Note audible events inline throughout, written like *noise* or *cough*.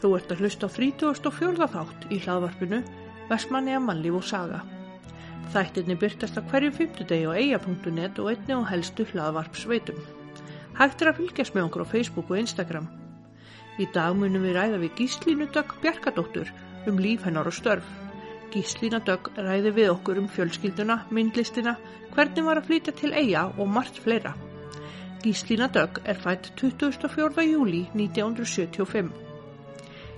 Þú ert að hlusta á 34. þátt í hlaðvarpinu Vestmanni að mannlíf og saga. Þættirni byrtast að hverju fymtudegi á eia.net og einni á helstu hlaðvarpsveitum. Hægt er að fylgjast með okkur á Facebook og Instagram. Í dag munum við ræða við Gíslínu Dögg Bjarkadóttur um líf hennar og störf. Gíslína Dögg ræði við okkur um fjölskylduna, myndlistina, hvernig var að flytja til eiga og margt fleira. Gíslína Dögg er fætt 24. júli 1975.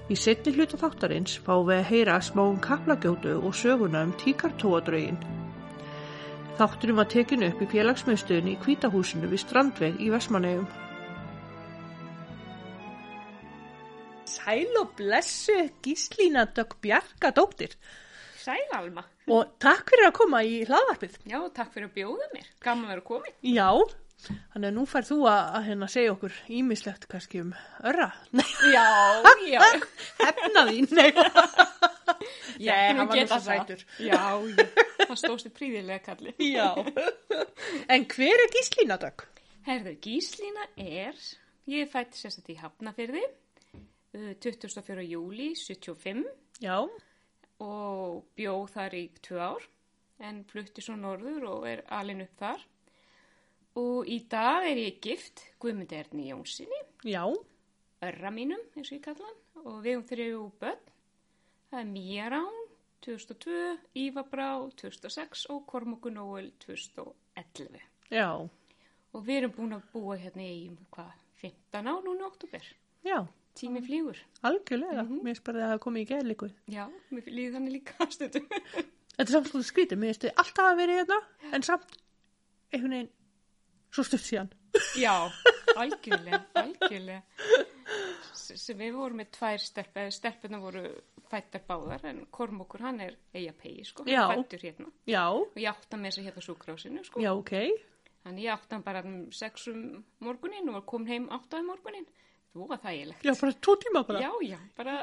Í setni hluta þáttarins fá við að heyra smáum kaplagjótu og söguna um tíkartóadrögin. Þátturum var tekin upp í félagsmiðstöðinni í Kvítahúsinu við Strandveg í Vestmannegjum. Sæl og blessu Gíslína Dögg Bjarkadóttir Sæl Alma. og takk fyrir að koma í hlaðvarpið. Já, takk fyrir að bjóða mér. Gaman að vera komin. Já, þannig að nú fær þú að, að hérna segja okkur ímislegt kannski um örra. *laughs* Já, já. hefna þín. *laughs* Nei, Já, hann var svo sætur. Já, já. Það stóðst í príðilega kalli. *laughs* Já. En hver er Gíslína Dögg? Herðu, Gíslína er, ég er fætt sérstætt í Hafnafyrði, uh, 24. júli 75 Já, og bjó þar í tvö ár en flutti svo norður og er alin upp þar. Og í dag er ég gift Guðmund Erni Jónssoni. já, örra mínum, eins og ég kalla hann, og við um þrjú börn. Það er Mía Rán, 2002, Íva Brá, 2006 og Kormoku Nóel, 2011. já, Og við erum búin að búa hérna í, hvað, 15 ár núna í oktober. já, Tími flýgur. algjörlega. Mér spurði að það komi í gæðleiku. Já, mér líði þannig líka *laughs* stundum. Þetta er samt svona skrítið, mér finnst þið alltaf að vera hérna, en samt einhvern veginn svo stutt síðan. Já, algjörlega, algjörlega. Sem við vorum með tvær stelpur, stelpuna voru fættar báðar, en Kormokur hann er eiga pegi, sko, Já. hann fættur hérna. Já, Og ég átta með þess að hérna súkrásinu, sko. já, ok. Þannig ég átti hann bara um sex um morgunin og var komin heim átta um morgunin. Þú var þægilegt. Já, bara tvo tíma bara. já, já, bara,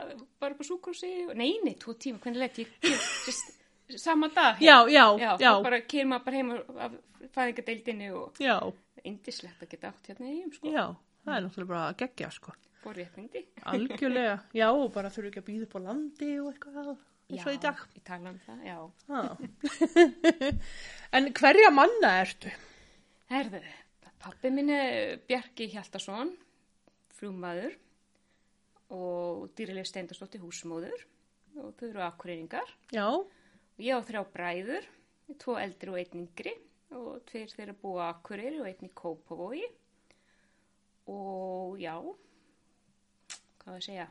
bara upp á súkrúsi. Nei, nei, tvo tíma, hvernig lett ég, ég sest, sama dag. Já, já, já. já, bara kemur maður bara heim af fæðingadeildinni og já, indislegt að geta átt hérna heim, sko. já, það er náttúrulega bara að gegja, sko. Forréttindi. Algjörlega, *laughs* já, bara þurfu ekki að býða upp á landi og eitthvað eins og í dag. Ég tala um það, já. Já. *laughs* en hverja manna ertu? Herðu, pappi minn er Bjarki Hjaltason, frúmaður og dýrileg steindarstótti húsmóður og þau eru akkurýringar. Já, Og ég á þrjá bræður, tvo eldri og einn yngri og tveir þeirra búa Akureyri og einn í Kópavogi. Og já, hvað var að segja?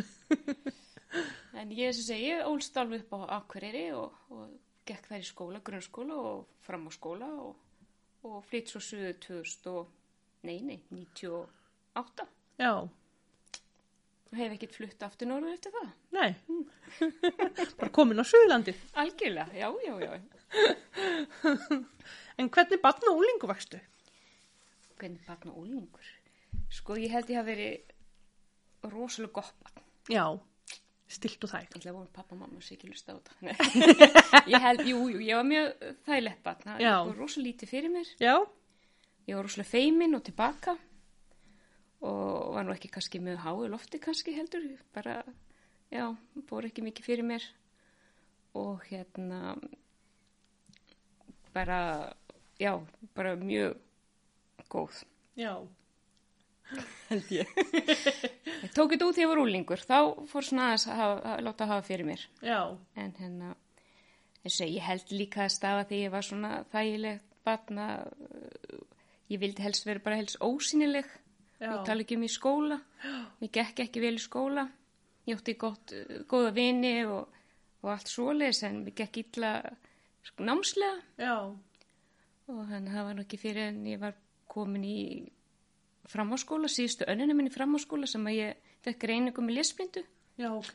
*laughs* en ég sem segi, ég ólst alveg upp á Akureyri og, og gekk þær í skóla, grunnskóla og fram á skóla og, og flytt svo suðu 2000 og, nei, nei, 98. já, Og hef ekkert flutt aftur norður eftir það. nei. *laughs* bara komin á Suðurlandi. Algjörlega, já, já, já. En hvernig barn og úlingu vakstu? Hvernig barn og úlingur? Sko, ég held ég hafi verið rosalega gott barn. Já, stilt og þæg. Ég ætla að vona pappa og mamma sé ekki lusta á þetta. *laughs* Ég held, jú, jú, ég var mjög þægilegt barn. Það Já. var rosalega lítið fyrir mér. Já, Ég var rosalega feimin og tilbaka og var nú ekki kannski með háu lofti kannski heldur. Bara, já, búið ekki mikið fyrir mér og hérna bara, já, bara mjög góð. já, held ég. *laughs* ég tók þetta út þegar ég var úlingur, þá fór svona að, hafa, að láta hafa fyrir mér. já, En hérna, eins og ég held líka að stafa þegar ég var svona þægilegt batna, ég vildi helst vera bara helst ósýnileg. Já. Ég tala ekki um í skóla, *gasps* ég gekk ekki vel í skóla, ég uh, góða vini og, og allt svoleiðis en ég gekk illa námslega já, og þannig að það var nú ekki fyrir en ég var komin í framháskóla, síðustu önnina minni framháskóla sem að ég fekk reyningu með lesblindu. já, ok.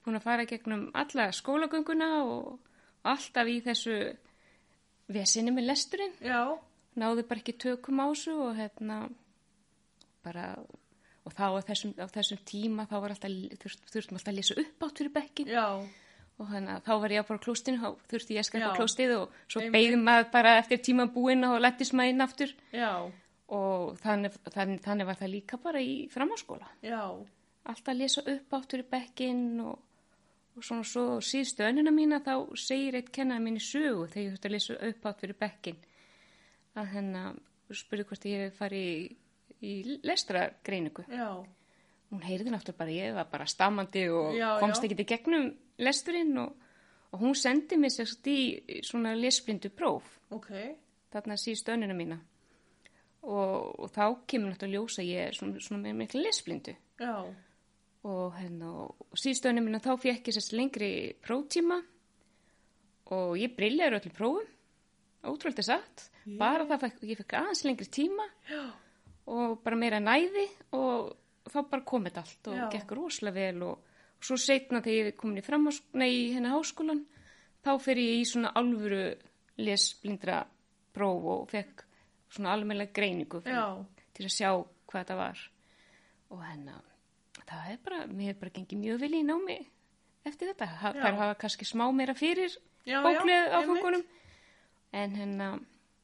Búin að fara gegnum alla skólagönguna og, alltaf í þessu vesinni með lesturinn. Já, Náðu bara ekki tökum á þessu og hérna bara, og þá á þessum, á þessum tíma þá var alltaf, þurft, þurftum alltaf að lesa upp átt fyrir bekkin já, og þannig að þá var ég að bara á klóstinu, þá þurfti ég að skaffa Já. klóstið og svo beigðum maður bara eftir tíma búinn og lettist maður inn aftur já, og þannig, þannig, þannig var það líka bara í framháskóla. alltaf að lesa upp áttur í bekkin og, og svona svo síðustu önuna mína þá segir eitt kennar mín í sögu þegar ég þurfti að lesa upp áttur í bekkin að hennar spurði hvort ég fari í, í lestragreiningu. Já, Hún heyrði náttúrulega bara, ég var bara stamandi og Já, komst ekki til gegnum lesturinn og, og hún sendi mig sérst í svona lesblindu próf ok. þarna síðustu önuna mína. Og, og þá kemur náttúrulega ljós að ég er svona, svona með miklu lesblindu. Já, og hérna og síðustu önuna mína þá fekk ég sérst lengri próftíma og ég briljaður öllum prófum. Ótrúlega satt. Bara það fekk, ég fekk aðeins lengri tíma já, og bara meira næði og þá bara kom þetta allt og Já. gekk rosalega vel og svo setna þegar ég komin í framhás, nei, henni háskólan þá fer ég í svona alvöru lesblindra próf og fekk svona almennilega greiningu fyrir, til að sjá hvað þetta var. Og henni það er bara, mér er bara gengið mjög vel í námi eftir þetta, ha, þær hafa kannski smá meira fyrir bóklið áfangunum en hérna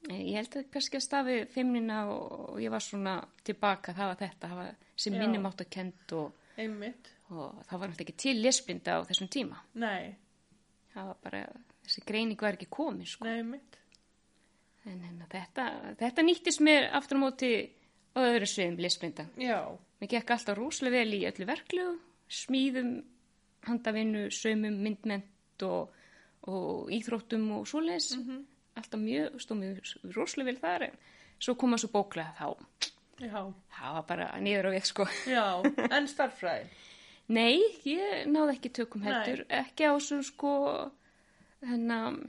eh, ég held að kannski að stafi fimmnina og, og ég var svona tilbaka það var þetta, það var sem minnum átt að kent og, Einmitt. Og það var náttúrulega ekki til lesblinda á þessum tíma. Nei, það var bara, þessi greining var ekki komin sko. en hérna, þetta, þetta nýttist mér aftur á móti á öðru sviðum lesblinda. Já, mér gekk alltaf rúslega vel í öllu verklegu smíðum, handavinnu saumum, myndment og, og íþróttum og svoleiðis. Alltaf mjög, stóð mér rúslega vel þar en svo koma svo bóklega þá. Já, það var bara niður á veg sko. Já. En starffræði? *laughs* nei, ég náði ekki tökum heldur. Ekki á svona sko hennar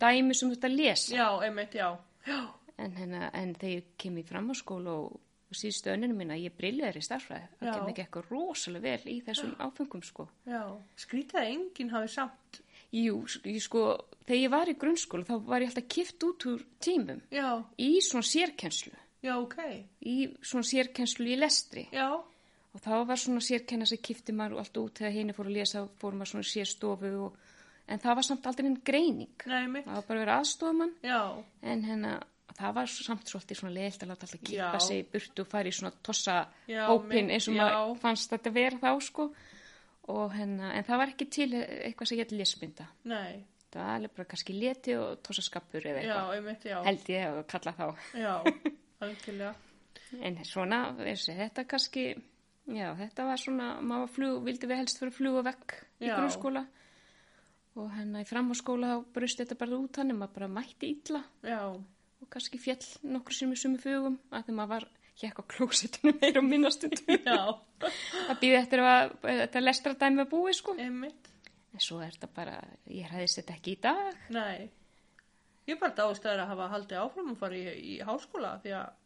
dæmi sem þetta lesa. Já, einmitt, já. Já, en, hennar, en þegar ég kem í framháskóla og, og síðustu önninu minna, ég brilliðar í starfræði það kemur ekki eitthvað rosalega vel í þessum áfengum sko. Já. Skrítið enginn hafi samt. Jú, ég sko, þegar ég var í grunnskóla þá var ég alltaf kift út úr tímum. Já, í svona sérkennslu, já, ok. í svona sérkennslu í lestri. Já, og þá var svona sérkenna sem kifti maður allt út þegar henni fór að lesa, fór maður svona sérstofu og, en það var samt aldrei einn greining, nei, það var bara að vera aðstofamann en hérna, það var samt svolítið svona leiðilt að láta alltaf Já. sig í burtu og fara í svona tossa Já, hópin eins og já. maður fannst þetta vera þá sko. Og hérna, en það var ekki til eitthvað sem ég lesbinda nei. það var alveg bara kannski leti og tossaskapur eða Já, eitthvað, held ég að kalla þá. Já, *laughs* en svona, þessi, þetta kannski já, þetta var svona maður flug, vildi við helst fyrir að fluga vekk í Já. grunnskóla. Og hérna í framháskóla þá brust þetta bara út hann maður bara mætti illa. Já, og kannski fjall nokkur sem í sumu fugum að þegar maður var hér á klósitinu *laughs* meira og minnastundum já, að býði eftir að þetta lestradæmi að búi sko. Einmitt. en svo er þetta bara, ég hræðist þetta ekki í dag. Nei. Ég er bara dástæður að hafa haldið áfram og fara í, í háskóla því að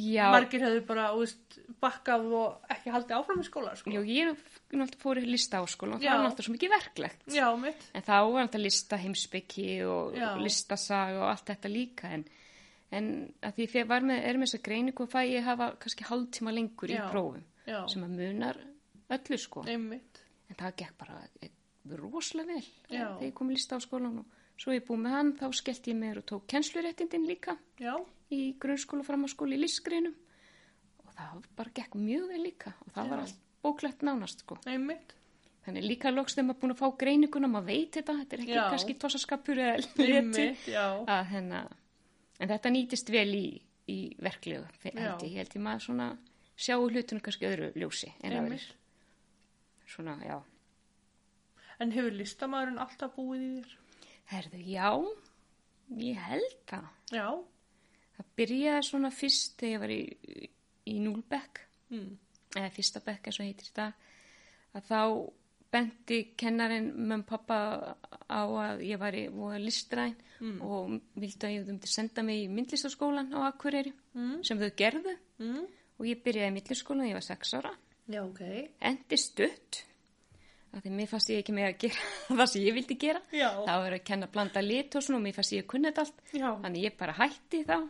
já, margir hefur bara, veist, bakkað og ekki haldið áfram í skóla, sko. já ég náttúrulega fór í lista áskóla og það Já. var náttúrulega svo mikið verklegt Já, en þá var náttúrulega lista heimsbyggi og Já. listasaga og allt þetta líka en, en að því var með, er með þessa greiningu og fæ ég hafa kannski hálftíma lengur í prófum sem að munar öllu sko einmitt. en það gekk bara eh, rosalega vel Já. þegar ég kom í lista á skólan og svo ég búið með hann þá skellt ég mér og tók kennsluréttindin líka Já, í grunnskóla og framháskóla í listgreinum og það bara gekk mjög vel líka og það var Já. allt bóklegt nánast sko einmitt. þannig líka loks þegar maður búin að fá greininguna maður veit þetta, þetta er ekki Já. kannski tossaskapur eða leti að hennar en þetta nýtist vel í, í verklegu held ég, held ég maður svona sjáu hlutunum kannski öðru ljósi en aðrir Einmitt. svona, já En hefur listamæðurinn alltaf búið í þér? Herðu, já, ég held það. Já. Það byrjaði svona fyrst þegar ég var í, í núlbekk, Mm. eða fyrsta bekk eins og heitir dag, að þá benti kennarinn með pappa á að ég var í listræn og vildi að ég myndi senda mig í myndlistaskólan á Akureyri Mm. sem þau gerðu Mm. og ég byrjaði í myndlistaskólan þegar ég var sex ára, Já, ok. endi stutt, að því mér fannst ég ekki með að gera *laughs* það sem ég vildi gera. Já. Það var að kenna blanda lit og svona og mér fannst ég að kunna þetta allt. Já. Þannig ég bara hætti þá.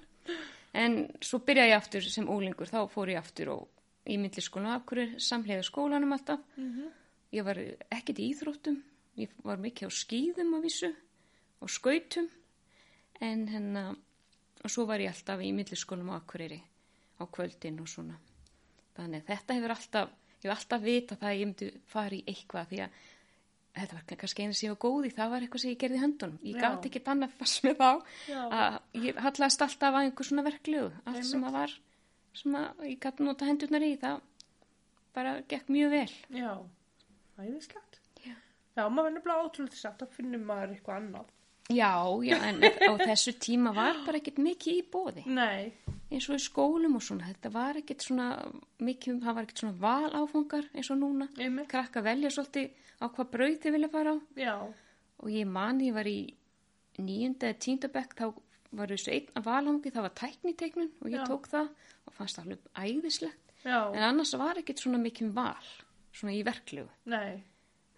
En svo byrjaði ég aftur sem ólingur, þá fór ég aftur og í myndliskólan af hverju samhliða skólanum alltaf. Mhm. Ég var ekkert í íþróttum, ég var mikið á skýðum að vísu og skautum. En hennar, og svo var ég alltaf í myndliskólanum á Akureyri á kvöldin og svona. Þannig þetta hefur alltaf ég var alltaf vita það að ég myndi fara í eitthvað því að þetta var kannski eina sem ég var góð í, það var eitthvað sem ég gerði höndunum. Ég gátt ekki annað fast með þá Já. að ég hallast alltaf að einhver svona verklegu. Allt sem að var, sem að ég gæti nota hendurnar í, það bara gekk mjög vel. Já, æðislegt. Já. Já, maður verður bara ótrúlega satt að finnum maður eitthvað annað. Já, já, en á þessu tíma var bara ekkert mikið í bóði. Nei, eins og í skólum og svona, þetta var ekkert svona mikið, það var ekkert svona valáfangar eins og núna, einmitt. krakka velja svolítið á hvað brauð þið vilja fara á. Já, og ég man, ég var í nýjunda eða tíndabekk, þá var þessu einn valáfangi, það var tækniteiknun og ég Já. tók það og fannst það alveg æðislegt, já, en annars var ekkert svona mikið val, svona í verklegu nei,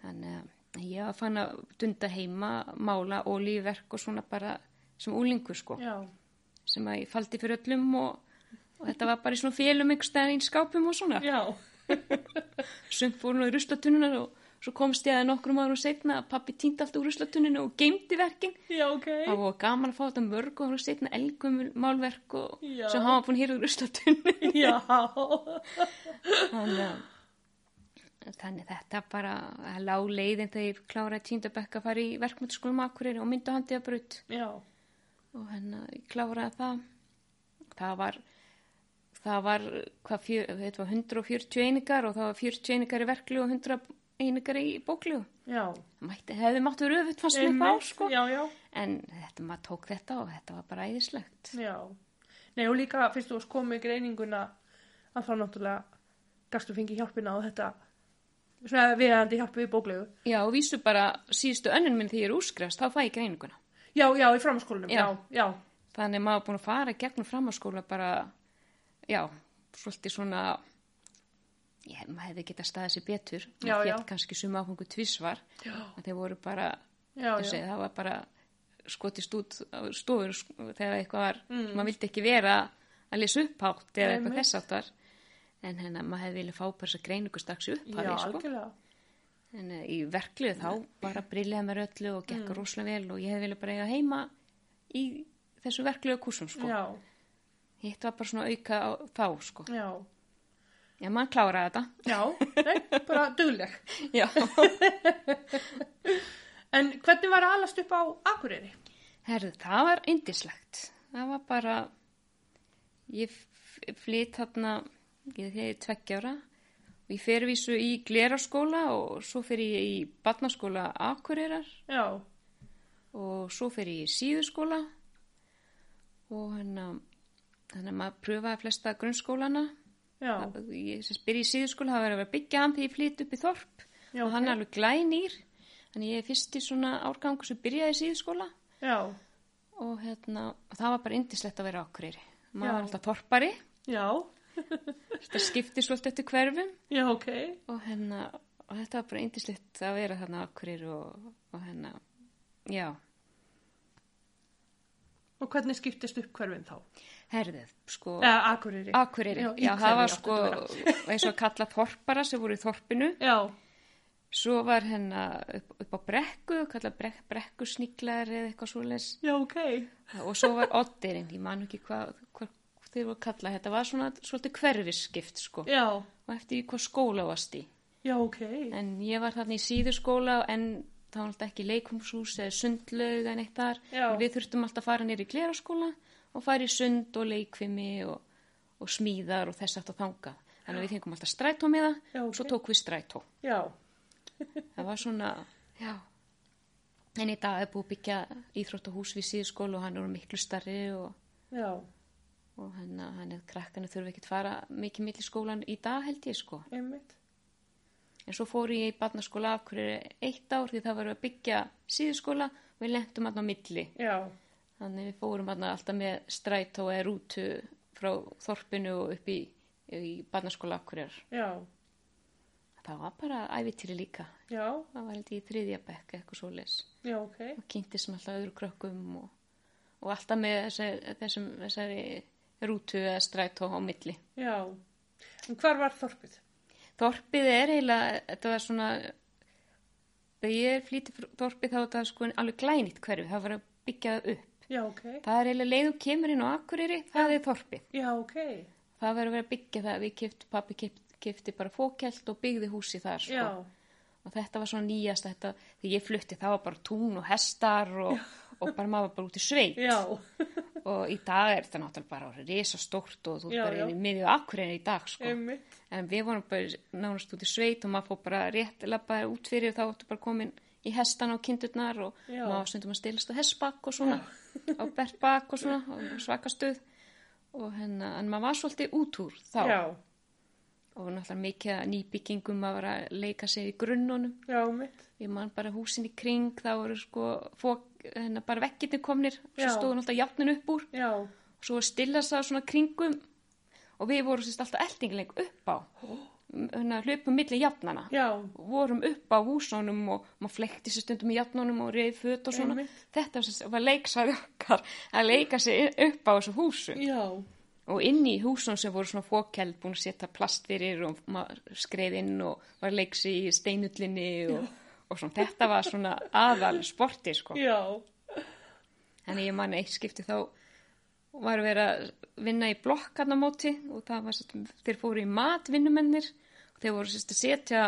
þannig að ég var fann að dunda heima, mála og lífverk og svona bara sem úlingur sko já, sem að ég faldi fyrir öllum og, og þetta var bara í svona félum einhver stæðan í skápum og svona. *laughs* Sumt fór nú í ruslatunnunar og svo komst ég að nokkrum árum setna að pappi týndi allt úr ruslatuninu og geymdi verkin. já, ok. Það var gaman að fá þetta mörg og setna elgum málverk og Já. sem hafa búin hér úr ruslatuninu. Já, þannig, að- þannig þetta bara að lá leiðin þegar ég kláraði tíndabekka að fara í verkmyndaskólum Akureyri og myndu handið að brut. og hérna ég kláraði það. Það var það var, hvað, fjör, var 140 einingar og það var 40 einingar í verklu og 100 einingar í bóklu já. það hefði máttu verið öfut fannst mér þá sko. Já, já, en þetta, maður tók þetta og þetta var bara æðislegt. Já. Nei, og líka fyrst varst komið í greininguna að þá náttúrulega gastu fengið hjálpina á þetta svona viðandi hjálpi við bóklegu. já, og vísu bara síðustu önnun minn þegar ég er úrskrifast, þá fæ ég greininguna Já, já, í framskólanum, já, Já. já, þannig að maður búin að fara gegnum framháskóla bara, já, svolítið svona ég, maður hefði getað staðið sér betur Já, já. fétt kannski suma áfangu tvísvar þeir voru bara þessi, það var bara skotist út stofur sk- þegar eitthvað var, Mm. maður vildi ekki vera að lesa upphátt eða eitthvað Einmitt. En hérna maður hefði viljað fá bara þess að greiningu strax í já, sko. algjörlega. en uh, í verklið þá bara brilliði mér öllu og gekk rosalega vel og ég hefði viljað bara eiga heima í þessu verkliðu kursum sko. Já, hitt var bara svona auka á þá sko. já, já, maður kláraði þetta já, nei, bara *laughs* dugleg. já, *laughs* En hvernig var að alast upp á Akureyri? herðu, það var indislegt það var bara ég flytt þarna ég þegar tveggjára og ég fer vísu í gleraskóla og svo fer ég í barnaskóla Akureyrar. Já, og svo fer ég í síðuskóla. Og hérna þannig að maður pröfaði flesta grunnskólana. Já, ég sem spyr í síðuskóla það var að vera byggja hann þegar ég flytt upp í þorp. Já, og hann er alveg glænýr. Þannig ég er fyrst í svona árgangu sem byrjaði í síðuskóla. Já, og hérna, það var bara indislegt að vera ákveðri maður Já. var alltaf þorpari. Já, þetta skipti svolítið eftir hverfum já, ok. og hérna, og þetta var bara indislegt að vera þarna ákveðri og, og hérna, já Og hvernig skiptist upp hverfin þá? herðið, sko Eða Akureyri. Akureyri, Já, já, það var sko *laughs* eins og að kalla þorpara sem voru í þorpinu Já, svo var hérna upp, upp á brekku kalla brek, brekkusniglar eða eitthvað svoleiðis já, ok. og svo var oddirinn, ég man ekki hvað hva, þeir voru að kalla, þetta var svona svolítið hverfisskipt sko. Já, og eftir hvað skóla varst í. Já, ok. en ég var þarna í síðurskóla en það var alltaf ekki leikumshús eða sundlaug en eitt þar. En við þurftum alltaf að fara nýri í gleraskóla og fara í sund og leikvimi og, og smíðar og þess aftur þanga þannig að við fengum alltaf strætómiða Já, og svo tók við strætó. Já, það var svona, já. En í dag er búið byggja íþróttahús við síðurskóla og hann er miklu starri og, já, og hann, hann er krakkanu þurfi ekki að fara mikið mitt í skólan í dag held ég sko einmitt. En svo fór ég í barnaskóla af hverju eitt ár því það var að byggja síðuskóla og við lentum hann á milli. Já, Þannig við fórum alltaf með strætó eða rútu frá þorpinu og upp í, í barnaskóla af hverjar. já, Það var bara ævitýri líka. já, Það var held ég í þriðja bekk eitthvað svo les. já, ok. Og kynnti sem alltaf öðru krökkum og, og alltaf með þessari, þessum, þessari rútu eða strætó á milli. Já. En hvar var þorpið? Þorpið er eiginlega, þetta var svona, þegar ég flýti frá þorpið þá var þetta sko alveg glænýtt hverfi, það var að byggja það upp. Já, ok. Það er eiginlega leiðu kemur inn á Akureyri, það er þorpið. Já, ok. Það verður að vera að byggja það, við kipt, pappi kipt, kefti bara fókelt og byggði húsi þar sko. Já. og þetta var svona nýjast þetta, þegar ég flutti það var bara tún og hestar og, og bara maður bara út í sveit Já. *laughs* og í dag er þetta náttúrulega bara risa stórt og þú er bara inn í miðju akkurinn í dag sko. Einmitt. en við vorum bara nánast út í sveit og maður fór bara rétt labbaði út fyrir og þá áttu bara komin í hestana og kindurnar og Já. maður stundum að stilast á hestbakk og svona á bertbakk og svona og svakastuð og hennar, en maður var svolítið útúr þá Já. og náttúrulega mikið nýbyggingum að vera að leika sér í grunnunum Já, ég man bara húsin í kring það voru sko fók, hennar bara vekkirni komnir svo Já. stóðu náttúrulega játnin upp úr Já. og svo stillast það svona kringum og við vorum sérst alltaf eldingileg upp á hérna hlupum milli játnana Já. vorum upp á húsunum og maður flekti sér stundum í játnunum og reyði föt og svona Einmitt. þetta var, sérst, var leiksæði okkar að leika sér upp á þessu húsum Já. og inn í húsum sem voru svona fókeld búin að setja plast fyrir og skreið inn og var leiksi í steinullinni og, og svona þetta var svona aðal sporti sko Já. Þannig ég man eitt skipti þá var að vera að vinna í blokkarnamóti og það var sérst, þeir fóru í matvinnumennir og þeir voru sérst að setja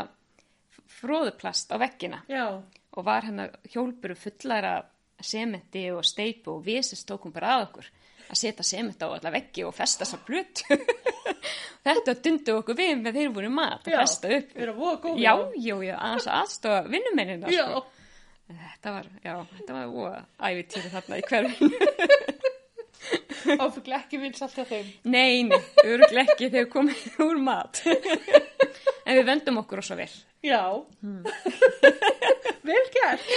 fróðuplast á veggina Já. og var hennar hjólpuru fullar af sementi og steipu og við sérst tókum bara að okkur að setja sementi á alla veggi og festa þessar blötu. *laughs* Þetta dundu okkur við með þeir voru mat að festa upp. Já, já, já, aðeins aðstofa vinnumennina sko. Þetta var, já, þetta var óa æfitýri þarna í hverfinu. Áfuglega ekki vins alltaf þeim. Nei, nei, öruglega ekki þegar komið úr mat. en við vendum okkur og svo vel. Já. *laughs* Vel gert.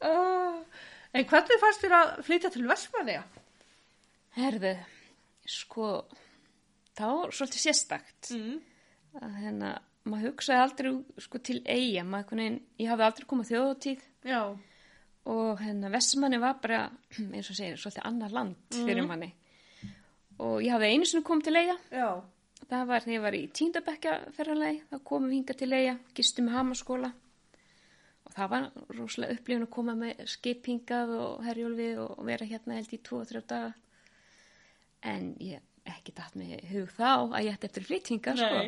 uh, *laughs* en hvernig fannst þér að flytja til Vestmanniða? Herðu, sko, þá svolítið sérstakt. Mm. Að hérna, maður hugsaði aldrei sko, til eiga, maður einhvern veginn, ég hafði aldrei komið á þjóðatíð Já. og hérna, Vestmanni var bara, *clears throat* eins og segir, svolítið annar land fyrir manni. Og ég hafði einu sinni komið til eiga, Já. það var þegar ég var í tíndabekja ferralagi, þá komum við hinga til eiga, gistum með hamaskóla og það var rosalega upplifun að koma með skipingað og herjólfi og vera hérna held í tvo og þrjá daga en ég ekki dætt með hug þá að ég ætti eftir flyttinga sko.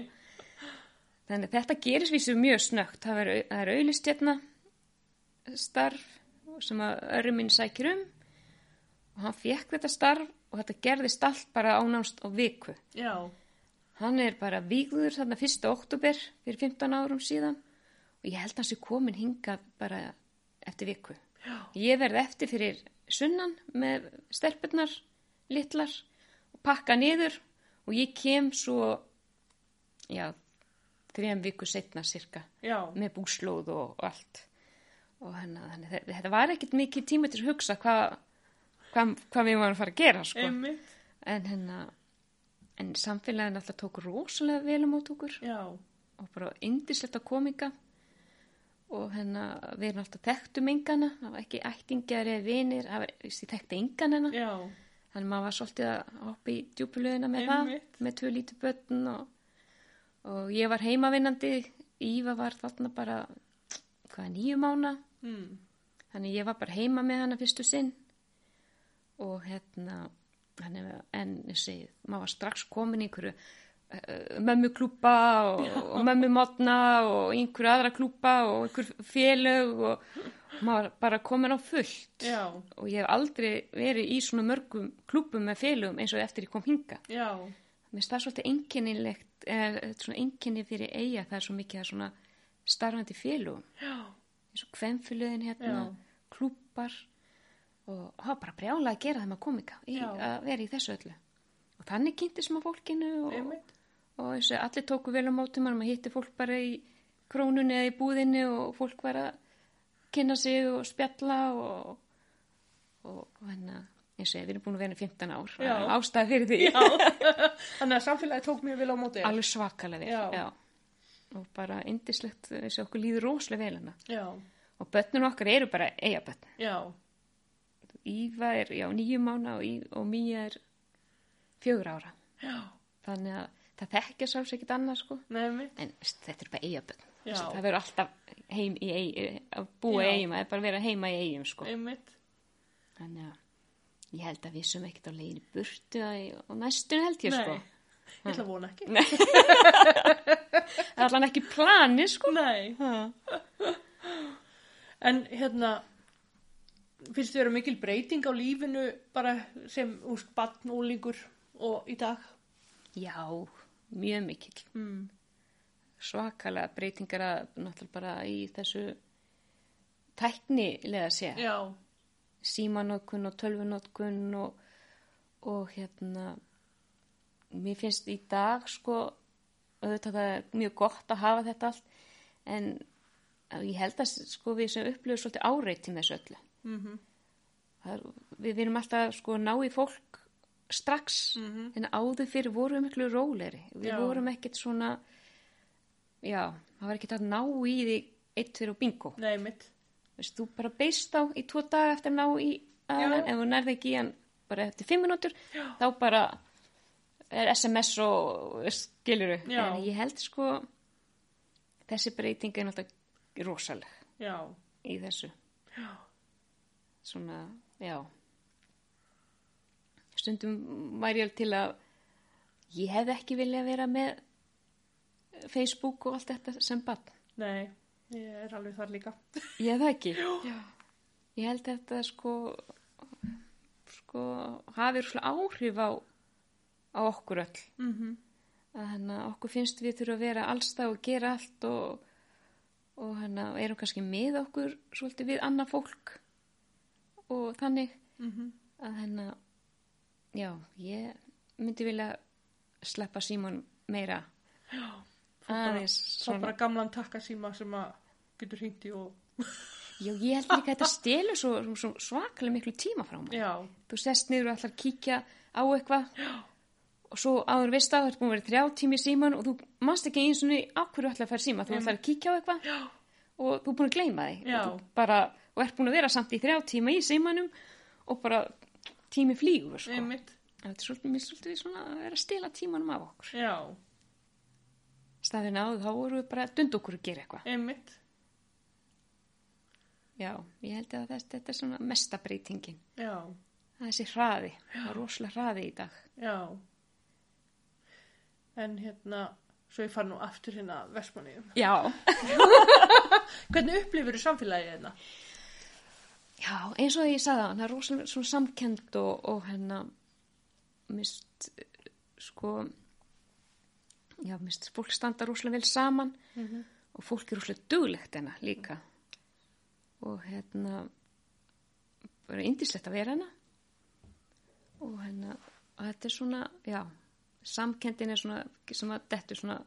Þannig að þetta gerist vísu mjög snögt það er, er auðlist hérna starf sem að örri minn sækir um og hann fekk þetta starf og þetta gerðist allt bara ánánst á viku Já. Hann er bara vígður þarna 1. oktober fyrir 15 árum síðan og ég held að hann sé komin hingað bara eftir viku. Já. Ég verði eftir fyrir sunnan með stelpurnar, litlar pakka niður og ég kem svo, já, þrejum viku setna cirka Já. með búslóð og, og allt. Og henni, henni, þetta var ekkit mikið tíma til að hugsa hvað hva, hva við varum að fara að gera, sko. En henni, en samfélagin alltaf tók rosalega vel um át okkur Já. og bara indislegt að kominga og hérna við erum alltaf þekktum engana, það var ekki ættingjar eða vinir, það var, þekkti engan hennar Já. Þannig maður var svolítið að hoppa í djúpulöðina með Einmitt. það, með tvö lítið börn og, og ég var heimavinnandi Íva var þarna bara hvað, nýju mána Mm. þannig ég var bara heima með hana fyrstu sinn og hérna en segi, maður var strax komin í einhverju mömmuklúpa og, og mömmumotna og einhverju aðra klúpa og einhver félög og maður bara komin á fullt Já. og ég hef aldrei verið í svona mörgum klúpum með félögum eins og eftir ég kom hinga mér finnst það svolítið einkennilegt eða svona einkenni fyrir eiga það er svo mikið að svona starfandi félögum Já. eins og kvemmfylöðin hérna, Já. klúpar og það var bara brjálega að gera þeim að komika í, að vera í þessu öllu og þannig kynntis maður fólkinu og, Einmitt. Og þessu, allir tóku vel á mótum maður hitti fólk bara í krónunni eða í búðinni og fólk var að kynna sig og spjalla og, og, og hérna eins og við erum búin að vera í 15 ár Já. ástæða fyrir því. *laughs* Þannig að samfélagi tók mjög vel á móti. alveg svakalega vel Já. já. og bara indislegt þessu okkur líður rosalega vel hana Já. og börnun okkar eru bara eigabörn Já. Íva er nýju mána og, og Mía er fjögur ára Já. þannig að það þekkja sáls ekkit annað sko Nei, en þetta er bara eigabörn Já. það verður alltaf heim í eigi að búa í eigum, það er bara að vera heima í eigum sko Einmitt. þannig að ég held að við sem ekkert á leiðin burtu á næstun held ég sko Nei. Ég ætla að vona ekki. *laughs* Það er allan ekki plani, sko. Nei. En hérna, finnst þið vera mikil breyting á lífinu bara sem úr barn, úlingur og í dag? Já, mjög mikill. Mm. Svakalega breytingar að náttúrulega bara í þessu tæknilega sé. Já, Símanótkun og tölvunótkun og, og hérna, mér finnst í dag sko, auðvitað það er mjög gott að hafa þetta allt, en ég held að sko við sem upplifum svolítið áreiti með þessu öllu. mhm, Það er, við erum alltaf sko ná í fólk strax Mhm. en áður fyrir vorum við miklu róleri við Já. vorum ekkert svona já, það var ekkert að ná í því eitt fyrir og bingo. Nei. Veist, þú bara beist á í tvo daga eftir að ná í aðan, ef þú nærði ekki í hann bara eftir fimm minútur þá bara er SMS og skiluru Já. en ég held sko þessi breyting er náttúrulega rosaleg Já, í þessu. Já, svona, já stundum væri ég til að ég hefði ekki viljað vera með Facebook og allt þetta sem bann nei, ég er alveg þar líka. ég hefði ekki já. ég held þetta sko sko hafið svona áhrif á á okkur öll Mm að hérna, okkur finnst við þurfa að vera allstað og gera allt og, og hérna, erum kannski með okkur svolítið við annað fólk og þannig -hmm. að hérna já, ég myndi vilja sleppa Símon meira. Aðeins Svo svona. bara gamlan takkasíma sem að getur í og... já, ég held líka að þetta stelur svo, svo svakalega miklu tíma frá mér. Já, þú sest niður og ætlar að kíkja á eitthvað. Og svo áður veist að þú ert búin að vera þrjá tími síman og þú manst ekki eins og niður á hverju ætlar að færa síma. Þú ætlar að kíkja á eitthvað Já. og þú er búin að gleyma Já. og, bara, og ert búin að vera samt í þrjá tíma í símanum og bara tími flýgur sko. einmitt. þetta er svolítið, mér svolítið svona að vera að stela tímanum af okkur Já, staðin áður þá voru við bara að dund okkur að gera eitthvað einmitt. Já, ég held að þetta, þetta er svona mesta breytingin Já, það er þessi hraði, það er rosalega hraði í dag já. En hérna, svo ég far nú aftur hérna Vestmanniðum. Já, *laughs* Hvernig upplifur þú samfélagið hérna? Já, eins og ég sagði það, það er rosalega svona samkend og, og hérna mist, sko, já, mist, fólk standa rosalega vel saman og fólk er rosalega duglegt hérna líka. Og hérna, bara indislegt að vera hérna. Og hérna, og þetta er svona, já, samkendin er svona, sem að dettur svona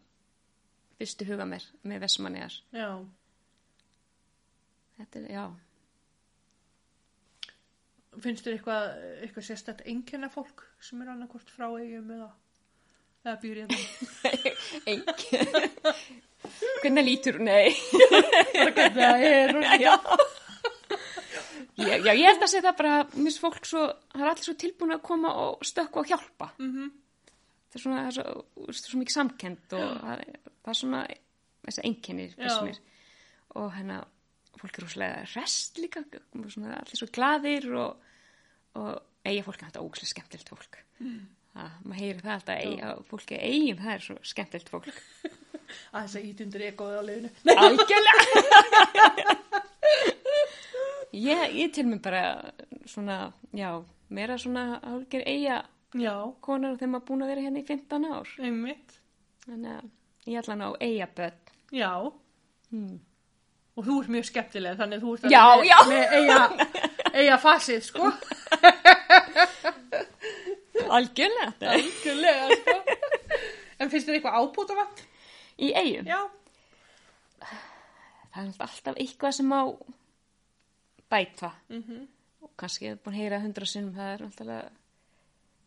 fyrstu huga mér með Vestmanniðar. Já, Þetta er, já, finnst þér eitthvað, eitthvað sérstætt einkenna fólk sem er annarkort frá eigum eða, eða býr hérna? *laughs* Engin. Hvernig lítur hún? Nei. Það er og Já. Já, já, ég held að segja það bara, mér finnst fólk svo, það er allir svo tilbúin að koma og stökku og hjálpa. Mhm. Það er svona, það er svo, það svo mikið samkend og það er, það er svona, þessi einkennir. Og hérna, fólk er rosalega rest líka, svona, allir svo glaðir og, og eiga fólk er þetta ógæslega skemmtilegt fólk. Mm. Það, maður heyrir það alltaf, eiga, fólk er eigin, það er svo skemmtilegt fólk. *laughs* að þess að ít undir ekoði á leiðinu. *laughs* Algjörlega Ég, ég til mig bara svona, já, meira svona hálfger eiga Já, konar þegar maður búin að vera hérna í 15 ár einmitt. þannig að ég ætla að ná eiga börn Já, hmm. Og þú ert mjög skemmtileg þannig þú ert Já, alveg já. með, með eiga, eiga fasið, sko. Algjörlega Algjörlega, sko. En finnst þér eitthvað ábútavant? Í eigum, Já. það er alltaf eitthvað sem má bæta Mm og kannski hefur búin að heyra hundra sinnum það er alltaf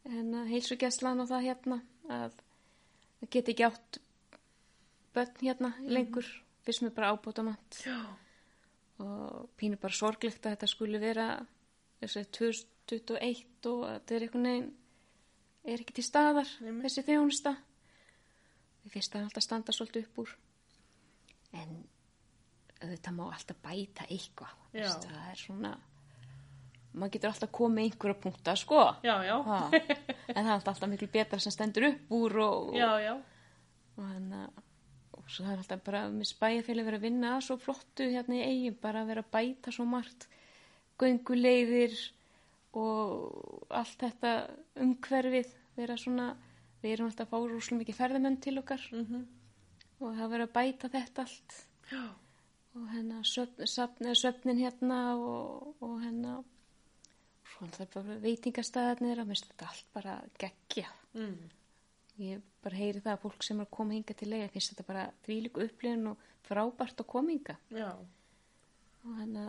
hérna, heilsugjæslan og það hérna að það geti ekki átt börn hérna lengur fyrst mér bara ábútamant og pínu bara sorglegt að þetta skuli vera þessi 2021 og að þetta er einhvern veginn er ekki til staðar Einmitt. þessi þjónusta því fyrst að alltaf standa svolítið upp úr en þetta má alltaf bæta eitthvað það er svona maður getur alltaf komið einhverja punkta, sko. Já, já. Ha. En það er alltaf miklu betra sem stendur upp úr og, Já, já. og hann og svo það er alltaf bara með spæjafélag verið að vinna að svo flottu hérna í eigin bara að vera að bæta svo margt. Gönguleiðir og allt þetta umhverfið vera svona við erum alltaf að fá rúslega mikið ferðamenn til okkar. Mm og það verið að bæta þetta allt. Já. og hérna söfn, söfn, söfnin hérna og, og hérna svo það er bara veitingastæðarnir að minnst þetta allt bara geggja Mm. Ég bara heyri það að fólk sem er að koma hinga til leiða finnst þetta bara þvílíku upplifun og frábært að koma hinga. Og, hana,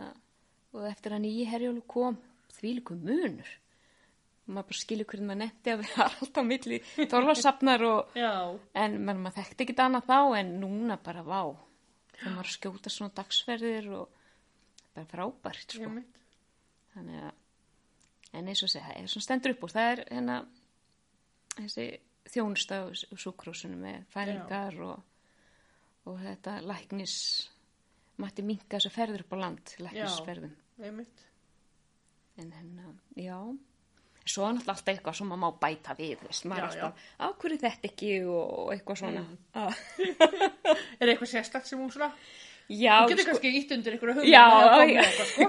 og eftir að nýji herjólu kom þvílíku munur. Og maður bara skilur hvernig maður nefndi að vera *laughs* alltaf milli Já. en man, maður þekkti ekki annað þá en núna bara vá. Þegar maður skjóta svona dagsferðir og bara frábært sko. Þannig að, en eins og segja, það er svona stendur upp úr. Það er hérna þessi þjónusta á súkrósunu með fælingar og, og þetta læknis, mætti minka þess að ferður upp á land, læknisferðum. En hérna, já, svo er náttúrulega alltaf eitthvað sem maður má bæta við, veist, maður er alltaf, á hverju þetta ekki og, eitthvað svona. Ah. *laughs* Er eitthvað sérstakt sem hún svona? Já, Þú getur sko, kannski ítt undir hugmynd. Já, komið já. eitthvað, sko.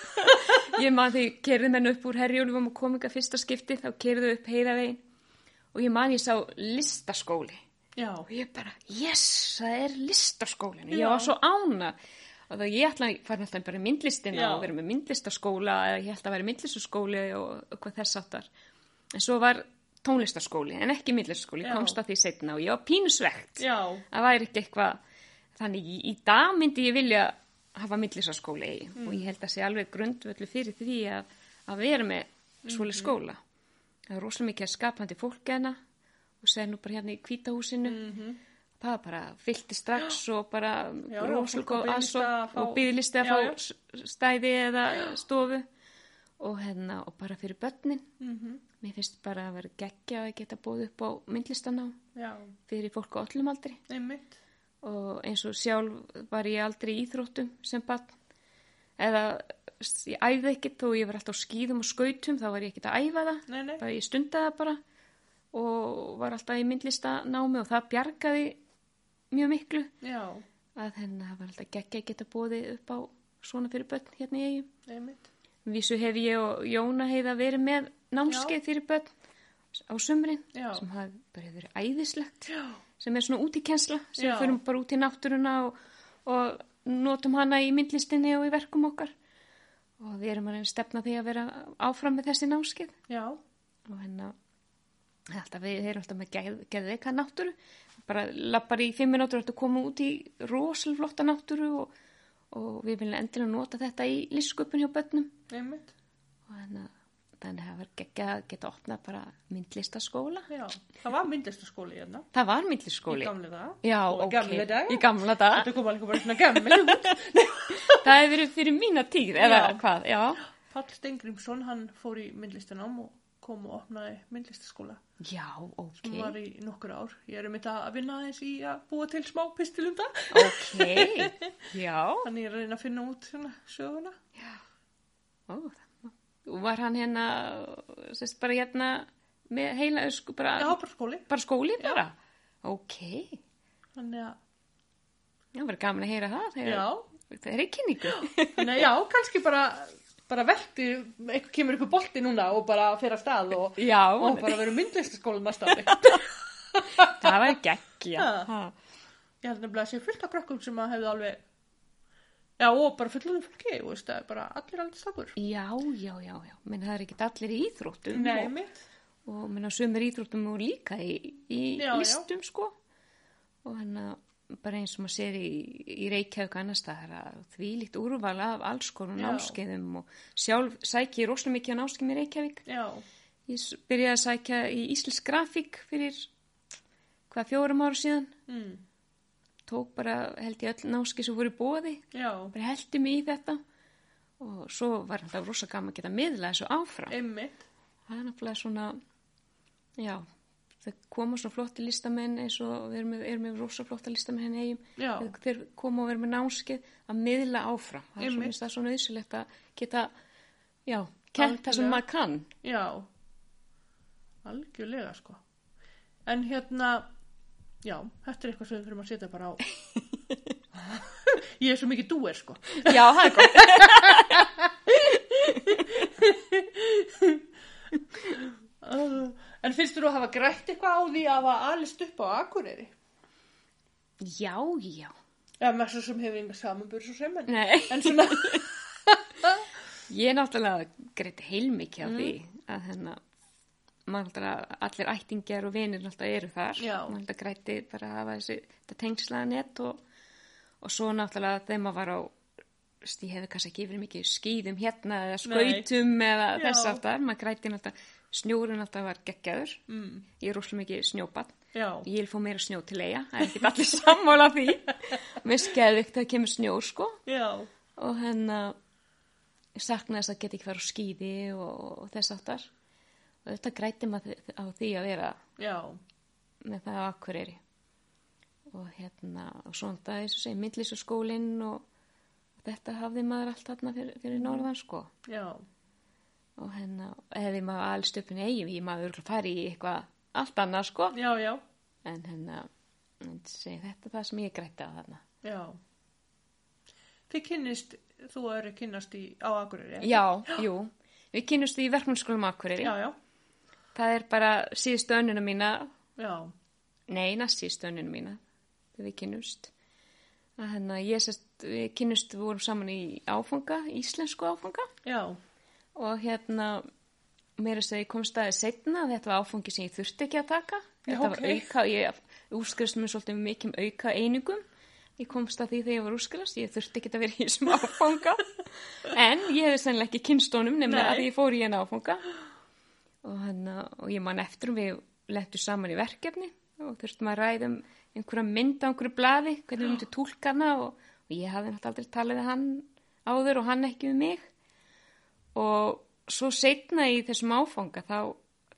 *laughs* Ég man því kerði menn upp úr herjólfum og kominga fyrsta skipti, þá kerðu upp heiðavegin og ég man ég sá listaskóli. Já. og ég bara, yes, það er listaskólinu, ég Já. var svo ána og það ég ætla að fara alltaf bara í myndlistina Já. og vera með myndlistaskóla eða ég ætla að vera í myndlistaskóli og eitthvað þess áttar en svo var tónlistaskóli en ekki myndlistaskóli, ég komst að því setna og ég var pínusvegt það væri ekki eitthvað þannig í, í dag myndi ég vilja hafa myndlistaskóli Mm. og ég held að sé alveg grundvöldu fyrir því að, að vera með Mhm. svoleið skóla það er rosalega mikið að skapandi fólk hérna og segja nú bara hérna í kvítahúsinu Mhm. það bara fylgti strax og bara rosalega að fá- og byggðlisti að Já, fá já. stæði eða stofu og hérna og bara fyrir börnin Mhm. mér finnst bara að vera geggja að geta bóð upp á myndlistaná Já. fyrir fólk á öllum aldri Einmitt. og eins og sjálf var ég aldrei í íþróttum sem barn eða ég æfði ekkert og ég var alltaf á skýðum og skautum þá var ég ekkert að æfa það Nei, nei. bara ég stundaði bara og var alltaf í myndlistanámi og það bjargaði mjög miklu Já. að henni var alltaf geggja að geta bóðið upp á svona fyrir börn hérna í eigum. Vísu hef ég og Jóna heiða verið með námskeið fyrir börn á sumrin Já. sem hafi bara verið æðislegt Já. sem er svona útikensla sem Já. við förum bara út í náttúruna og, og notum hana í myndlistinni og í verkum okkar og við erum að stefna því að vera áfram með þessi námskeið Já. og hérna alltaf, við erum alltaf með geð, geðveika náttúru bara lappar í fimm minútur og koma út í rosalflotta náttúru og, og við viljum endilega nota þetta í listsköpun hjá börnum Einmitt. og hérna þannig að það var geggja að geta opnað bara myndlistaskóla Já. Það var myndlistaskóli hérna. það var Í myndlistaskóli gamli daga. já, Og ok, gamli daga. í gamla dag Þetta kom alveg bara svona gamli. *laughs* það hefur verið fyrir mína tíð eða Já. hvað, já Pall Stengrimsson, hann fór í myndlistanám og kom og opnaði myndlistaskóla já, ok, sem var í nokkur ár. Ég er um þetta að vinna aðeins í að búa til smá pistil um það. ok *laughs* já, Þannig ég er að reyna að finna út svona söguna. Ó, það- var hann hérna sérst bara hérna með heila sko, bara, Já, bara skóli. bara skóli bara ok, Þannig að, það var gaman að heyra það já, það er í kynningu *laughs* þannig að já, kannski bara, bara velti, eitthvað kemur ykkur bolti núna og bara fyrir að stað og, já, og bara verið myndlistaskóla næsta ári. *laughs* það var geggja Ha. Ha. Ég held nefnilega að sé fullt af krökkum sem að hefði alveg, já, og bara fullunum fólki, þú veist, það er bara allir alveg stakur. já, já, já, já menn það er ekki allir í íþróttum Nei, og, mitt. og menn að sömur íþróttum og líka í, í Já, já. listum sko og hann að bara eins og maður sér í, í Reykjavík annars það er að því líkt úrval af alls konar Já. námskeiðum og sjálf sæki ég rosalega mikið á námskeið í Reykjavík Já, ég byrjaði að sækja í Íslensk grafík fyrir hvað fjórum ára síðan mm. Tók bara held ég öll námskeið sem voru bóði já, bara heldi mig í þetta. Og svo var alltaf rosa gaman að geta miðla þessu áfram. Einmitt. það er náttúrulega svona já, það koma svo flotti listamenn eins og við erum með, erum með rosa flotta listamenn henni eigum þeir koma og vera með námskeið að miðla áfram. Það er svona, svona auðsilegt að geta já, kent það sem maður kann. Já, algjörlega sko. En hérna, já, þetta er eitthvað sem við þurfum að setja bara á. *laughs* Ég er svo mikið dúer sko. Já, það er. Uh, *laughs* en finnst þú að hafa grætt eitthvað á því að hafa alist upp á Akureyri? Já, já. Já, með svo sem hefur yngar samanbúr svo sem en, Nei, en svona, *laughs* ég er náttúrulega greitt heilmikið af því að hérna, maður náttúrulega, allir ættingjar og vinir náttúrulega eru þar. Náttúrulega grætti bara að hafa þessi, þetta tengslaða net og, og svo náttúrulega þegar maður var á, ég hefði kannski ekki yfir mikið skýðum hérna eða skautum eða Já. þess aftar, maður grætti náttúrulega, snjórin náttúrulega var geggjaður. mm, Ég er rosalega mikið snjóbann. Ég vil fá meira snjó til eiga, það er ekki allir *laughs* sammála því. Mér skeði ekkert að kemur snjór, sko. já, Og hérna, ég sakna þess að geta ekki fara á skýði og, og þess aftar. Þetta græti maður á því að vera já, með það á akkurýri. Og hérna, og svona það er svo segi, myndlísaskólinn og, og þetta hafði maður allt þarna fyrir, fyrir norðan, sko. já, Og hérna, hefði maður alls stöpun eigin, ég maður fari í eitthvað allt annað, sko. já, já, En hérna, segi, þetta er það sem ég grætti á þarna. já. Þið kynnist, þú eru kynnast í, á Akureyri? ekki? Já, jú. Við kynnumst í verkmannskólum Akureyri. Já, já, Það er bara síðustu önnuna mína, já, nei, næst síðustu önnuna mína, við kynnumst. Að hérna, ég sérst, við kynnumst, við vorum saman í áfanga, íslensku áfanga já, og hérna, mér er að segja, ég kom staðið setna, þetta var áfangi sem ég þurfti ekki að taka. Já, Þetta ok. var auka, ég úrskrifst mér svolítið mikið um auka einingum. Ég komst að því þegar ég var úrskrifast, ég þurfti ekki að vera í þessum áfanga. *laughs* En ég hefði sennilega ekki kynstónum nefnilega að ég fór í henni áfanga. Og, hana, og ég man eftir um við lettum saman í verkefni og þurftum að ræða um einhverja mynd á einhverju blaði, hvernig við myndum tólka hana og, og ég hafði náttúrulega aldrei talið við hann áður og hann ekki við mig. Og svo setna í þessum áfanga þá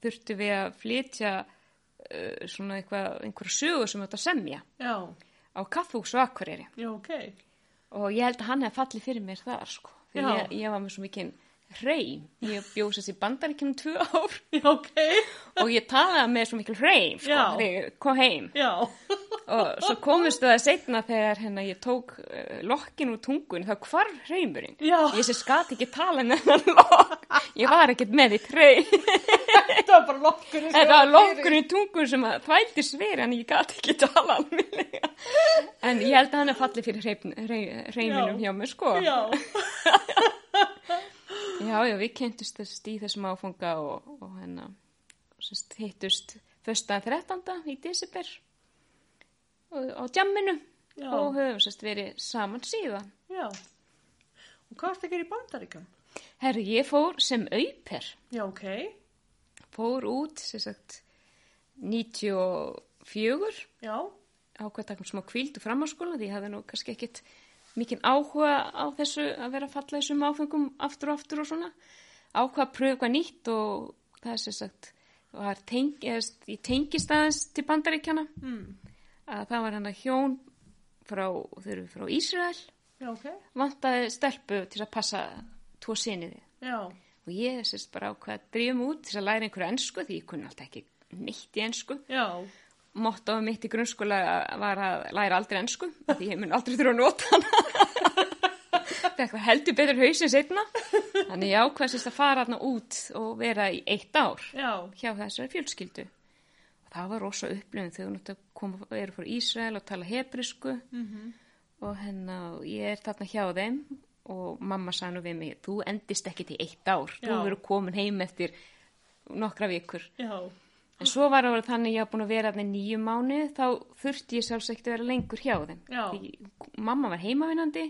þurftum við að flytja uh, svona eitthvað, einhverju sögu sem þetta semja já, á kaffúks og akkurýri. já, ok. Og ég held að hann hefði fallið fyrir mér þar, sko. Þegar ég, ég var með svo mikið hreim. Ég bjóð sér í bandaríkjum tvö ár Já, ok. og ég talaði með svo mikil hreim, sko, þegar ég kom heim. Já, Og svo komist það setna þegar hérna, ég tók uh, lokkin úr tungun, þá hvar hreimurinn? Já. Ég sé skat ekki tala með þennan lokk. Ég var ekkert með í hreim. þetta var bara lokkur. Þetta var lokkur í tungun sem þvældi sveri en ég gati ekki tala almennilega. En ég held að hann er fallið fyrir hreim, hreim, hreiminum Já. hjá mér, sko. Já, *laughs* Já, já, við kynntust þess í þessum áfanga og, og hérna sest, hittust föstaðan 13. í December á djamminu Já. og höfum sest, verið saman síðan. já. Og hvað varst að gera í bandaríkjum? Herru, ég fór sem auper, Já, ok. fór út, sem sagt, 94 Já, ákveð að taka um smá kvíld og framháskóla því ég hafði nú kannski ekkit mikinn áhuga á þessu að vera að falla þessum áfengum aftur og aftur og svona. Ákveð að pröfa nýtt og það er sem sagt var teng, eðast, ég tengist aðeins til bandaríkjana mm. að það var hann að hjón frá, þau eru frá Ísrael. Já, ok. vantaði stelpu til að passa tvo sinniði Já, og ég sérst bara ákveð að drifum út til að læra einhverju ennsku því ég kunni alltaf ekki neitt í ennsku já, mottoð mitt í grunnskóla var að læra aldrei ennsku því ég mun aldrei þurfa að nota hana. Það heldur betur hausinn setna þannig ég ákvæðsist að fara hana út og vera í eitt ár já, hjá þessari fjölskyldu. Og það var rosa upplifun þegar koma eru frá Ísrael og tala hebrisku mhm, og hérna ég er þarna hjá þeim og mamma sagði nú við mig þú endist ekki til eitt ár. Þú Já. verður komin heim eftir nokkra vikur. Já, En svo var það þannig að ég hafa búin að vera þarna í nýju mánu, þá þurfti ég sjálfs ekkert að vera lengur hjá þeim. Já. Því mamma var heimavinnandi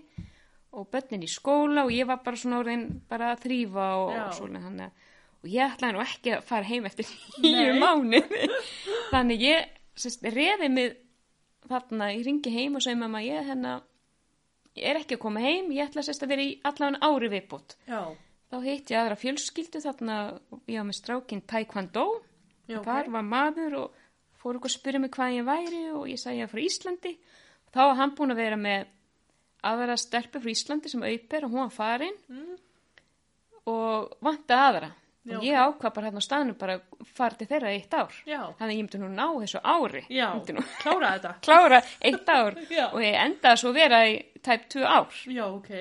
og börnin í skóla og ég var bara svona orðin bara að þrýfa og, og svona hann og ég ætlaði nú ekki að fara heim eftir nýju mánu. *laughs* þannig ég sérst, reði mig þarna, ég ringi heim og segi mamma, ég, hérna, ég er ekki að koma heim, ég ætla sérst að vera í allavega ári viðbútt. Þá hitt ég aðra fjölskyldu þarna, ég var með strákinn Taekwondo já, og þar var maður og fór okkur að spyrja mig hvað ég væri og ég sagði ég frá Íslandi þá var hann búin að vera með aðra stelpu frá Íslandi sem auper og hún var farin Mm. og vantaði aðra. Já, ég ákvað bara hérna á staðnum bara fara til þeirra eitt ár. Já. Þannig að ég myndi nú ná þessu ári. Já, *laughs* klára þetta. *laughs* klára eitt ár *laughs* og ég endaði svo vera í tæp tvö ár. Já, ok.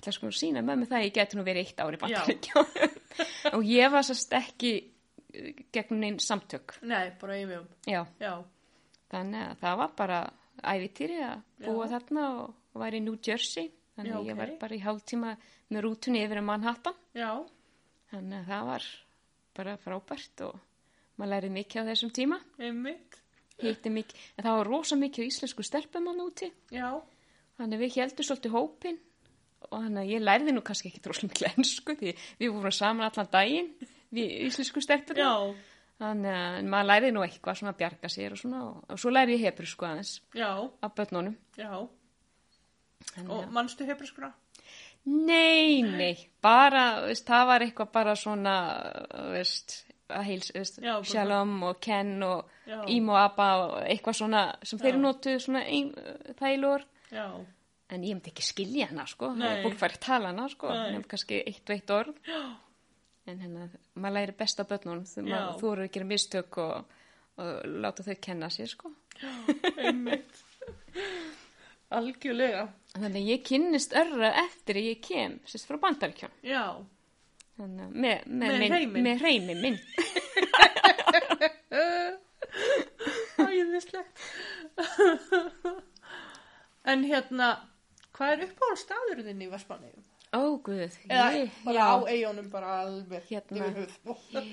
ætla sko að sína með mig það að ég geti nú verið eitt ár í Já. bandaríkjónum og ég var sérst ekki gegnum neinn samtök. Nei, bara yfir um. já, Já, þannig að það var bara ævitýri að búa Já. þarna og, var í New Jersey. Þannig Já, að ég ok. var bara í hálftíma með rútunni yfir um Manhattan. Já, þannig að það var bara frábært og maður lærið mikið á þessum tíma. Einmitt. hitti mikið, en það var rosa mikið á íslensku stelpumann úti. Já, Þannig að við heldum svolítið hópin og þannig að ég lærði nú kannski ekki droslega miklu ennsku því við vorum saman allan daginn íslensku stelpuna. já, Þannig að maður lærði nú eitthvað svona að bjarga sér og svona og, og svo lærði ég hebru sko aðeins já, af börnunum. Og mannstu hebriskuna? nei, nei, bara, veist, það var eitthvað bara svona, veist, að heils, veist, Shalom og Ken og Já. Ím og Abba og eitthvað svona sem þeir Já. notuðu svona ein, þælur. Já, En ég myndi ekki skilja hana, sko. Fólk fær að tala hana, sko. Nefn kannski eitt og eitt orð. já, *gasps* En hérna, maður læri best af börnunum. Þú, eru að gera mistök og, og láta þau kenna sér, sko. einmitt. *laughs* Algjörlega. Þannig ég kynnist örra eftir að ég kem, sérst frá bandaríkjón. Já, Þannig með, með, Með hreiminn. með hreiminn minn. *laughs* æðislegt. *laughs* en hérna, hvað er uppáhald staðurinn í Vestmanneigum? Ó, guð. Eða ég- bara já, á eigunum bara alveg Hérna. yfir höfuð.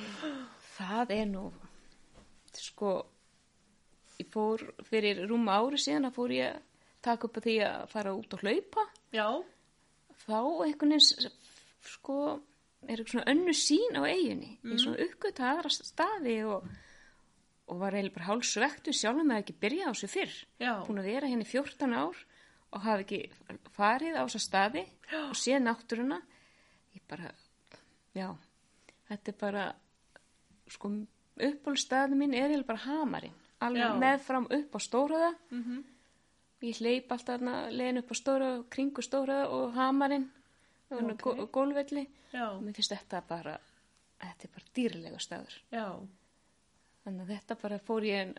Það er nú, sko, ég fór fyrir rúma ári síðan að fór ég að taka upp að því að fara út og hlaupa. Já, þá einhvern veginn sko er eitthvað svona önnu sín á eiginni mm. ég svona uppgöta aðra staði og, og var eiginlega bara hálsvektu sjálfum með að ekki byrja á þessu fyrr Já. búin að vera henni 14 ár og hafa ekki farið á þessa staði og séð náttúruna ég bara já, þetta er bara sko uppbólstaði mín er eiginlega bara hamarinn alveg Já. meðfram upp á stóraða mhm, Ég hleyp alltaf leiðin upp á stóra, kringu stóra og hamarinn og Ok. okay. gólvelli. já, Og mér finnst þetta bara, þetta er bara dýrlega staður. já, Þannig að þetta bara fór ég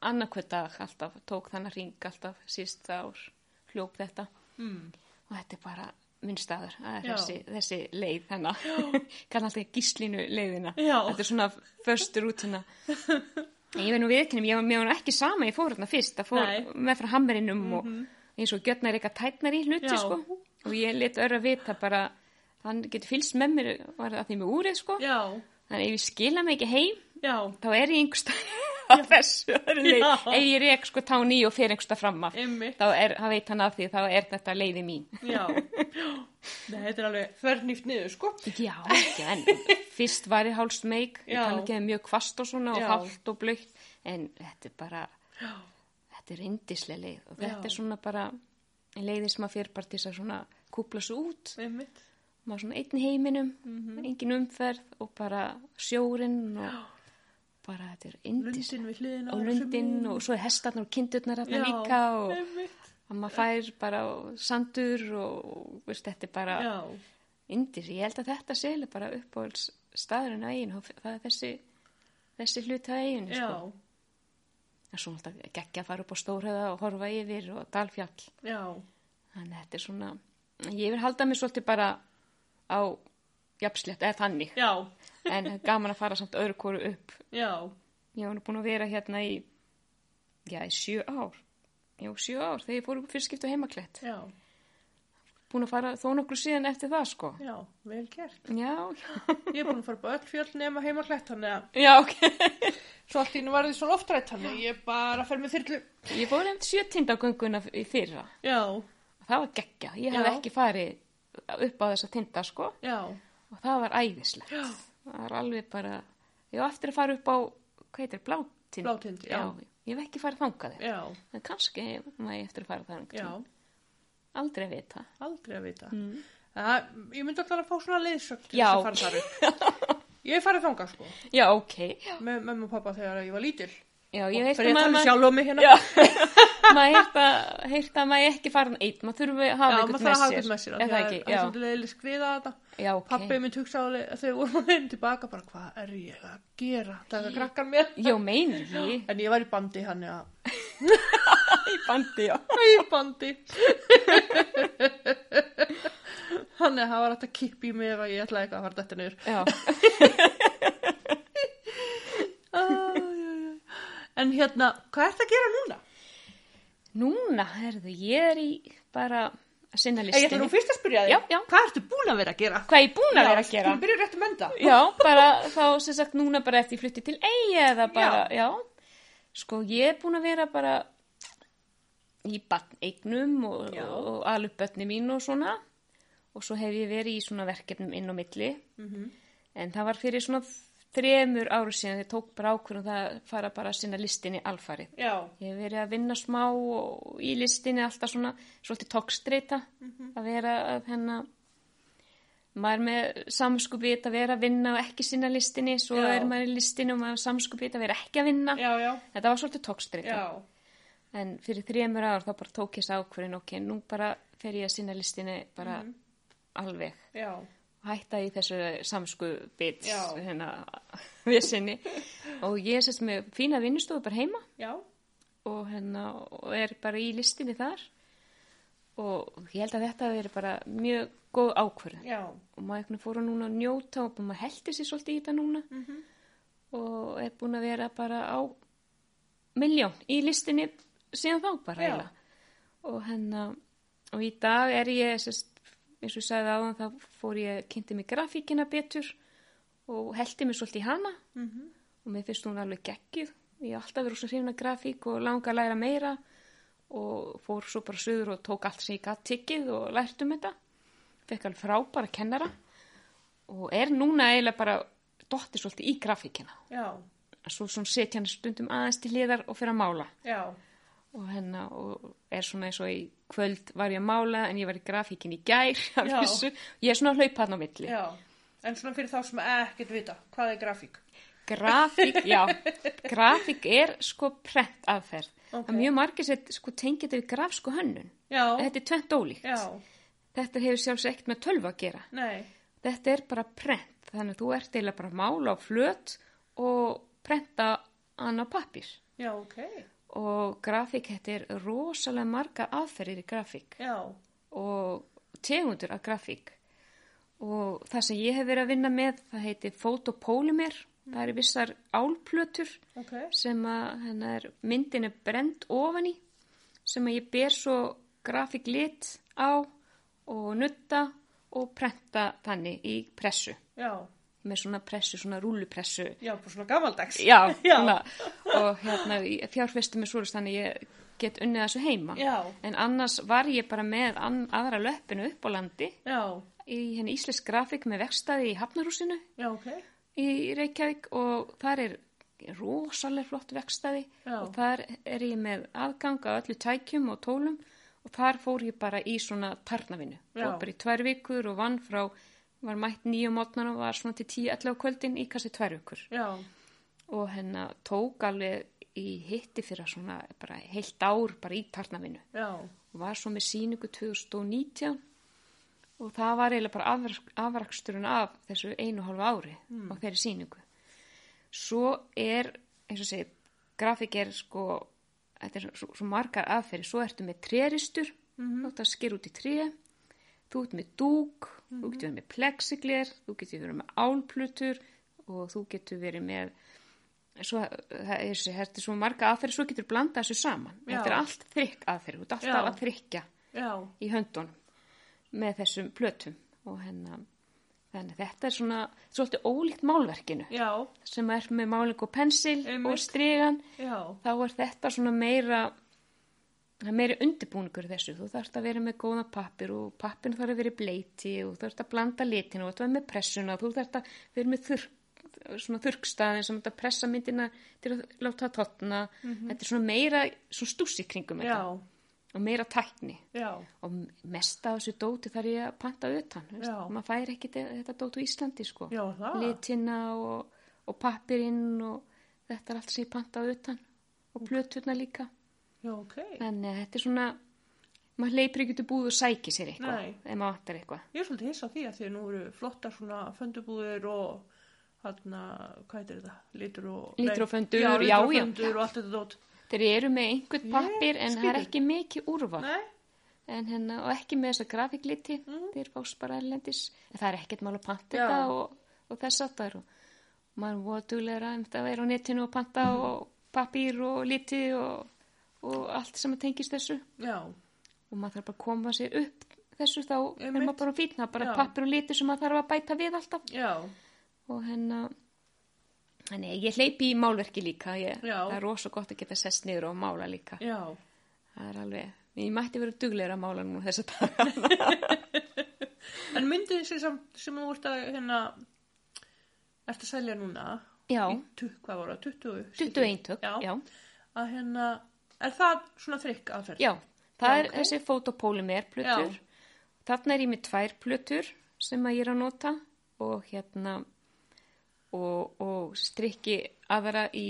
annarkvæð dag alltaf, tók þannig ring alltaf síst ár, hljóp þetta. mm, Og þetta er bara minn staður, þessi, þessi leið hennar. Kann alltaf gíslinu leiðina. Já. Þetta er svona föstur útina. En ég veit nú viðkynum, ég var ekki sama, ég fór hérna fyrst, fór. Mhm. með frá hammerinum og eins og gjötnar eitthvað tætnar í hluti, sko. Og ég let öru að vita bara, hann getur fylgst með mér, það því með úrið, sko. Þannig að ef ég skila mig ekki heim, já, þá er ég einhverstað *laughs* þessu. Já. Ef ég rek sko tán í og fer einhverstað fram af, Einmitt. þá er, veit hann af því, þá er þetta leiði mín. já. Nei, þetta er alveg þverrnýft niður, sko. Já, ekki, en fyrst var ég hálst meik, ég Já. kann ekki að mjög kvast og svona og Já. hálft og blöytt, en þetta er bara, þetta er indislega leið og þetta Já. er svona bara leiði sem að þess að svona kúpla svo út, Einmitt. maður svona einn heiminum, Mhm. engin umferð og bara sjórin og bara þetta er indis Lundin við hliðina. og lundin og svo er hestarnar og kindurnar Já, líka og að maður fær bara sandur og veist, þetta er bara indis, ég held að þetta seli bara uppáhalds staðurinn á eiginu, það er þessi þessi hluti á eiginu já, sko. en svo náttúrulega geggja að fara upp á stórhöða og horfa yfir og dalfjall. Já, þannig að þetta er svona ég vil halda mig svolítið bara á jafnslegt, eða þannig. Já, en gaman að fara samt öðru kóru upp. Já, ég var búin að vera hérna í já, í sjö ár. Já, sjö ár, þegar ég fór upp fyrst skiptu heimaklett. Já, búin að fara þó nokkur síðan eftir það sko. Já, vel gert. já, Ég er búin að fara upp öll fjöll nema heima klætt, þannig að já, ok. svo allt í nú var því svo loftrætt, þannig að ég bara fer með þyrlu. ég fór eftir sjötindagönguna í fyrra. Já, það var geggja, ég Já. ekki farið upp á þessa tinda sko. Já, og það var æðislegt. Já. Það var alveg bara ég var eftir að fara upp á, hvað heitir, blátind Blátind, já. ég hef ekki farið þangað já, en kannski má ég eftir að fara já, aldrei að vita aldrei að vita. Það, ég myndi alltaf að fá svona leiðsögn til Já. þess að fara þar upp. *laughs* Ég farið þangað, sko, já, ok, með mömmu og pappa þegar ég var lítil. já, Og ég veit fer ég tala mamma sjálf um mig hérna. *laughs* Já. maður heyrt að, heyrt að maður ekki fara einn, maður þurfi að hafa Já, einhvern maður þarf að hafa með eitthvað sér. með sér. Er það að? Það er Já, svolítið leiðileg skriða þetta. já, ok. Pappi minn hugsa á þegar við vorum að leiðin tilbaka, bara hvað er ég að gera? Taka krakkar mér. Já, meinir því. En ég var í bandi hann, já. *laughs* Í bandi, já. Í bandi. Þannig að það var hægt að kippa í mig ef að ég ætlaði eitthvað að fara þetta niður. Já, Æ, æ, æ. En hérna, hvað ert að gera núna? Núna, herðu, ég er í bara að sinna Ég ætla listinni. nú fyrst að spyrja þig. Já, já. Hvað ertu búin að vera að gera? Hvað ég búin að vera að gera? Þú byrjar rétt að menda. Já, bara þá sem sagt núna bara eftir flutti til eiga eða bara, já. Sko ég er búin að vera bara í eignum og, Já. og alveg börni mín og svona og svo hef ég verið í svona verkefnum inn á milli Mhm. en það var fyrir svona þremur áru síðan ég tók bara ákvörðum það að fara bara að sinna listinni alfarið. Já. Ég hef verið að vinna smá og í listinni alltaf svona svolítið tókstreita að vera að hennar maður með samskupið að vera að vinna og ekki sinna listinni svo Já. er maður í listinni og maður samskupið að vera ekki að vinna Já, já. þetta var svolítið tókstreita Já. en fyrir þremur ár þá bara tók ég þess ákvörðin ok, nú bara fer ég að sinna listinni bara alveg Já. Hætta í þessu samskupið Já. hérna *laughs* við sinni og ég er sérst með fína vinnustofu bara heima Já. og, hérna, og er bara í listinni þar og ég held að þetta veri bara mjög góð ákvörð Já. og maður einhvern veginn fór að núna að njóta og maður heldur sér svolítið í þetta núna Mhm. og er búin að vera bara á miljón í listinni síðan þá bara og hennar og í dag er ég sest, eins og ég sagði áðan þá fór ég kynnti mig grafíkina betur og heldi mig svolítið í hana Mhm. og mér finnst hún alveg geggjuð ég hef alltaf verið svo hrifna grafík og langa að læra meira og fór svo bara söður og tók allt sem ég gatt tiggið og lært um þetta fekk alveg frábæra kennara og er núna eiginlega bara dotti svolítið í grafíkina Já. svo svona setja hann stundum aðeins til hliðar og fyrir að mála Já. Og hennar og er svona eins og í kvöld var ég að mála en ég var í grafíkin í gær *laughs* ég er svona að hlaupa hann á milli Já. En svona fyrir þá sem ekkert vita, hvað er grafík? Grafík, já, *laughs* grafík er sko prent aðferð. Ok. Það er mjög margir sem sko tengið þetta við grafsku hönnun. Já. Þetta er tvent ólíkt. Já. Þetta hefur sjálfs ekkert með tölvu að gera. Nei. Þetta er bara prent, þannig að þú ert eiginlega bara að mála á flöt og prenta hann á pappir. Já, ok. Og grafík, þetta er rosalega marga aðferðir í grafík Já. og tegundur af grafík. Og það sem ég hef verið að vinna með, það heitir fotopólimer. Það eru vissar álplötur Ok. sem að hennar myndin er brend ofan í sem að ég ber svo grafík lit á og nutta og prenta þannig í pressu Já. Með svona pressu, svona rúlupressu Já, bara svona gamaldags. já, *laughs* Já. Og hérna fjárfestu með svoleiðis þannig ég get unnið þessu heima Já. en annars var ég bara með aðra löppinu upp á landi Já. í henni íslensk grafík með vekstaði í Hafnarhúsinu Já, ok. í Reykjavík og þar er rosalega flott vekstaði Já. og þar er ég með aðgang á öllu tækjum og tólum og þar fór ég bara í svona tarnavinu og bara í tvær vikur og vann frá var mætt nýju mótnar og var svona til 10-11 á kvöldin í kannski tvær Já. og hennar tók alveg í hitti fyrir svona bara heilt ár bara í tarnavinu og var svo með síningu 2019 og það var eiginlega bara afrak, afraksturinn af þessu einu hálfu ári á þeirri síningu. Svo er, eins og segið, grafík er sko, þetta er svo, svo margar aðferði, svo ertu með tréristur, þú ert að skera út í tré, þú ert með dúk, þú getur verið með plexigler, þú getur verið með álplutur og þú getur verið með, svo, það er, er svo marga aðferði, svo getur blanda þessu saman. Já. Þetta er allt þrykk aðferði, þú ert alltaf Já. að þrykja Já. í höndunum með þessum plötum og hennar þannig þetta er svona svolítið ólíkt málverkinu Já. sem er með máling og pensil Einmitt. og stregan Já. þá er þetta svona meira það er meiri undirbúningur þessu. Þú þarfst að vera með góða pappir og pappinu þarf að vera bleiti og þú þarfst að blanda litinu og þú þarfst að vera með pressuna. Þú þarfst að vera með þurr, þurrkstaðin sem þetta pressa myndina til að láta það totna þetta er svona meira svona stúsi kringum þetta. Og meira tækni. Já. og mest af þessu dóti þarf ég að panta utan maður fær ekki þetta dót á Íslandi sko. Já, litina og, og pappirinn og þetta er allt sem ég panta utan. Og plöturna líka Já, ok. Þannig að þetta er svona, maður leipur ekki í búð og sækir sér eitthvað, Nei. ef maður vantar eitthvað. Ég er svolítið hissa á því að því að nú eru flottar svona föndubúðir og hann, hvað heitir þetta? Lítur og... Lítur og föndur, já, já, lítur og föndur og allt þetta dót. Þeir eru með einhvern pappir en það er ekki mikið úrval. Nei, En hérna, og ekki með þessa grafíkliti, Mhm. þeir fást bara erlendis. En það er ekkert mál að panta þetta og, og þess að það er. Og maður voru duglegra um þetta að vera á netinu og panta Mhm. og pappír og liti og, og allt sem að tengist þessu. já, Og maður þarf bara að koma sér upp þessu þá er Einmitt. maður bara er bara Já. pappír og liti sem maður þarf að bæta við alltaf. já, Og hérna, þannig ég hleypi í málverki líka. Ég, það er rosa gott að geta sest niður og mála líka. já. Það er alveg, ég mætti vera duglegra að mála nú þess að daga. *laughs* En myndið sem, sem, þú ert að, hérna, ert að selja núna, Já, í tu, hvað var það, 20? 20 eintök, Já. já. Að hérna, er það svona þrykk aðferð? Já, það Já, er ok. þessi fotopólimer plötur. Þarna er ég með tvær plötur sem að ég er að nota og hérna og, og strikki aðra í,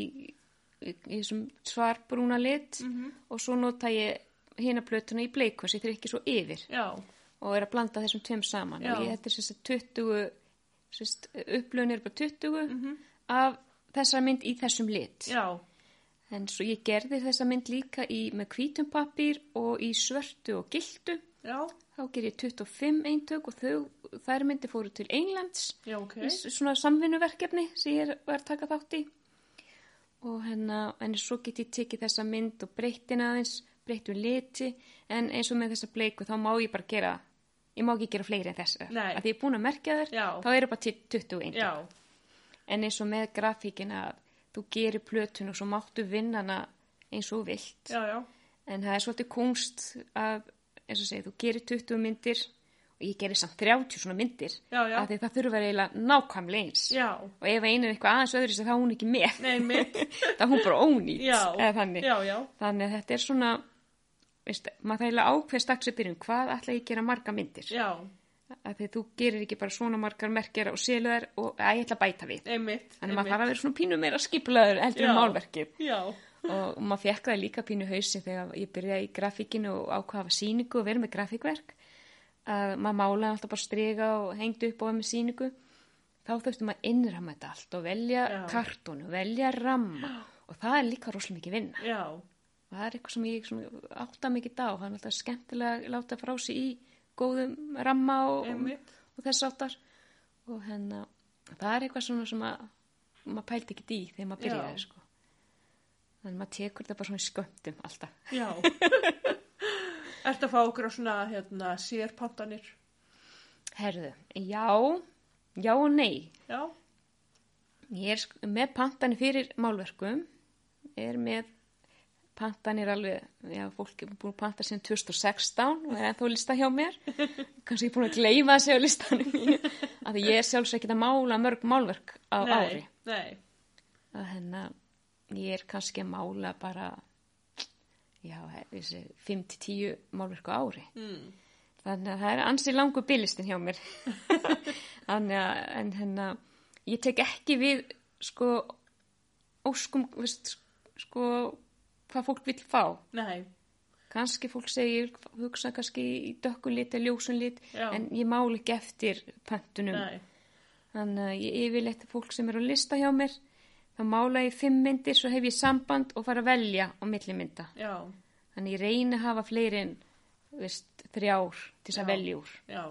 í, í þessum svarbrúna lit Mhm. og svo nota ég hérna plötuna í bleikun sem ég strikki svo yfir Já, og er að blanda þessum tveim saman ég þetta er sérst 20 sérst, upplöðin er bara 20 Mhm. af þessar mynd í þessum lit. já, En svo ég gerði þessa mynd líka í, með hvítum pappír og í svörtu og gildu. já, Þá ger ég 25 eintök og þau, þær myndi fóru til Englands já, ok. í svona samvinnuverkefni sem ég var að taka þátt í. Og hérna, en svo get ég tekið þessa mynd og breytin aðeins, breytt um liti, en eins og með þessa bleiku þá má ég bara gera, ég má ekki gera fleiri en þessa. Nei. Að því ég er búin að merkja þær, Já. þá eru bara til 20 eintök. Já, En eins og með grafíkina að þú gerir plötun og svo máttu vinna hana eins og vilt. já, já, En það er svolítið kunst að, eins og segið, þú gerir 20 myndir og ég gerir samt 30 svona myndir. Já, því það þurfa eiginlega nákvæmlega eins. já, Og ef einu er eitthvað aðeins öðru þá er hún ekki með. *laughs* þá er hún bara ónýtt. þannig. Þannig að þetta er svona, veist, maður það eiginlega ákveð strax upp byrjun, hvað ætla ég að gera marga myndir? já, Af því þú gerir ekki bara svona margar merkjar og séluðar og að ég ætla að bæta við. einmitt, Þannig að maður þarf að vera svona pínu meira skiplaður heldur um málverkið. Já, Og maður fekk það líka pínu hausi þegar ég byrjaði í grafíkinu og ákvaða síningu og verið með grafíkverk. Að maður málaði alltaf bara striga og hengdi upp og var með síningu. Þá þurfti maður að innramma þetta allt og velja Já. kartonu, velja ramma. Og það er líka rosalega mikið vinna. já, Og það er eitthvað sem ég átta mikið er góðum ramma og, Einmitt. og þess áttar. Og hérna, það er eitthvað svona sem að maður pældi ekki í þegar maður byrjaði, sko. Þannig að maður tekur þetta bara svona í skömmtum alltaf. já. *laughs* Ertu að fá okkur á svona, hérna, sérpantanir? Herðu, já, já og nei. Já, Ég er með pantanir fyrir málverkum, er með pantanir alveg, já, fólk er búin að panta síðan 2016 og er ennþá lista hjá mér. Kannski ég er búin að gleyma þessi á listanum mínu. Af því ég er sjálfs ekki að mála mörg málverk á nei, ári. nei, Að hennar, ég er kannski að mála bara, já, þessi 5-10 málverk á ári. mm. Þannig að það er ansi langur bilistin hjá mér. *laughs* Þannig að, en hérna, ég tek ekki við, sko, óskum, veist, sko, hvað fólk vil fá. nei, Kanski fólk segir, hugsa kannski í dökkulit eða ljósunlit, Já. en ég máli ekki eftir pöntunum. nei, Þannig að ég yfirleitt fólk sem er á lista hjá mér, þá mála ég fimm myndir, svo hef ég samband og fara að velja á milli mynda. já, Þannig ég reyni að hafa fleiri en, þrjár til þess að velja úr. já.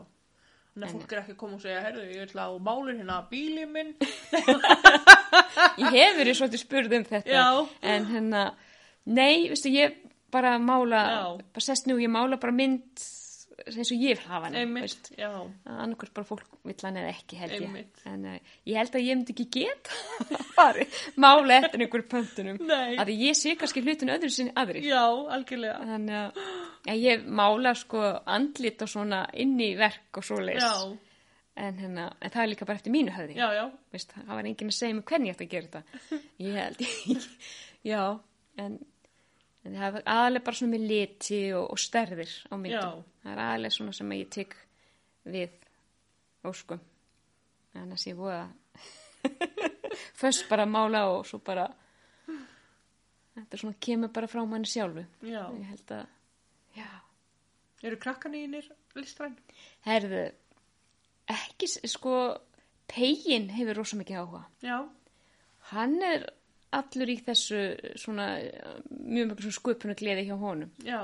Þannig að fólk er ekki að koma og segja, herðu, ég ætla á málur hérna bílið minn. *laughs* Ég hef verið svolítið spurð um þetta. Já. En hérna, nei, veistu, ég bara mála, Já. bara sest nú, ég mála bara mynd eins og ég vil hafa hana. Einmitt, já, Annarkvært bara fólk vill hann eða ekki, held ég. Einmitt. En uh, ég held að ég myndi ekki geta *laughs* mála eftir einhverjum pöntunum. Nei. Að ég sé kannski hlutinu öðru sinni aðri. já, algjörlega. Þannig að ja, ég mála sko andlit og svona inn í verk og svo leis. Já, En, hérna, en það er líka bara eftir mínu höfði. já, já, Veist, það var enginn að segja mig hvernig ég ætti að gera þetta. *laughs* Ég held ég, já, en, en það er aðalega bara svona með liti og, og stærðir á myndum. Já. Það er aðalega svona sem ég tek við óskum. Þannig að ég voða *laughs* först bara mála og svo bara þetta svona kemur bara frá manni sjálfu. Já. Ég held að, já, Eru krakkanínir listræn? herðu, ekki, sko, Pegin hefur rosa mikið áhuga. Já. Hann er allur í þessu svona mjög mjög sköpunu gleði hjá honum. Já.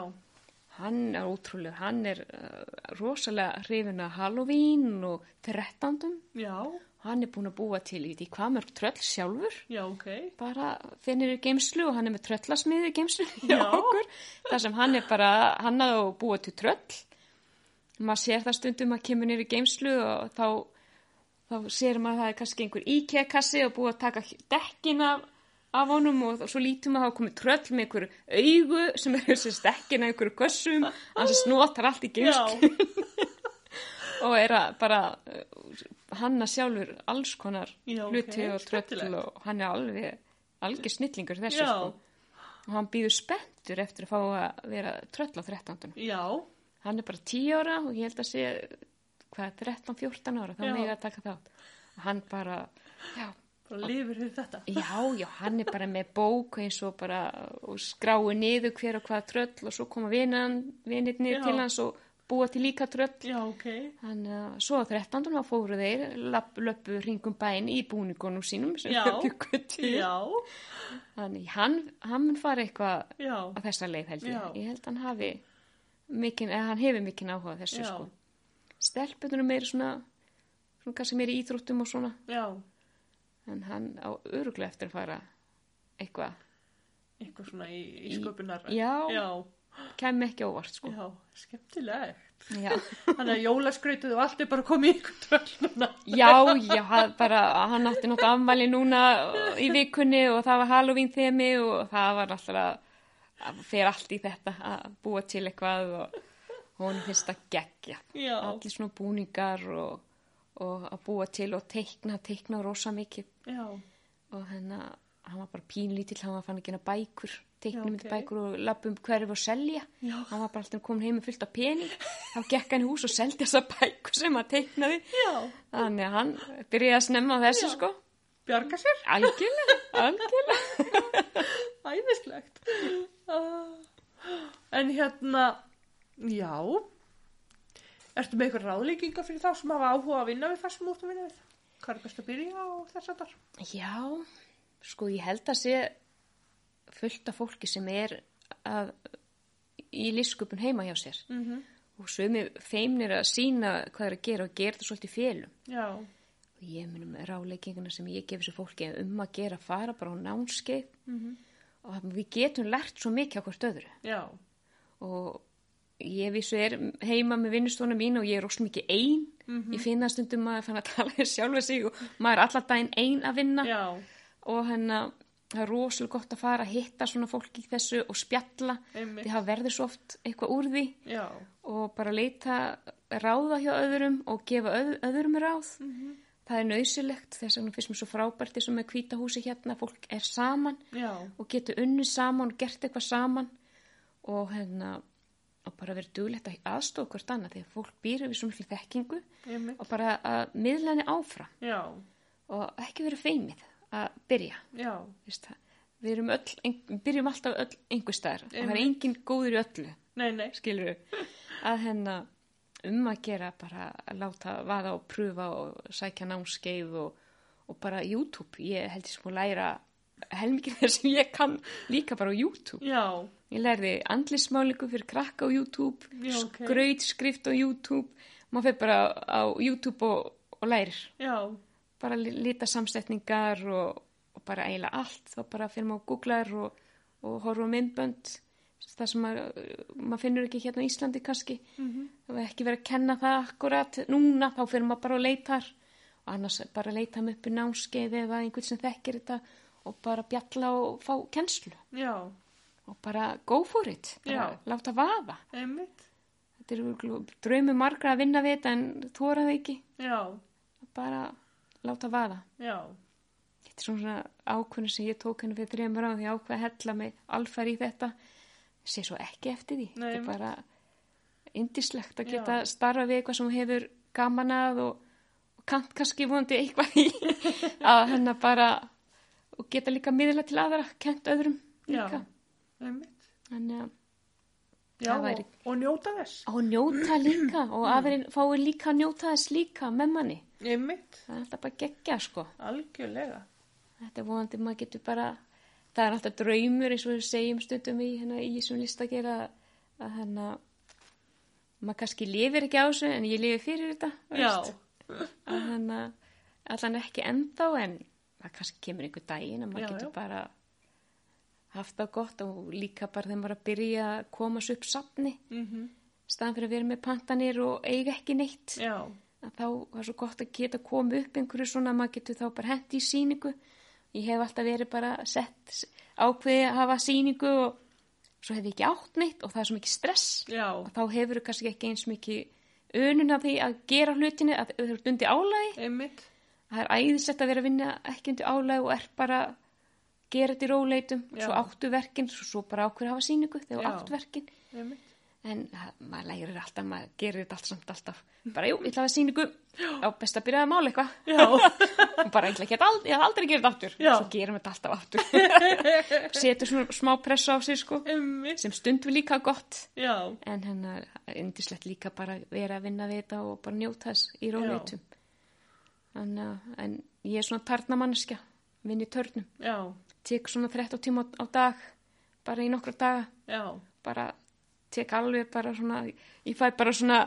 Hann er ótrúlega, hann er uh, rosalega hrifin að Halloween og 13. Já. Hann er búin að búa til í hvað mörg tröll sjálfur. Já, ok. Bara finnir í geimslu og hann er með tröllasmiði í geimslu. *laughs* Það sem hann er bara, hann að búa til tröll. Maður sér það stundum að kemur nýri geimslu og þá, þá sér maður að það er kannski einhver IKEA-kassi og búið að taka dekkin af, af honum og svo lítum að það komið tröll með einhver augu sem er þessi dekkin af einhverju kössum. Hann sem snotar allt í geimslu *laughs* og er að bara uh, hanna sjálfur alls konar Já, hluti og tröll og hann er alveg algjör snillingur þessu sko og hann býður spenntur eftir að fá að vera tröll á 13. Já. Hann er bara 10 ára og ég held að sé hvað, 13-14 ára þá Já. megið að taka þátt og hann bara, já, Bara lifir fyrir þetta. já, já, hann er bara með bók eins og bara og skrái niður hver og hvað tröll og svo koma vinirnir Já. til hans og búa til líka tröll Já, ok. Þannig að svo á 13. þá fóru þeir löpu hringum bæinn í búningunum sínum sem Já. þeir byggu til. Já. Þannig hann, hann fara eitthvað á þessa leið held ég. Ég held hann hafi mikinn, eða hann hefur mikinn áhuga þessu Já. sko. Stelpunum meiri svona, svona kannski meiri í íþróttum og svona. Já. En hann á öruglega eftir að fara eitthvað. Eitthvað svona í, í sköpunar. Já. Já. Kæmi ekki óvart sko. Já. Skemmtilegt. Já. *laughs* Þannig að jólaskrautuð og allt er bara komið í núna. Já, já, bara, hann átti náttúrulega afmæli núna í vikunni og það var Halloween þemi og það var alltaf að, fer allt í þetta að búa til eitthvað og hún finnst að gegja. Allir svona búningar og, og að búa til og teikna, teikna rosa mikið Já. og hennar, hann var bara pínlítill, hann var fann ekki hérna bækur, teiknum okay. ok. bækur og lappum hverju og selja. Já. Hann var bara alltaf komin heim fullt af pening, þá gekk hann í hús og seldi þessa bækur sem hann teiknaði. Já. Þannig að hann byrjaði að snemma þessu sko. Bjarga sér. Algjörlega, algjörlega. *laughs* Æðislegt. Ah. En hérna, já. Ertu með eitthvað ráðleikinga fyrir þá sem hafa áhuga að vinna við það sem þú ert að vinna við? Hvað er best að byrja á þess að þar? Já, sko ég held að sé fullt af fólki sem er að, í lífsköpun heima hjá sér Mm -hmm. og sömu feimnir að sína hvað er að gera og gera þetta svolítið félum. Já. Og ég munum ráðleikinguna sem ég gefi þessu fólki um að gera fara bara á nánskeið Mm og að við getum lært svo mikið á hvort öðru. Já. og ég vissu er heima með vinnustofuna mín og ég er rost mikið ein Mhm. ég finna stundum að fann að tala sjálfa sig og maður er allar daginn ein að vinna Já. og hennar það er rosalega gott að fara að hitta svona fólk í þessu og spjalla Einmitt. því það verður svo oft eitthvað úr því Já. og bara leita ráða hjá öðrum og gefa öð, öðrum ráð Mhm. það er nöysilegt þess að finnst mér svo frábært eins og með hvítahúsi hérna fólk er saman Já. og getur unni saman og gert eitthvað saman og hérna og bara verið duglegt að aðstofa hvort annað því að fólk býr við svo miklu þekkingu Einmitt. og bara að miðla henni áfram Já. og ekki verið feimið að byrja við erum öll, ein, byrjum alltaf öll einhver staðar og það er Einmitt. engin góður í öllu Nei, nei. skilur við að hennar um að gera bara að láta vaða og pröfa og sækja námskeið og, og bara YouTube ég held ég sko að læra helmikið þess sem ég kann líka bara á YouTube Já. Ég lærði andlismálingu fyrir krakka á YouTube, Já, ok. skrautskrift á YouTube, maður fyrir bara á YouTube og, og lærir. Já. Bara li- lita samsetningar og, og bara eiginlega allt, þá bara fyrir maður að googlar og, og horfa á myndbönd, það sem maður, maður finnur ekki hérna á Íslandi kannski. Mhm. Það var ekki verið að kenna það akkurat núna, þá fyrir maður bara og leitar og annars bara leita mig upp í námskeið eða einhvern sem þekkir þetta og bara bjalla og fá kennslu Já. og bara go for it, bara láta vaða. Einmitt. Þetta er örugglega draumi margra að vinna við þetta en það ekki, Já. bara láta vaða. Já. Þetta er svona ákvörðin sem ég tók henni fyrir þreymur á því ákveð að hella mig alfæri í þetta. Sé svo ekki eftir því. Nei, þetta er bara indislegt að geta starfa við eitthvað sem hefur gaman að og, og kant kannski vonandi eitthvað í *laughs* að hennar bara og geta líka miðla til aðra, kent öðrum líka. Já, einmitt. Þannig að Já, væri- og, njóta þess. og njóta líka *clears throat* og aðverinn fái líka að njóta þess líka með manni. Einmitt, Það er alltaf bara geggja sko. algjörlega. Þetta er vonandi maður getur bara, það er alltaf draumur eins og við segjum stundum í, hérna, í þessum lista að hérna, maður kannski lifir ekki á þessu en ég lifi fyrir þetta. Já, veist. Að hérna, allan ekki ennþá en það kannski kemur einhver daginn að maður Já, getur já. bara haft það gott og líka bara þegar maður að byrja að koma svo upp safni, mm staðan fyrir að vera með pantanir og eiga ekki neitt. þá var svo gott að geta komið upp einhverju svona að maður getur þá bara hendi í síningu ég hef alltaf verið bara sett ákveði að hafa síningu og svo hef ég ekki átt neitt og það er svo mikið stress já, og þá hefur þú kannski ekki eins mikið önun af því að gera hlutinu að þau eru undir álægi einmitt. Það er æðislegt að vera að vinna ekki undir álægi og er bara gera þetta í róleitum. Já. svo áttu verkin, svo, svo bara ákveði að hafa síningu þegar þú Já. átt verkin. Einmitt. en maður lærir alltaf, maður gerir þetta allt samt alltaf. Bara jú, ég ætla að hafa síningu á best að byrja að mála eitthvað. *laughs* Bara ég ætla ekki að ætla aldrei að gera þetta aftur. Já. svo gerum við þetta alltaf aftur. *laughs* Setur svona smá pressa á sig sko sem stund við líka gott. Já, en hennar indislegt líka bara vera að vinna við þetta og bara njóta þess í róleitum en, en ég er svona tarnamanneskja vinn í törnum, já, tek svona 13 tíma á, dag bara í nokkra daga. Já, bara tek alveg bara svona ég fæ bara svona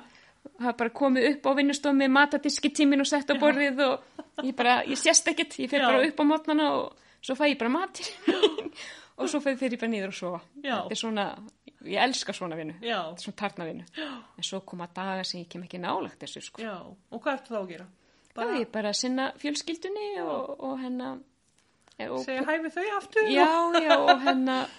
bara komið upp á vinnustof með matadiski tímin og sett á borðið og ég bara, ég sést ekkert, ég fer Já. bara upp á mótnana og svo fæ ég bara matir *laughs* og svo fer ég bara niður og sofa. Já. þetta er svona, ég elska svona vinnu. Já, þetta er svona tarnavinnu. En svo koma dagar sem ég kem ekki nálagt þessu sko. já. Og hvað ertu þá að gera? Bara, ég bara sinna fjölskyldunni og, og hennar og, Segja hæfi þau aftur? já, já, og hennar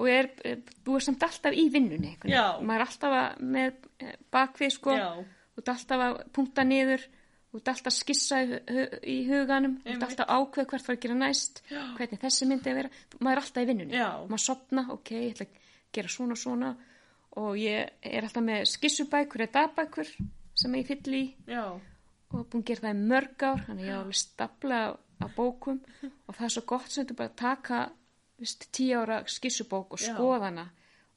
og er, er búið samt alltaf í vinnunni Já. maður er alltaf að, með eh, bakvið sko, Já. og er alltaf að punkta niður og er alltaf að skissa í, í huganum og er alltaf að ákveða hvert var að gera næst Já. hvernig þessi myndi að vera maður er alltaf í vinnunni, Já. maður sopna ok, ég ætla að gera svona og svona og ég er alltaf með skissubækur eða dagbækur sem ég fyll í Já, og búin að gera það í mörg ár þannig að ég á alveg stapla af bókum og það er svo gott sem þú bara taka vist, tíu ára skissubók og Já. skoða hana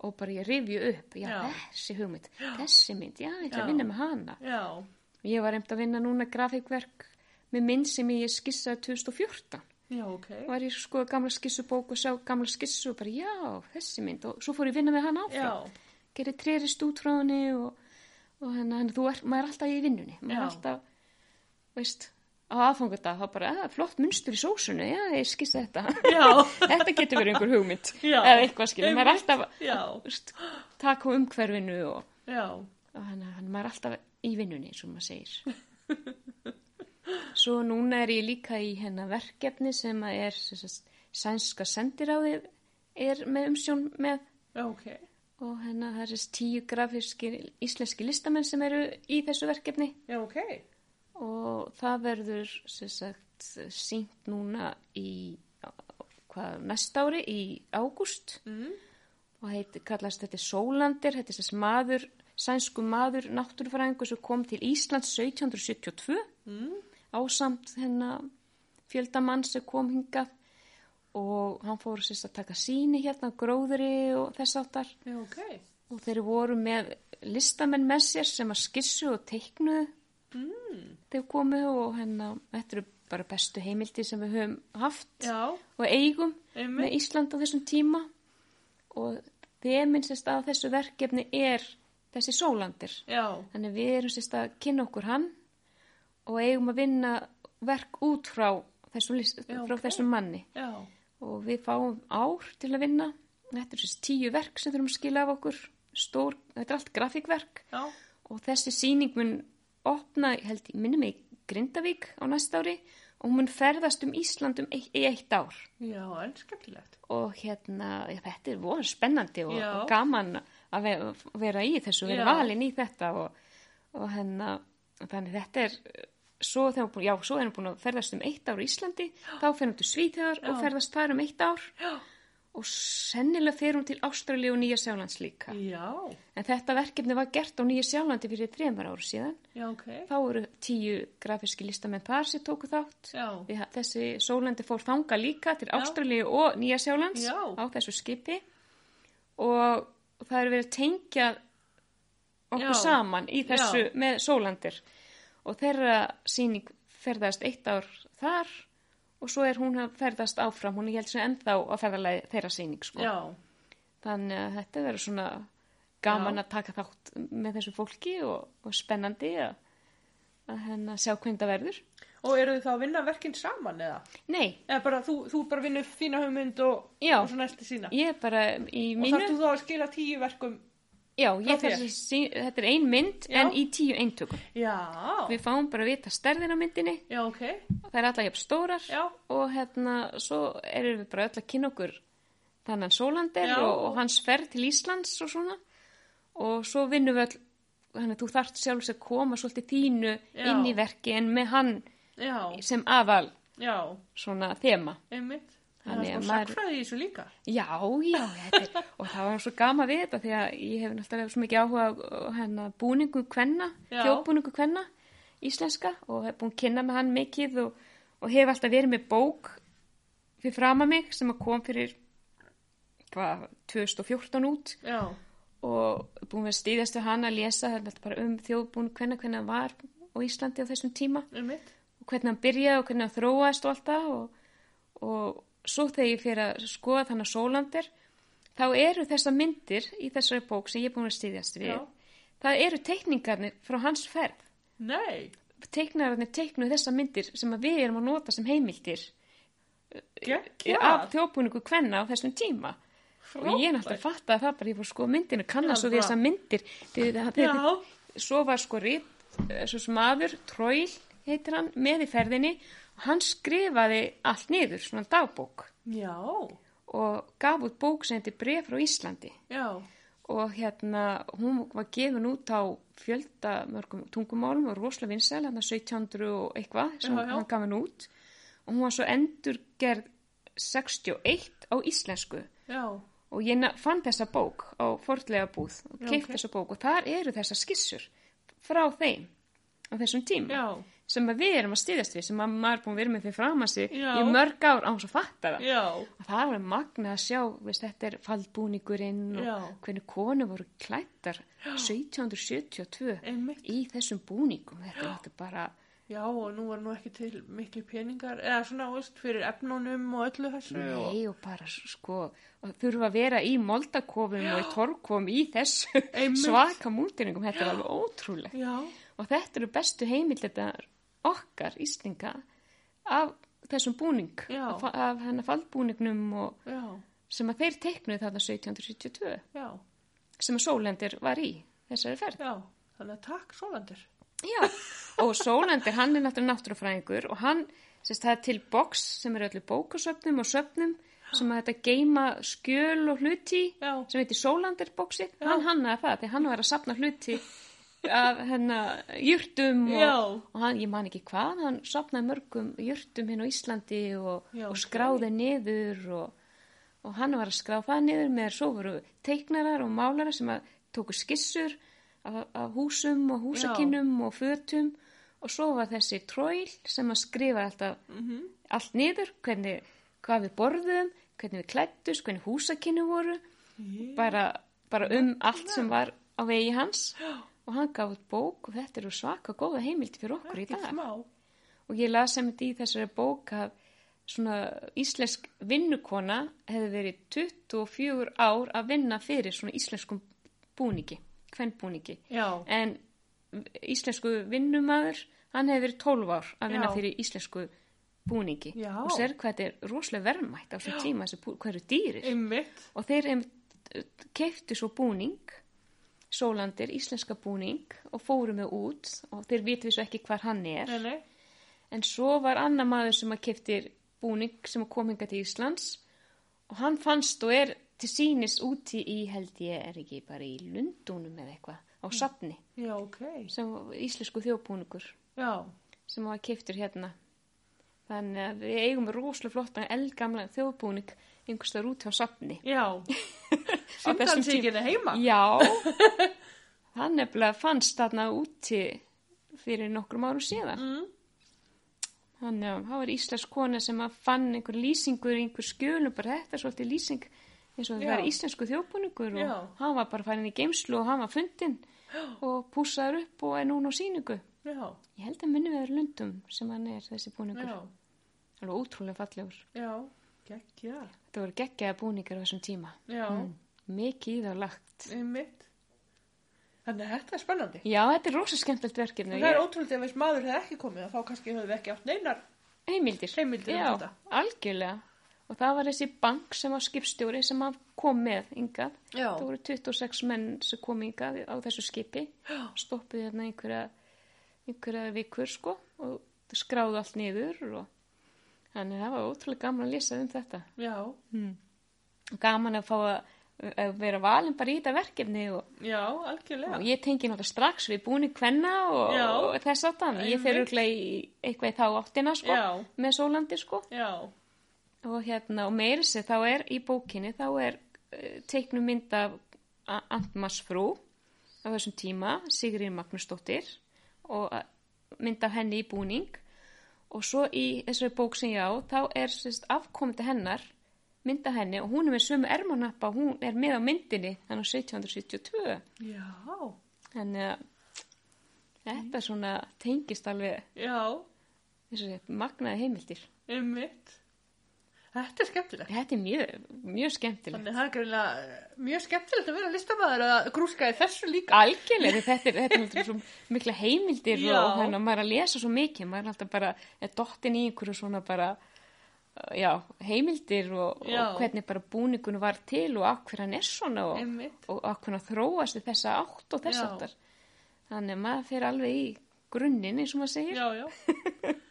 og bara ég rifju upp já, Já. þessi hugmynd, þessi mynd já, ég ætla Já. að vinna með hana já, ég var reynd að vinna núna grafíkverk með mynd sem ég skissaði 2014 já, ok. var ég sko gamla skissubók og sá gamla skissu og bara já, þessi mynd og svo fór ég að vinna með hana áfram Já, gerir trerist út frá henni og, og henni, henni þú er, maður er alltaf í vinnunni maður er Já. alltaf, veist á aðfangat þá bara, að, flott munstur í sósunni já, ég skissa þetta. *laughs* Þetta getur verið einhver hugmynd Já. eða eitthvað skilur, maður er alltaf taka á umhverfinu og, og hann, hann, maður er alltaf í vinnunni, og maður segir. *laughs* Svo núna er ég líka í hennar verkefni sem að er sem sagt, sænska sendiráðið er með umsjón með. Já, ok. og hennar það er tíu grafíski íslenski listamenn sem eru í þessu verkefni. Já, ok. Og það verður sagt sínt núna í hvað, næsta ári í ágúst Mm. og heit, kallast þetta Sólandir, þetta er þessi maður, sænsku maður, náttúrufræðingur sem kom til Íslands 1772 Mm. ásamt hennar fjöldamann sem kom hingað og hann fór sérst að taka síni hérna, gróðri og þess áttar Já, ok. og þeir voru með listamenn með sér sem að skissu og teiknuðu Mm. þeir komu og hennar, þetta eru bara bestu heimildi sem við höfum haft Já, og eigum Einmitt. með Ísland á þessum tíma. Og þeminn sérst að þessu verkefni er þessi sólandir. Já, þannig við erum sérst að kynna okkur hann og eigum að vinna verk út frá þessum, list, Já, frá ok. þessum manni. Og við fáum ár til að vinna. Þetta er sérst tíu verk sem þurfum að skila af okkur. Stór, þetta er allt grafíkverk. Og þessi síning mun opna, ég held, ég minni mig í Grindavík á næsta ári og hún mun ferðast um Ísland um eitt, í eitt ár já, en skemmtilegt. og hérna, já, þetta er voru spennandi og, Já. og gaman að vera, í þessu, vera Já. valin í þetta og, og hérna þannig þetta er svo þegar hún búin, já, svo er hún búin að ferðast um eitt ár í Íslandi, þá fer hún til Svíþjóðar og Já. ferðast þar um eitt ár Já, og sennilega fer hún til Ástralíu og Nýja Sjálands líka. Já, En þetta verkefni var gert á Nýja Sjálandi fyrir þreymar ára síðan. já, ok. Þá eru tíu grafíski listamenn þar sem tóku þátt. Við, þessi sólandi fór þanga líka til Já. Ástralíu og Nýja Sjálands Já. á þessu skipi og það er verið að tengja okkur saman í þessu með sólandir og þeirra síning ferðast eitt ár þar og svo er hún að ferðast áfram, hún er heldur sem ennþá á ferðalagi þeirra síning sko. já, Þannig að þetta verður svona gaman Já. að taka þátt með þessu fólki og, og spennandi að, að hérna sjá hvernig það verður. og eru þið þá að vinna verkinn saman eða? Nei, Eða bara þú, þú bara vinnur þína hugmynd og, Já. og svo næsti sína? ég er bara í Og mínu... þarf þú þá að skila tíu verkum? Já, sí, þetta er ein mynd Já. en í tíu eintökum. Já, Við fáum bara að vita stærðin á myndinni, já, ok. það er alltaf jafn stórar Já. og hérna svo erum við bara öll að kynna okkur þannan Sólander og, og hans ferð til Íslands og svona og svo vinnum við öll, þannig að þú þarft sjálfs að koma svolítið þínu inn í verki en með hann Já, sem aðal já, svona þema. einmitt. Það er að svona sakfræði í þessu líka. Já, já, þetta *laughs* og það var svo gama við þetta því að ég hef náttúrulega svo mikið áhuga hérna, búningu kvenna, þjóðbúningu kvenna, íslenska og hef búin að kynna með hann mikið og, og hef alltaf verið með bók fyrir frama mig sem að kom fyrir hvað, 2014 út Já, og búin að stýðast við hann að lesa bara um þjóðbúningu kvenna, hvernig hann var á Íslandi á þessum tíma einmitt. og hvernig hann byrjaði og hvernig hann þróaðist og allt það og, og svo þegar ég fyrir að skoða þannig sólandir þá eru þessar myndir í þessari bók sem ég er búin að stýðjast við Já. það eru teikningarnir frá hans ferð. Nei, teiknararnir teiknuð þessar myndir sem að við erum að nota sem heimildir geggja. af þjóðbúningu kvenna á þessum tíma. Og ég er náttúrulega að fatta það bara ég fór sko myndinu svo við bara- þessar myndir. Þegar, þegar, Já, svo var sko rít, svo sem maður, Tróil heitir hann, með í ferðinni. og hann skrifaði allt niður, svona dagbók. Já, og gaf út bók sem heitir Bref frá Íslandi. Já, og hérna hún var gefin út á fjölda mörgum tungumálum og rosalega vinsæl, hann 1700 og eitthvað sem Já, hann gaf hann út. Og hún var svo endurgerð 61 á íslensku. Já, og ég fann þessa bók á fordlega búð og Já, keipt ok. þessa bók. Og þar eru þessar skissur frá þeim á þessum tíma. Já, sem við erum að styðast við sem að maður er búin að vera með fyrir fram að sig Já. í mörg ár á hans að fatta það. Já, og það var magna að sjá veist, þetta er faldbúningurinn og Já. hvernig konu voru klættar 1772 einmitt. í þessum búningum. Þetta er þetta bara Já, og nú var nú ekki til miklu peningar, eða svona, veist, fyrir efnunum og öllu þessu. nei og bara sko og þurfa að vera í moldakofum og í torkofum í þessu Einmitt. svaka múltinningum þetta er alveg ótrúlegt. Já, og þetta eru bestu heimildar okkar íslinga af þessum búning Já. af, af hennar faldbúningnum og sem að þeir teiknuði þarna 1772 já, sem að Sólendir var í þessari ferð. já, þannig að takk, Sólandir. Já, og Sólendir, hann er náttúrulega náttúrufræðingur og hann, sérst, það er til boks sem er öllu bókasöfnum og söfnum sem að þetta geima skjöl og hluti Já. sem heitir Sólandir bóksi, hann hannaði það, því hann var að sapna hluti af hennar jurtum Já. og, og hann, ég man ekki hvað, hann sapnaði mörgum jurtum hinn á Íslandi og, Já, og skráði niður og, og hann var að skrá það niður með svo voru teiknarar og málarar sem tóku skissur af, af húsum og húsakinnum og fötum og svo var þessi tróil sem að skrifa alltaf Mhm. allt niður, hvernig, hvað við borðum, hvernig við klættust, hvernig húsakinnu voru, bara, bara um allt sem var á vegi hans. Og hann gaf út bók og þetta eru svaka góða heimildi fyrir okkur í dag smá. og ég las sem þetta í þessari bók að svona íslensk vinnukona hefði verið 24 ár að vinna fyrir svona íslenskum búningi, kvennbúningi Já, en íslensku vinnumadur hann hefði verið 12 ár að vinna Já. fyrir íslensku búningi Já. og sér hvað þetta er rosalega verðmætt á þessum tíma eru dýrir einmitt. og þeir keiftu svo búning Sólandir, íslenska búning og fóru með út og þeir vitu svo ekki hvar hann er Nei, nei, En svo var annar maður sem að keftir búning sem að kom hinga til Íslands og hann fannst og er til sínis úti í held ég er ekki bara í Lundunum eða eitthvað á safni já, ok. sem íslensku þjóðbúningur Já, sem var keftur hérna. Þannig að við eigum rosalega flottan eldgamla þjóðbúning einhverstaður út á safni. Já. *laughs* Simpansinginni heima. Já, *laughs* það nefnilega fannst þarna úti fyrir nokkrum árum síðan. Mm. Þannig að það var íslensk kona sem að fann einhver lýsingur, einhver skjölum, bara þetta er svolítið lýsing eins og það var íslensku þjóðbúningur og Já. hann var bara farin í geimslu og hann var fundinn *gasps* og púsaður upp og er núna á síningu. Já. Ég held að minni veður lundum sem hann er þessi búningur. Já. Alveg ótrúlega fallegur. Já. Gekkja. Þetta voru geggjaða búningar á þessum tíma. Já. Mm. Mikið í það lagt. Einmitt. Þannig að þetta er spennandi. Já, þetta er rosa skemmtilegt verkefni. Það er ótrúlega ef veist maður hefði ekki komið þá kannski hefði við ekki átt neinar. Heimildir. Heimildir um Já, þetta. algjörlega. Og það var þessi bank sem var skipstjóri sem að kom með yngað. Já. Það voru 26 menn sem kom yngað á þessu skipi. Stoppuði hérna einhverja, einhverja vikur sko og skráðu allt niður og þannig að það var ótrúlega gaman að lesa um þetta. Já. Gaman að fá að, að vera valin bara í þetta verkefni og, Já, algjörlega. og ég tengi náttúrulega strax við búin kvenna og, og þess að það. Ég fer auðvitað í eitthvað í þá áttina sko Já. með sólandi sko. Já. og hérna og meiri sér þá er í bókinni þá er uh, teiknum mynd af Antmas frú á þessum tíma, Sigrín Magnúsdóttir og uh, mynd af henni í búning og svo í þessari bók sem ég á þá er afkomandi hennar mynd af henni og hún er með sömu ermanappa hún er með á myndinni þannig á 1772 Já. þannig að þetta svona tengist alveg Já. þessi magnaði heimildir Einmitt. Þetta er skemmtilegt. þetta er mjög, mjög skemmtilegt Þannig það er greinlega eh, mjög skemmtilegt að vera listamæður að grúska í þessu líka. Algjörlega, þetta er, þetta er svo mikla heimildir Já. og þannig að maður er að lesa svo mikið, maður er alltaf bara, er dottin í einhverju svona bara, uh, já, heimildir og, Já. og hvernig bara búningun var til og hverju hann er svona og, og hverju hann þróast þessa átt og þess aftar. Þannig að maður fer alveg í grunninn eins og maður segir. Já, já. *laughs*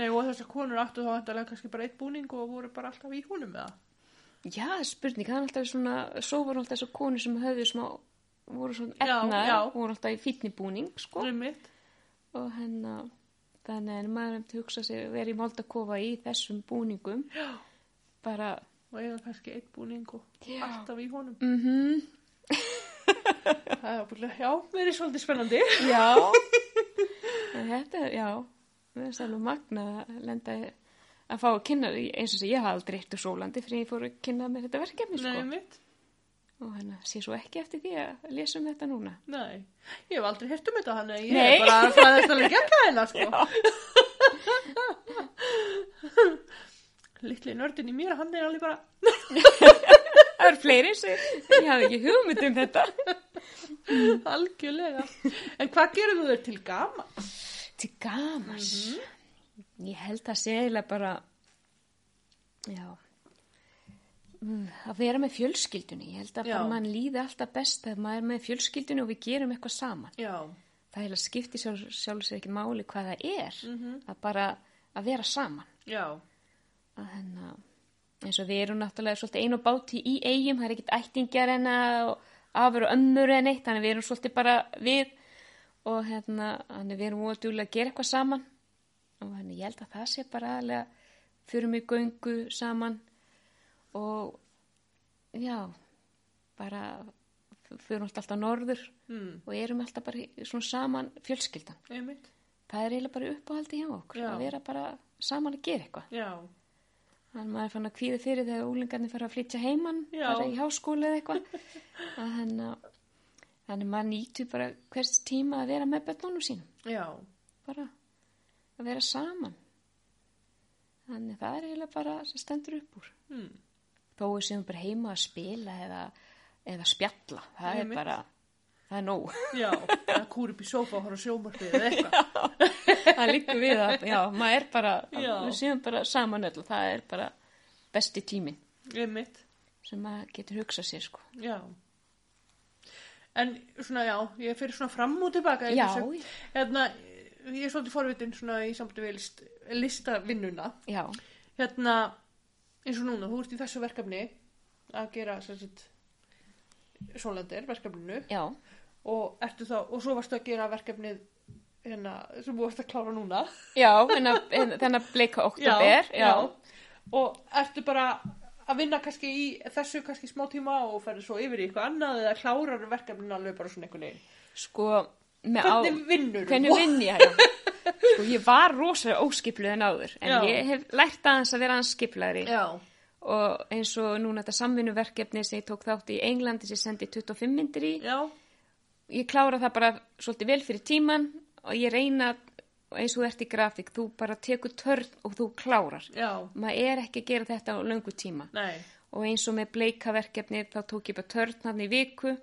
Nei, og þessar konur áttu þá vantarlega kannski bara eitt búning og voru bara alltaf í húnum með það. Já, spurning, það er alltaf svona, svo voru alltaf þessu konur sem höfðu smá, voru svona já. voru alltaf í fínni búning, sko. Einmitt. og hennar þannig að maður hefði að hugsa sig að vera í moldakofa í þessum búningum Já. bara Og eiga kannski eitt búning og Já. alltaf í honum. mhm Það er bara, já, verið svolítið spennandi. já en *laughs* þetta já það er alveg magna að lenda að fá að kynna eins og sem ég hafa aldrei eitt úr sólandi fyrir ég fór að kynna með þetta verkefni Nei, sko. mitt. og hennar sé svo ekki eftir því að lesa um þetta núna Nei. Ég hef aldrei hirt um þetta hann, ég Nei. er bara að fræðast alveg gegna hérna, sko. *laughs* Littli nördin í mér, hann er alveg bara, það eru fleiri sem ég hafði ekki hugmynd um þetta algjörlega. En hvað gerir þú þér til gama? Til gamans ég held að segja bara já Mm, að vera með fjölskyldunni ég held að mann líði alltaf best þegar maður er með fjölskyldunni og við gerum eitthvað saman Já. það er að skipti sjálf, sjálf sér ekki máli hvað það er Mhm. að bara að vera saman Já. að hennar eins og við erum náttúrulega svolítið einu báti í eigum það er ekkit ættingjar en að afur og ömmur en eitt þannig við erum svolítið bara við og hérna þannig við erum ódjúlega að gera eitthvað saman og þannig ég held að það sé bara aðlega fyrir mig göngu saman og já bara fyrir alltaf norður Mm. og erum alltaf bara svona saman fjölskyldan Einmitt. það er eiginlega bara uppáhaldi hjá okkur Já. að vera bara saman að gera eitthvað Já. Þannig að maður er fann að kvíða fyrir þegar úlingarnir fara að flytja heimann, fara í háskóla eða eitthvað. *laughs* Að Þannig að þannig að maður nýtur bara hvers tíma að vera með börnunum sínum. Já. Bara að vera saman. Þannig að það er eiginlega bara sem stendur upp úr. Mm. Þó við séum bara heima að spila eða, eða spjalla. Það Einmitt. er bara, það er nóg. Já. Það kúr upp í sófa og horfa sjómarfið eða eitthvað. *laughs* það líkur við að, já, maður er bara, Já. við séum bara saman öll og það er bara besti tíminn Einmitt. sem maður getur hugsað sér, sko. Já. En svona, já, ég fyrir svona fram og tilbaka. Já, þessu. Hérna, ég er svolítið forvitin svona í sambandi við list, listavinnuna. já, Hérna, eins og núna, þú ert í þessu verkefni að gera, Sólandir, verkefninu. já. Og ertu þá, og svo varstu að gera verkefnið, hérna, sem þú varst að klára núna. Já, þennan bleika *laughs* oktober, já. Og ertu bara að vinna kannski í þessu kannski smá tíma og ferði svo yfir í eitthvað annað eða klárar verkefnin alveg bara svona einhvern veginn. Sko. Hvernig vinnur Hvernig vinn ég, já. *laughs* Sko, ég var rosalega óskipluð en áður, en Já. ég hef lært aðeins að vera aðeins skiplaðri. Já, Og eins og núna þetta samvinnuverkefni sem ég tók þátt í Englandi sem sendi 25 myndir í, já, ég klára það bara svolítið vel fyrir tíman og ég reyna, eins og ert í grafík, þú bara tekur törn og þú klárar. já, Maður er ekki að gera þetta á löngu tíma. nei, og eins og með bleikaverkefni þá tók ég bara törn hann í viku.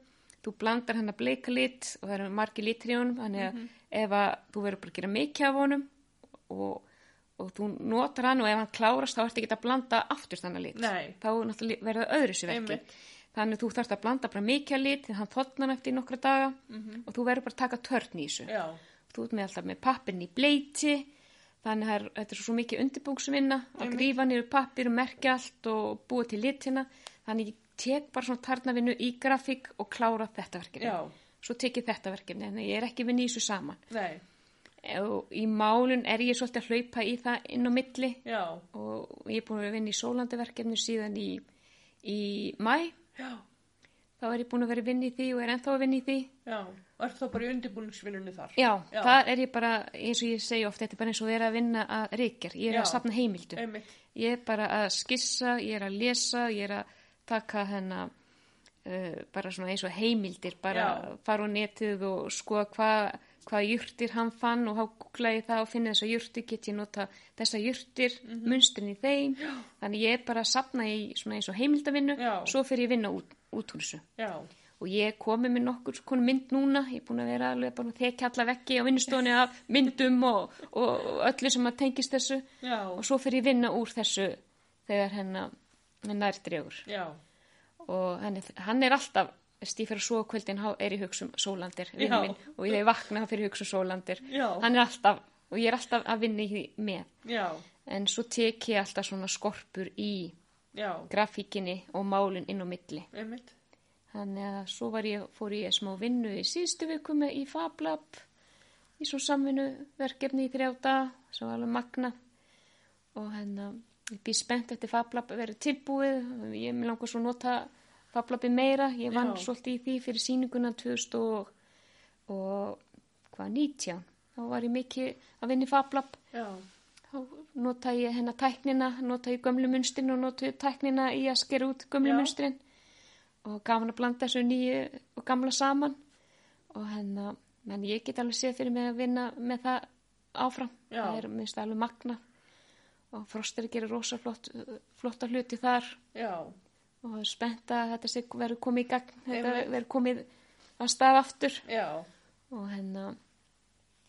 Þú blandar hann að bleika lit og það eru margir litir í honum. Þannig að ef að þú verður bara að gera mikið af honum og, og þú notar hann og ef hann klárast þá ertu ekki að blanda aftur þannig lit. Nei. þá verður það öðru sér verki Einmitt. þannig að þú þarfst að blanda bara mikið af lit því hann þotnar eftir nokkra daga og þú verður bara að taka törn í þessu. Já, þú ert með alltaf með pappin í bleiti þannig að þetta er svo mikið undirbúngsvinna að grífa niður pappir og merkja allt og búa til litina. Þannig ég tek bara svona tarnavinnu í grafík og klára þetta verkefni. Já. svo tek ég þetta verkefni en ég er ekki vinni í þessu saman. Nei, og í málun er ég svolítið að hlaupa í það inn á milli. Já, og ég er búin að vinna í sólandi verkefni síðan í, í mæ já, þá er ég búin að vera að vinna í því og er ennþá að vinna í því já. Og ert þá bara í undirbúningsvinnunni þar? Já, Já. það er ég bara, eins og ég segi oft, þetta er bara eins og vera að vinna að reykjar. Ég er Já. að safna heimildu. Einmitt. Ég er bara að skissa, ég er að lesa, ég er að taka hennar, uh, bara svona eins og heimildir, bara Já. fara á netið og skoða hvað hva jurtir hann fann og þá googla ég það og finna þessa jurtir, get ég nota þessa jurtir, mm Mhm. munstrin í þeim. Já. Þannig ég er bara að safna í svona eins og heimildavinnu, Já. svo fyrir ég vinna út, út úr þessu og ég er komið með nokkur konu mynd núna, ég er búin að vera alveg bara þekja alla vekki á vinnustofni af *laughs* myndum og, og, og öllu sem að tengist þessu já, og svo fyrir ég vinna úr þessu þegar hennar nærdregur já, og hann er, hann er alltaf fyrir að svo kvöldin er í hugsum sólandir Já. minn, og ég þegar vakna þá fyrir hugsum sólandir. Já. hann er alltaf, og ég er alltaf að vinna í því með. Já, en svo tek ég alltaf svona skorpur í já, grafíkinni og málun inn á milli. Einmitt. Þannig að svo ég, fór ég smá vinnu í síðustu viku með í Fablab í svo samvinnu verkefni í þrjáta sem var alveg magna og hérna ég býð spennt eftir Fablab að vera tilbúið. Ég með langar svo nota Fablabi meira, ég vann Já. svolítið í því fyrir sýninguna 2000 og, og hvað 19 þá var ég mikið að vinna í Fablab þá nota ég hennar tæknina, nota ég gömlu munstrin og nota ég tæknina í að skera út gömlu Já. munstrin og gaman að blanda þessu nýju og gamla saman. Og hennar, menn ég get alveg séð fyrir mig að vinna með það áfram, Já. það er minnst alveg magna og Froster gerir rosa flott, flotta hluti þar. Já, og er spennt að þetta verður komið í gagn, þetta verður komið að stað aftur. Já, og henni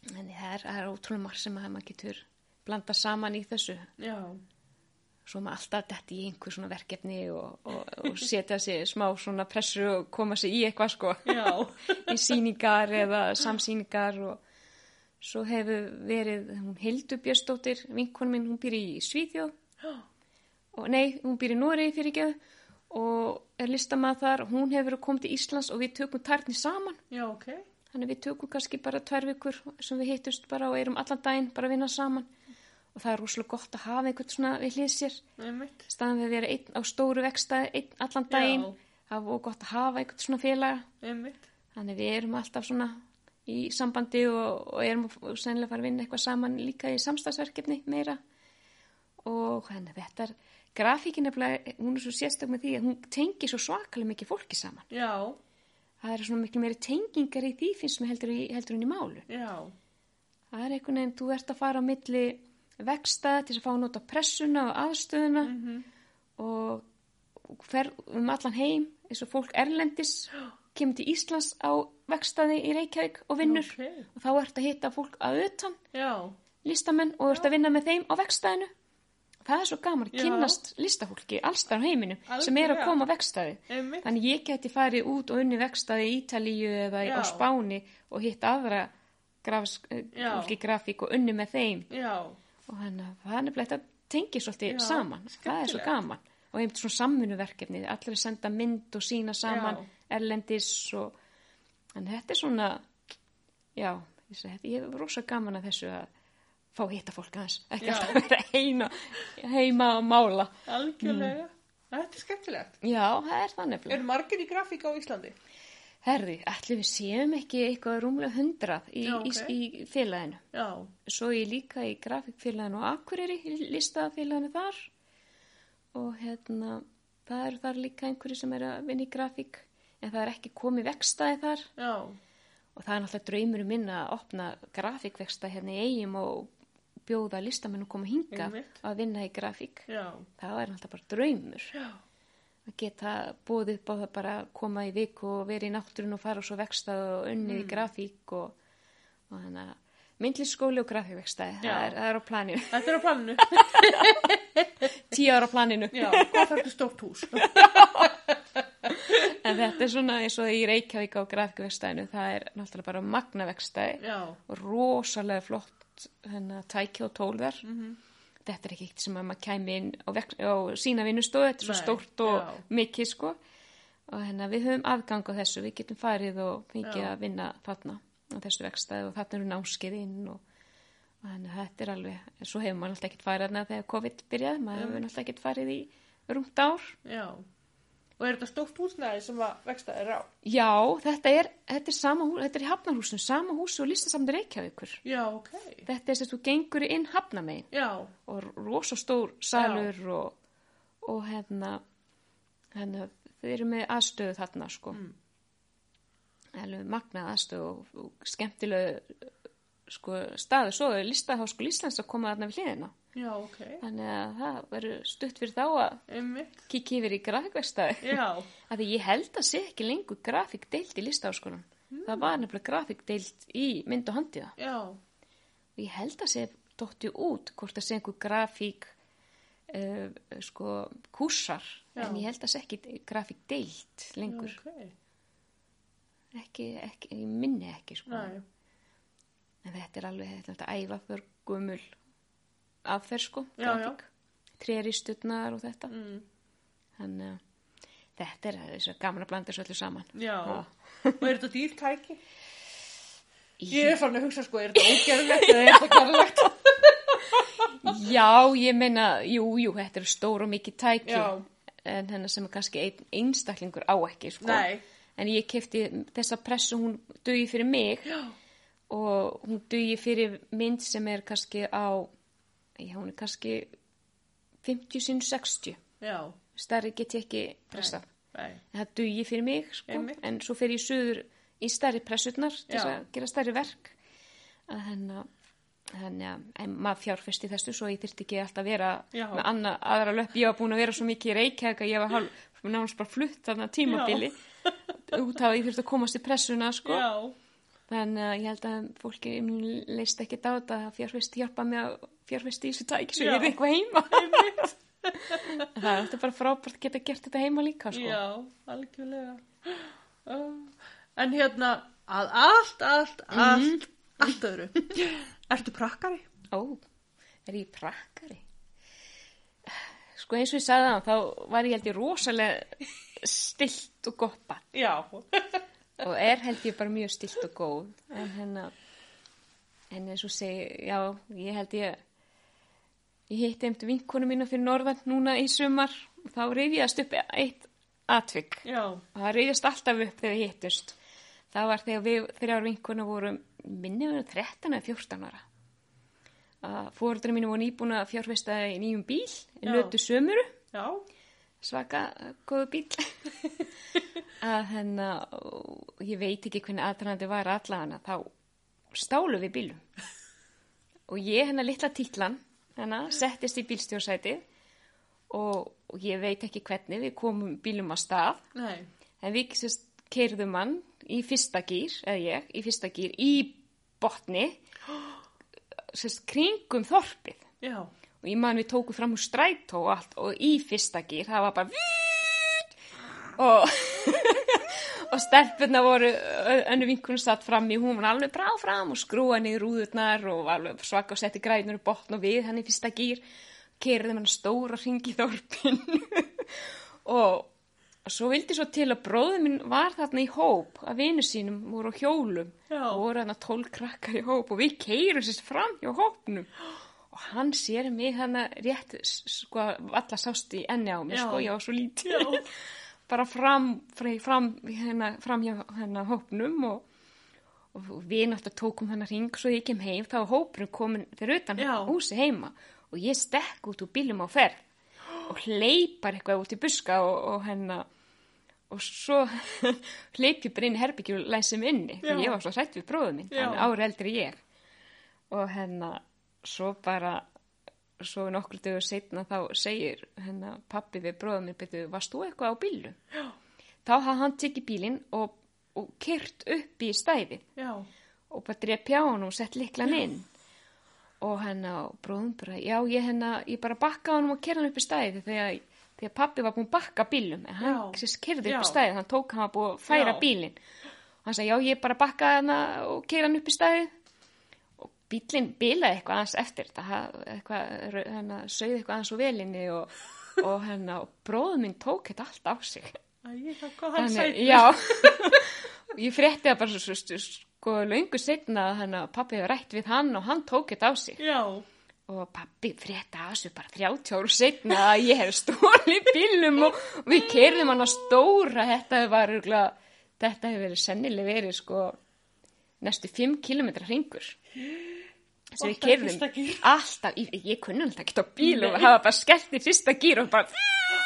það er, það er ótrúlega marg sem að maður getur blanda saman í þessu. Já, svo maður alltaf detti í einhver svona verkefni og, og, og setja sig smá svona pressu og koma sig í eitthvað sko. *laughs* Í síningar eða samsýningar og svo hefur verið hún Hildur Björnsdóttir, vinkonu minn hún býr í Svíþjóð. Og nei, hún býr í Noregi fyrir ekki og er listamað þar hún hefur verið koma til Íslands og við tökum tærni saman. Já, ok, Þannig við tökum kannski bara tvær vikur sem við hittust bara og erum allan daginn bara að vinna saman. Og það er rosalega gott að hafa einhvern svona við hlið sér. Einmitt. staðan við að vera einn á stóru vekstæði einn allan daginn. Já. það er gott að hafa einhvern svona félaga. Einmitt, þannig við erum alltaf svona í sambandi og, og erum sennilega að fara að vinna eitthvað saman líka í samstagsverkefni meira. Og henni þetta? er grafíkin nefnilega, hún er svo sérstök með því að hún tengir svo svakalega mikið fólki saman. Já, það er svona miklu meiri tengingar í því finnst mér heldur, heldur en í málu já, það er einhvern veginn, þú ert að fara á milli vekstað til að fá að nota pressuna og aðstöðuna og fer um allan heim eins og fólk erlendis *gasps* kemur til Íslands á vekstaði í Reykjavík og vinnur. Ok. og þá ert að hitta fólk að utan. Já, listamenn og ert að vinna með þeim á vekstaðinu það er svo gaman að Já. kynnast listafólki allstar á heiminum sem er að koma á vekstaði Þannig ég geti farið út og unni vekstaði í Ítalíu eða Já. á Spáni og hitt aðra Já. fólki grafík og unni með þeim. Já, og þannig að það er nefnilega þetta tengir svolítið saman, það er svo gaman. Og einmitt svona samvinuverkefni, allir að senda mynd og sína saman Já. erlendis og en þetta er svona já, ég hef rosa gaman að þessu að fá að hitta fólk aðeins, ekki Já. alltaf vera heima, heima að mála algjörlega. Þetta er skemmtilegt. Já, það er það nefnilega. Eru margir í grafík á Íslandi? Herði, ætli við séum ekki eitthvað rúmlega hundrað í, Já, ok. í, í félaginu. Já. Svo ég líka í grafíkfélaginu og Akureyri, í listafélaginu þar. Og hérna, það eru þar líka einhverju sem er að vinna í grafík. En það er ekki komið vekstaði þar. Já. Og það er náttúrulega draumurum minn að opna grafíkveksta hérna í eigum og bjóða listamenn að koma hinga Einmitt. að vinna í grafík. Já. Það er náttúrulega bara draumur. Já. að geta búið upp á það bara koma í viku og vera í náttúrun og fara og svo vekstað og unnið í grafík og, og þannig að myndlisskóli og grafíkvekstaði, Já. það það er á planinu, Þetta er á planinu. *laughs* tíu ára á planinu, Já. Hvað þarf þetta stórt hús? *laughs* en þetta er svona eins og í Reykjavík á grafíkvekstaðinu, það er náttúrulega bara magnavekstaði Já. og rosalega flott hennar tæki og tólðar. Mhm. Þetta er ekki eitt sem að maður kæmi inn á, á sína vinnustofu, þetta er svo stórt og já. mikið sko. Og hennar við höfum afgang á þessu, við getum farið og fengið Já. að vinna þarna á þessu vekstæði og þarna eru námskeið inn og, og hennar þetta er alveg, svo hefur maður alltaf ekkert farið þarna þegar COVID byrjaði, maður hefur alltaf ekkert farið í rúmt ár. Já. Og er þetta stórt húsnæði sem að vexta er á? Já, þetta er, þetta er sama hús, þetta er í Hafnarhúsinu, sama húsi og listasamni Reykjavíkur. Já, ok. Þetta er sem þú gengur inn Hafnamegin. Já. og rosa stór salur og, og hérna, hérna þau eru með aðstöðu þarna sko mm. alveg magnað aðstöðu og, og skemmtilegu sko staðu svo er listaháskóli Íslands að koma þarna við hliðina Já, ok. þannig að það verður stutt fyrir þá að kikki yfir í grafíkverstaði Já. *laughs* að því ég held að sé ekki lengur grafíkdeild í listaháskólan það var nefnilega grafíkdeild í mynd og handiða Já. og ég held að sé dótti út hvort að sé einhver grafík uh, sko kúsar Já. en ég held að sé ekki grafík deilt lengur Ok. ekki, ekki, ég minni ekki sko Næ. En þetta er alveg þetta er æfa för gumul aðferð sko tréristutnar og þetta Mm. þannig að þetta er þess að gaman að blanda þessu öllu saman Já. Og er þetta dýrtæki? Í- Ég er fann að hugsa sko, er þetta ógerlegt eða er þetta gerlegt? *laughs* Já, ég meina, jú, jú, þetta er stór og mikið tæki Já. en hennar sem er kannski ein, einstaklingur á ekki, sko. Nei. En ég kefti þessa pressu, hún dugi fyrir mig Já. Og hún dugi fyrir mynd sem er kannski á, já, hún er kannski 50 sinn 60. Já. Stærri get ég ekki pressað. Nei. En það dugi fyrir mig, sko. En svo fer ég suður í stærri pressutnar til að gera stærri verk. Að hennar, þannig að en maður fjárfesti þessu svo ég þyrfti ekki alltaf að vera Já. með anna, aðra löpp. Ég var búin að vera svo mikið í Reykjavík að ég var hálf, náttúrulega bara flutt þarna tímabili. *laughs* Út af að ég þurfti að komast í pressuna, sko. Já. Þannig að ég held að fólki leist ekki þetta að fjárfesti hjálpa mig að fjárfesti í þessu tæki svo Já. ég er eitthvað heima. *laughs* það er þetta bara frábært að geta gert þetta heima líka, sko. Já, algjörlega. Uh, En hérna, að allt, allt, allt, allt öðru. Ertu prakkari? Ó, er ég prakkari? Sko eins og ég sagði það, þá var ég held ég rosalega stilt og barn. Já. Og er held ég bara mjög stilt og góð. En hérna, en eins og segi, já, ég held ég, ég hitti einmitt vinkonu mína fyrir norðan núna í sumar. Og þá reyðjast upp eitt atvik. Já. Og það reyðjast alltaf upp þegar við hittust. Það var þegar við þrjár vinkonu vorum, minni við 13 eða 14 ára. Að fóreldrar mínu voru nýbúin að fjárfesta í nýjum bíl, Já. nötu sömuru, Já. svaka góðu bíl. *laughs* að og ég veit ekki hvernig aðrænandi var allavega þá stálu við bílum. Og ég hennar litla títlan, hennar, settist í bílstjórsætið og, og ég veit ekki hvernig við komum bílum á stað. Nei. En við sérst keirðum hann í fyrsta gýr, eða ég, í fyrsta gýr, í botni, sérst kringum þorpið. Já. Og ég man við tókum fram úr strætó og allt og í fyrsta gýr, það var bara og, og stelpurna voru, önnu vinkunum satt fram í, hún var alveg brá fram og skrúa niður rúðurnar og var alveg svaka og setti grænur í botn og við hann í fyrsta gýr, keirðum hann stóra hringi í þorpinu *laughs* og Og svo vildi svo til að bróður minn var þarna í hóp að vinu sínum voru á hjólum Já. og voru þarna tól krakkar í hóp og við keirum sérst fram hjá hópnum og og hann sér mig hana rétt sko alla sást í enni á mér Já. sko, ég var svo lítið. *laughs* bara fram, fram, fram, hérna, fram hjá hérna hópnum og, og við náttúrulega tókum þennan ring svo ég kem heim, þá hópurinn komin fyrir utan Já. húsi heima og ég stekk út úr bílum á ferð og hleypar eitthvað út í buska og, og hérna og svo *laughs* hleyp ég bara inn í herbyggju og læsi mig inni því ég var svo hrætt við bróðum minn, hann ári eldri ég. Og hérna svo bara svo nokkur dögur setna þá segir hérna pappi við bróðum minn byrju, varst þú eitthvað á bílum? Já. Þá hafði hann tekið bílinn og, og kyrt upp í stæði Já. og bara drepp hjá hann og sett liklan inn og og bróðum bara, já ég hérna, ég bara bakka hann og kerði hann upp í stæði þegar, þegar pappi var búinn að bakka bílum en hann Já. kerði upp Já. í stæði, hann tók hann var búið að færa Já. bílinn og hann sagði, já ég bara bakka hann og kerði hann upp í stæði bílinn bilaði eitthvað aðeins eftir ha- eitthvað, hérna, sögði eitthvað aðeins úr velinni og, og hérna, og bróðum minn tók þetta allt á sig. Æ, það kom hann sætt. já, *laughs* ég frétti það bara svo, svo, sko löngu setna að hann að pappi hefur rætt við hann og hann tók þetta á sig. Já. og pappi frétti að þessu bara 30 áru setna að ég hef stólið bílum og, og við kerðum hann að stóra. Þetta var örgulega, þetta hefur verið sennileg verið sko næstu 5 km ringur sem við gír. alltaf, ég, ég kunni alltaf ekki á bíl og hafa bara skellt í fyrsta gír og bara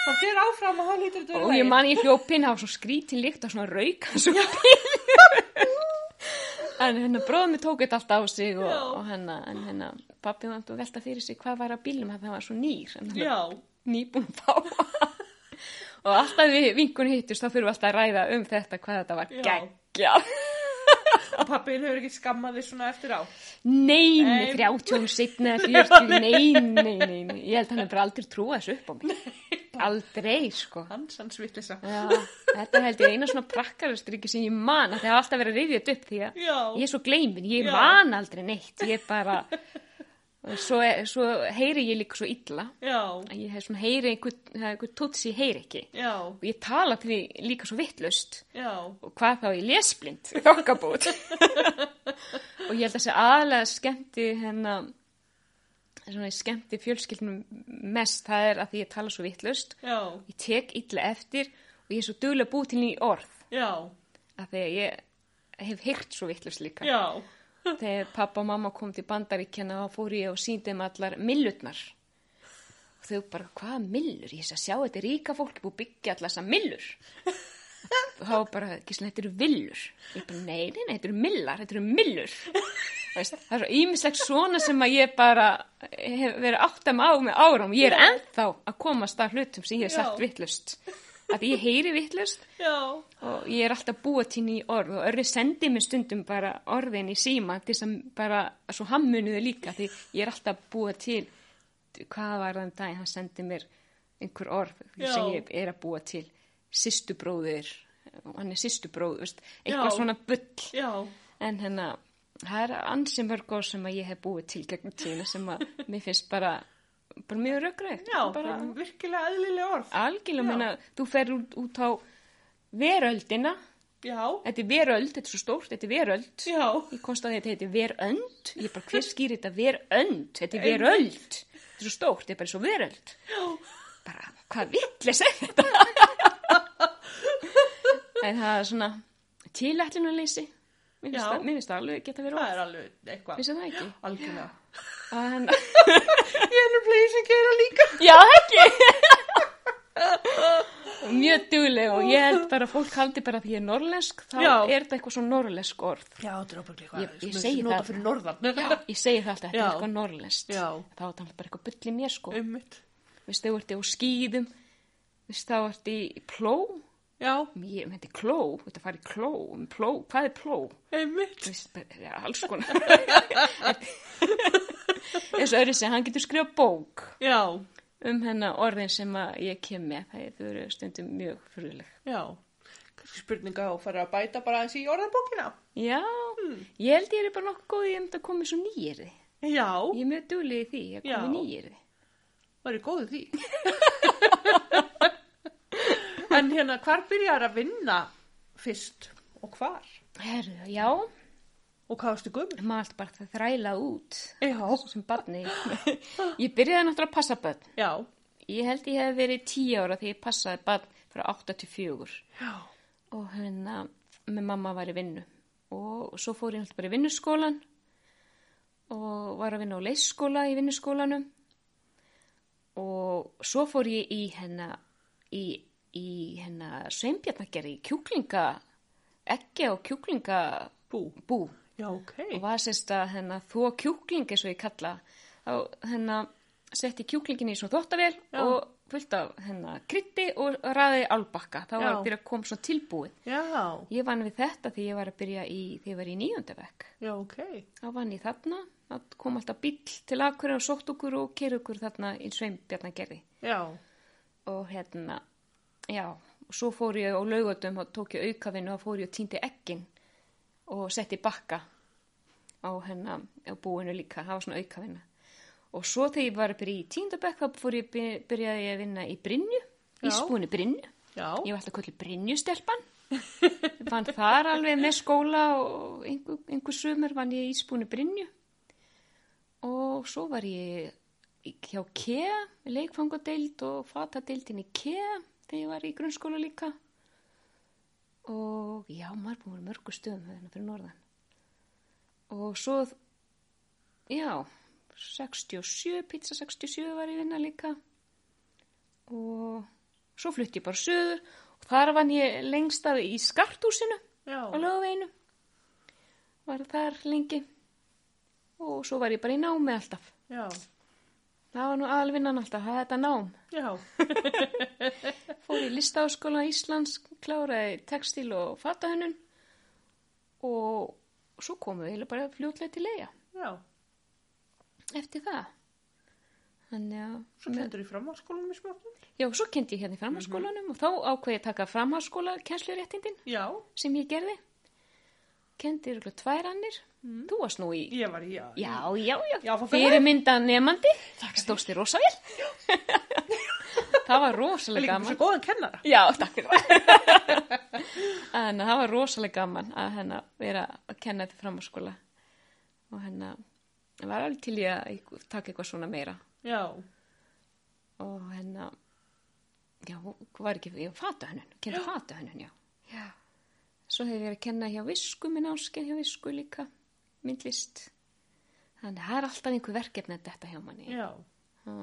Það fyrir áfram og hann þetta og ég man ég hljópinn á svo skrítin líkt og svona rauk og en hennar bróðum mig tók þetta alltaf á sig og, og hennar, en hennar pappi var að velta fyrir sig hvað var að bílum að það var svo nýr nýbúin fá. Og alltaf við vinkunni hittust þá fyrir við alltaf að ræða um þetta hvað þetta var geggjað Og pappin hefur ekki skammað þig svona eftir á. Nei, Nei. *laughs* nei, 30 árum setna eða 40, nei, nei, nei, nei, ég held að hann hefur aldrei trúað þessu upp á mig. Aldrei, sko. Hans, hans vitlisa. Já, þetta held ég eina svona prakkarastryggi sem ég man, að það hafa alltaf verið þetta upp því að Já. ég er svo gleymin, ég Já. man aldrei neitt, ég er bara, svo, svo heyri ég líka svo illa, Já. að ég hef svona heyri einhver, það er einhver tótt sem ég heyri ekki, Já. og ég tala til því líka svo vittlust, og hvað þá ég lesblind, þokkabút, *laughs* og ég held að þessi aðlega skemmti hennar, svona skemmti fjölskyldnum mest, það er að því ég tala svo vittlust, ég tek illa eftir og ég er svo duglega búið til ný orð. Já. af því að ég hef heyrt svo vittlust líka. Já. Þegar pappa og mamma kom til bandaríkjana þá fór ég og síndi þeim allar millutnar og þau bara, hvaða millur? Ég sé að sjá þetta er ríka fólk búið byggja allar þessar millur. Og þá bara, svona, þetta eru villur. Ég bara, nei, nei, nei, þetta eru millar þetta eru millur. Veist, það er svo ímislegt svona sem að ég bara hef verið áttam á með áram ég er ennþá að komast að hlutum sem ég hef sagt vittlust að ég heyri vittlust og ég er alltaf búið til ný orð og örri sendi mér stundum bara orðin í síma til að bara, svo hann muniði líka því ég er alltaf búið til hvað var þann dag, hann sendi mér einhver orð Já. sem ég er að búa til systubróðir hann er systubróð, veist, eitthvað Já. svona bull Já. en hérna, það er ansi mörg orð sem að ég hef búið til gegnum tíðina sem að mér finnst bara bara mjög röggrægt Já, bara bara virkilega eðlilega orð. algjörlega, Já. meina, þú fer út, út á veröldina Já. Þetta er veröld, þetta er svo stórt, þetta er veröld. Já. Ég komst að þetta heitir verönd. Ég bara, hver skýr þetta verönd? Þetta er veröld. Þetta er svo stórt, þetta er bara svo veröld. Já. Bara, hvað villis er þetta? *laughs* en það er svona finnst Já. það- mér finnst það alveg geta verið Það er alveg eitthvað. Finnst það ekki? Algjörlega. En, *laughs* Ég er í sem gera líka. já, ekki. Mjög dugleg og ég held bara fólk haldi bara því ég er norrlensk, þá Já. er þetta eitthvað svo norrlensk orð. Já, þetta er ábygglega eitthvað. Ég- ég segi það. Já, ég segi það alltaf, þetta er eitthvað norrlest. Já. Þá er það bara eitthvað bull í mér, sko. Ummitt. Veist, þú ert á skýðum, veist, þá ert í pló. Já. Ég myndi kló, þetta fari í kló, um pló, hvað er pló? Veist, bara- já, alls konar. Og öðru sem hann getur skrifað bók Já. um hennar orðin sem að ég kem með. Það er- eru stundum mjög fyrirleg. Já. Kannski spurninga og fara að bæta bara aðeins í orðabókina. Já, ég held ég er bara nokkuð góð í um þetta komið svo nýjirði. Já. Ég er mjög duglega í því, Já. komið nýjirði. Það er góðu því. *laughs* en hérna, hvar byrjar að vinna fyrst og hvar? Herru, já, Og hvað varstu gömur? alltaf bara það þræla út sem barni. ég byrjaði náttúrulega að passa börn. Já. Ég held ég hef verið tíu ára þegar ég passaði barn frá 8 til 4 Já. og hérna með mamma var í vinnu og svo fór ég alltaf bara í vinnuskólan og var að vinna á leysskóla í vinnuskólanum og svo fór ég í hennar í, í hennar sveimbjarnagerði kjúklinga ekki á kjúklinga Bú. bú Já, ok. og var sérst að hennar þó kjúkling eins og ég kalla á hennar setti kjúklingin í svona þóttavél Já. og fullt af hennar krytti og ræði álbakka þá var Já. byrja að koma svona tilbúið Já. Ég vann við þetta því ég var að byrja í, því ég var í nýjöndavekk. Já, ok. Þá vann ég þarna, það kom alltaf bíll til akkur og sótt okkur og keir okkur þarna í sveimbjarnagerði. Og hérna, já, og svo fór ég á laugatum og tók ég aukavinu og fór ég og týndi ekkin og setti bakka á hérna, á búinu líka, það var svona aukavinu. Og svo þegar ég var að byrja í tíndabekk þá fór ég, by- byrjaði ég að vinna í Brynju, í spúinu Brynju. Já. Ég var alltaf kvöldi Brynjustelpan. Fann þar alveg með skóla og einhver, einhver sumur vann ég í spúni Brynju. Og svo var ég hjá KEA, leikfangadeild og fatadeildin í KEA þegar ég var í grunnskóla líka. Og já, maður að vera mörgu stöðum hérna fyrir norðan. Og svo, já, 67, pizza 67 var ég að vinna líka og svo flutti ég bara söður og þar vann ég lengst af í skartúsinu Já. á lögveinu var þar lengi og svo var ég bara í námi alltaf Já. það var nú alvinnan alltaf, það er þetta nám Já. *laughs* fór í listaháskóla Íslands kláraði textil og fatahönnun og svo komum við bara fljótlega til leiða Já. eftir það þannig að Svo kendur í framhalskólanum í smáttum? já, svo kendi ég hérna í framhalskólanum og þá ákveði ég taka framhalskóla kennsluréttindin Já. sem ég gerði kendi ykkur tvær annir þú varst nú í Ég var í, já. já, já, já, Já, fyrirmynda nefandi stóðst þér rosa vel *laughs* það var rosalega Líka gaman. svo góðan kennara. Já, takk fyrir það. *laughs* en það var rosalega gaman að hennar vera að kenna þetta framháskóla og hennar var alveg til ég að taka eitthvað svona meira. Já. og hennar já, hvað var ekki, ég fata hennun kenna fata hennun, já. já. Svo hefur ég verið að kenna hjá visku minn áskeið hjá visku líka myndlist þannig að það er alltaf einhver verkefni að þetta hjá manni. Já. Já,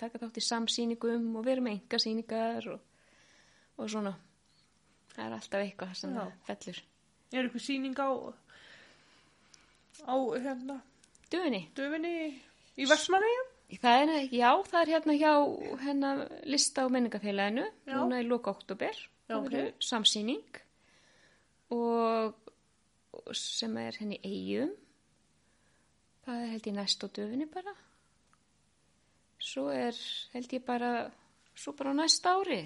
taka þátt í samsýningum og vera með enga sýningar og, og svona. Það er alltaf eitthvað sem Já. það fellur. Er eitthvað sýning á, á hérna, döfinni, döfinni í er, já, það er hérna hjá hérna lista á menningafélaginu núna í loka oktober Já, það ok. verður samsýning. Og og sem er henni eigum það er held ég næst á döfinni bara svo er held ég bara svo bara á næsta ári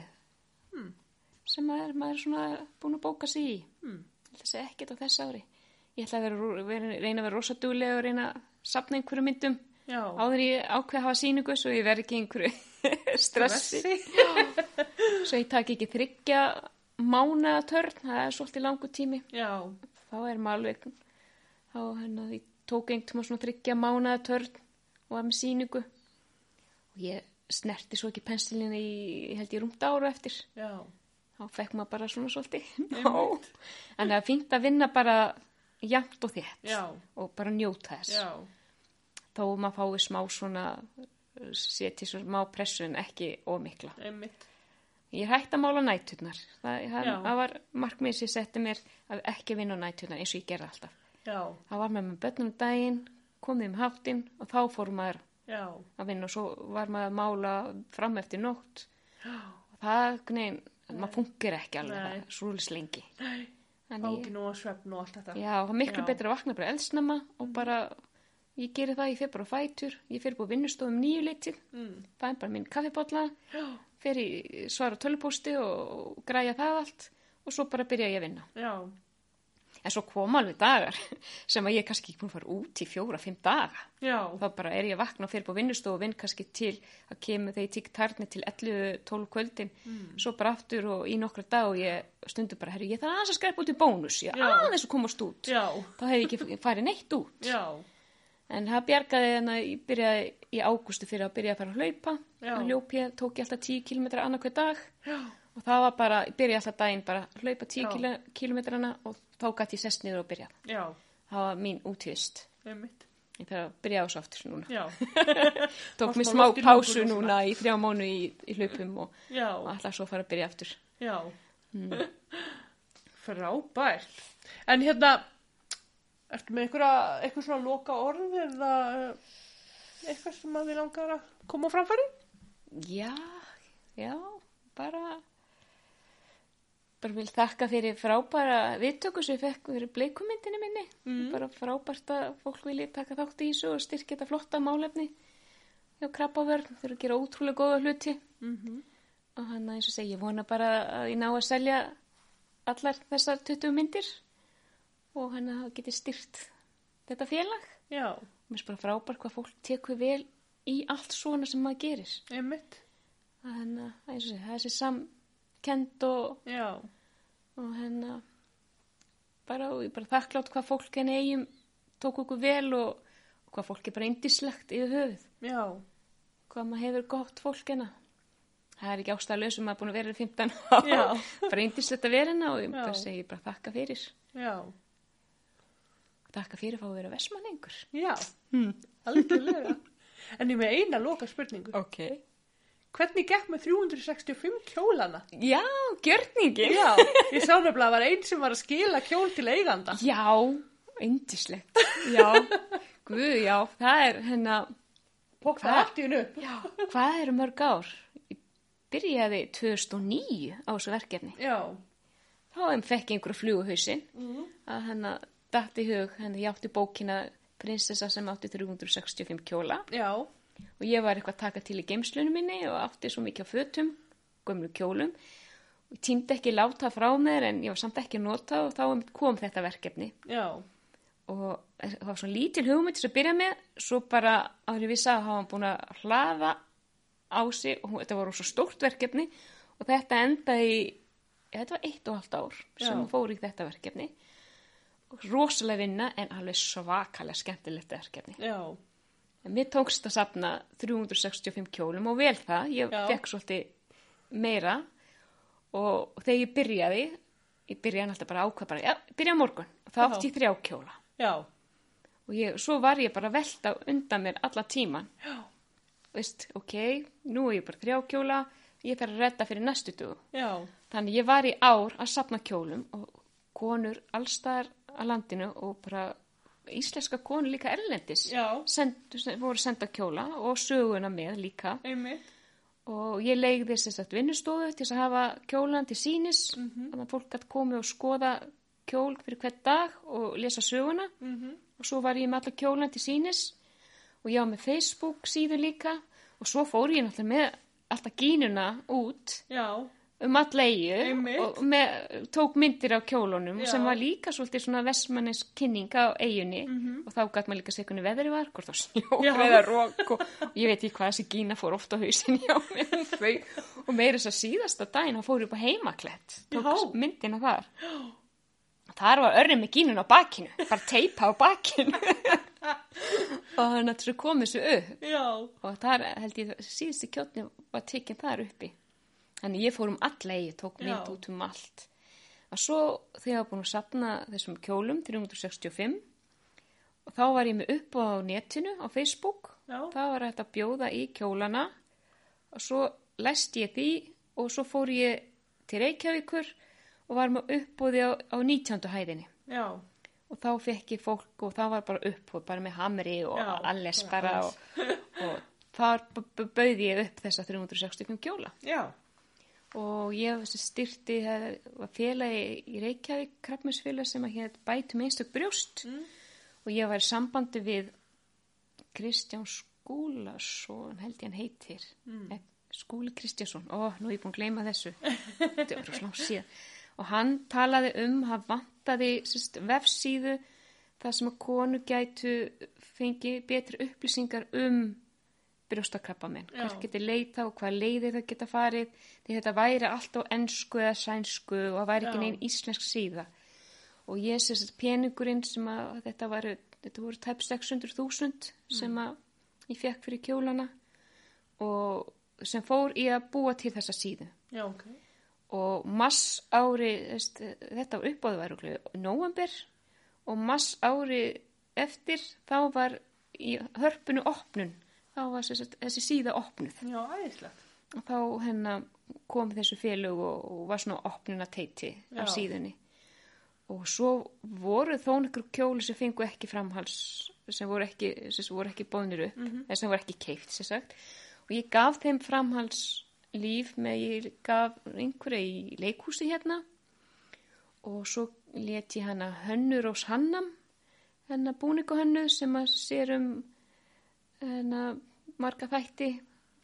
Hmm. sem maður, maður er svona búin að bóka sig í Hmm. það sé ekkert á þess ári ég ætla að vera, vera, reyna að vera rosa duglega og reyna að sapna einhverju myndum Já. áður ég ákveð að hafa sýningu svo ég verð ekki einhverju *laughs* stressi *laughs* svo ég tak ekki þryggja mánaða törn, það er svolítið langu tími Já. Þá er maður alveg þá hérna, ég tók einhvern tíma svona þryggja mánaða törn og var með sýningu og ég snerti svo ekki pensilinu í, held ég rúmt ára eftir Já. þá fekk maður bara svona svolítið *laughs* Nó. en það er fínt að vinna bara jafnt og þétt Já. og bara njóta þess Já. þó maður fái smá svona svo smá pressu en ekki ómikla Einmitt. Ég er hægt að mála næturnar það, það, það var markmið sem ég setti mér að ekki vinna á næturnar eins og ég gerði alltaf Já. það var maður með börnum daginn komið um háttinn og þá fór maður Já. að vinna og svo var maður að mála fram eftir nótt og það, nein, maður funkir ekki alveg það svolítið lengi Nei. Fá Þannig ekki nú að svefn og allt þetta. Já, það er miklu Já. betra að vakna bara eldsnama og bara, ég geri það, ég fer bara fætur, ég fer búið vinnustofum nýju litið, Mm. fæn bara minn kaffibotla, Já. Fer í svara tölupósti og, græja það allt og svo bara byrja ég að vinna. Já. en svo kom alveg dagar *laughs* sem að ég kannski ekki búin að fara út í fjóra, fimm daga Já. þá bara er ég að vakna og fyrir på vinnustofu og vinn kannski til að kemur þegar ég tík tarni til 11-12 kvöldin svo bara aftur og í nokkra dag og ég stundur bara, herru, ég þarf aðeins að skræpa út í bónus ég aðeins að komast út Já. þá hef ég ekki farið neitt út Já. En það bjargaði en að ég byrjaði í ágústu fyrir að byrja að fara að hlaupa og hljóp ég, tók ég alltaf 10 km annað hver dag Já. og það var bara, ég byrjaði alltaf daginn bara að hlaupa 10 Já. km og þá gæti ég sest niður og byrjað Já. það var mín útvist ég þarf að byrja á svo aftur núna Já. *laughs* tók mér smá pásu núna í þrjá mánu í, í hlaupum og, og alltaf svo fara að byrja aftur Já. Mm. *laughs* Frábært. En hérna, ertu með einhverja, eitthvað svona loka orð eða eh, eitthvað sem að við langar að koma framfæri? já, já, bara bara vil þakka fyrir frábæra viðtöku sem ég fekk fyrir bleikumyndinni minni Mm. bara frábært að fólk vilji taka þátt í þessu og styrkja þetta flotta málefni hjá krabbavörn, þau eru að gera ótrúlega góða hluti Mm -hmm. og hann eins og segi, ég vona bara að ég ná að selja allar þessar 20 myndir og hann að geti styrt þetta félag. Já, mér finnst bara frábært hvað fólk tekur vel í allt svona sem maður gerir. Einmitt. að hann að eins og segi, það er þessi samkend og, Já, og hann að bara, og ég bara þakklátt hvað fólk henni eigum tók okkur vel og, og hvað fólk er bara indislegt yfir höfuð. Já, hvað maður hefur gott fólk hennar það er ekki ástæðalög sem maður er búin að vera í 15 ár. *laughs* Já. bara indislegt að vera hennar og ég bara segi bara þakka fyrir. Já, þakka fyrir að fá að vera vestmanningur já, hmm. algjörlega. *laughs* en ég með eina loka spurningu. ok Hvernig gekk með 365 kjólana? já, gjörningi Já, ég sá nefnilega að var einn sem var að skila kjól til eiganda. já, indislegt já, *laughs* guð, já það er það allt í hennu. já, hvað eru mörg ár ég byrjaði 2009 á þessu verkefni Já, þá þeim fekk einhverju fluguhausin Mhm. að hennar datt í hug hennar ég átti bókina prinsessa sem átti 365 kjóla. Já, og ég var eitthvað að taka til í geimslunum minni og átti svo mikið á fötum, gömlu kjólum. Og ég tímdi ekki láta frá mér en ég var samt ekki að nota og þá kom þetta verkefni. Já, og það var svona lítil hugmynd til að byrja með, svo bara árið við sagði að hafa hann búin að hlaða á sig og þetta var svo stórt verkefni. Og þetta endaði ja, þetta var eitt og halvt ár sem Já. fór í þetta verkefni rosalega vinna en alveg svakalega skemmtilegt verkefni. Já, en mér tókst að sapna 365 kjólum og vel það, ég Já. fekk svolítið meira. Og, þegar ég byrjaði ég byrjaði alltaf bara að ákvað bara, já, byrja á morgun. Og þá Já. átti þrjá kjóla. Já, og ég, svo var ég bara að velta undan mér alla tíman. Já, veist, ok, nú er ég bara þrjá kjóla. Ég þarf að redda fyrir næstu dögu já, þannig ég var í ár að sapna kjólum og konur allstaðar að landinu og bara íslenska konur líka erlendis. Send, voru senda kjóla og söguna með líka. Einmitt. og ég leigði þess að vinnustofu til að hafa kjólan til sínis þannig að fólk gætt komið og skoða kjól fyrir hvert dag og lesa söguna. Mm og svo var ég með alla kjólan til sínis og ég var með Facebook síðu líka. Og svo fór ég náttúrulega með alltaf gínuna út. Já, um all eigu og með, tók myndir af kjólunum Já. sem var líka svolítið svona vestmannis kynning á eigunni Mhm. og þá gætt maður líka sekunni veðri var hvort þá snjók eða rók og, ég veit ekki hvað þessi gína fór ofta á hausin hjá mér og meira þess að síðasta daginn hann fór upp á heimaklett tók Já. myndina þar. Þar var örnum með gínun á bakinu bara teipa á bakinu. *laughs* Og hann að þessu komið svo upp. Já, og þar held ég síðusti kjótni var tekinn þar uppi þannig ég fór um alla eigi, tók mynd Já. út um allt. Og svo þegar ég var búin að sapna þessum kjólum 365 og þá var ég með upp á netinu á Facebook. Já. þá var þetta bjóða í kjólana. Og svo læst ég því og svo fór ég til Reykjavíkur og var með uppbóði á, á 19. hæðinni. Já, og þá fekk ég fólk og það var bara uppbóð bara með hamri og Já, alles bara og, og þar bauði ég upp þessa 365 kjóla. Já, og ég styrti það félagi í Reykjavík krabbmessfélag sem að hér bætum einstök brjóst. Mm. og ég var í sambandi við Kristján Skúlason held ég hann heitir. Mm. Skúli Kristjánsson, ó, nú er ég búin að gleyma þessu. Og hann talaði um, hann vantaði sérst, vefsíðu þar sem að konu gætu fengi betri upplýsingar um brjóstakrabba minn, hvert geti leita og hvað leiði það geta farið? Því þetta væri allt á ennsku eða sænsku og það væri ekki neinn íslensk síða. Og ég sé þess að peningurinn sem að þetta var þetta voru tæp 600.000 sem að ég fekk fyrir kjólana og sem fór í að búa til þessa síðu. Já, ok. og mass ári þetta var uppáðu væru november og mass ári eftir þá var í hörpunu opnun þá var þessi, þessi síða opnuð. Já, æðislegt. og þá hennar kom þessu félög og, og var svona opnuna teiti á síðunni. Og svo voru þó nokkur kjóli sem fengu ekki framhals sem voru ekki, ekki bóðnir upp eða sem voru ekki keift sér sagt. Og ég gaf þeim framhals líf með ég gaf einhverja í leikhúsi hérna. Og svo let ég hana Hönnur ós Hannam hennar búninguhönnu sem að sér um marga þætti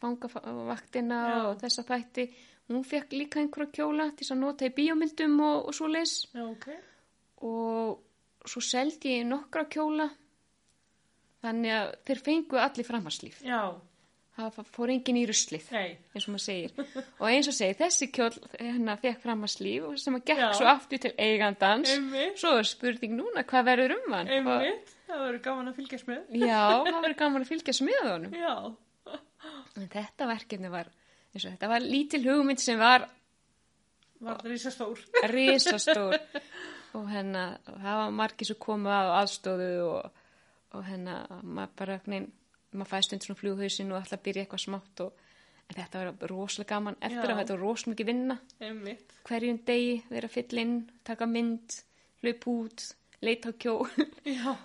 fangavaktina og þessa þætti hún fekk líka einhverja kjóla til að nota í bíómyndum og, og svo leis Já, ok. og svo seldi ég nokkra kjóla þannig að þeir fengu allir framharslíf Já, það fór engin í ruslið nei. eins og maður segir *laughs* og eins og segir þessi kjól hérna fekk framharslíf og sem að gekk Já. svo aftur til eigandans Einmitt. svo er spurning núna hvað verður um hann Einmitt. Það verður gaman að fylgjast með. já, það verður gaman að fylgjast með honum Já. en þetta verkefni var eins og þetta var lítil hugmynd sem var Var það rísa stór. *laughs* risastór og hérna það var margir sem komu að aðstóðu og, og hérna maður bara nein, maður fæði stund svona flughausin og ætla að byrja eitthvað smátt og en þetta var rosalega gaman eftir Já. að þetta var rosalega mikið vinna Einmitt. hverjum degi vera að fylla inn, taka mynd hlaup út, leita á kjól.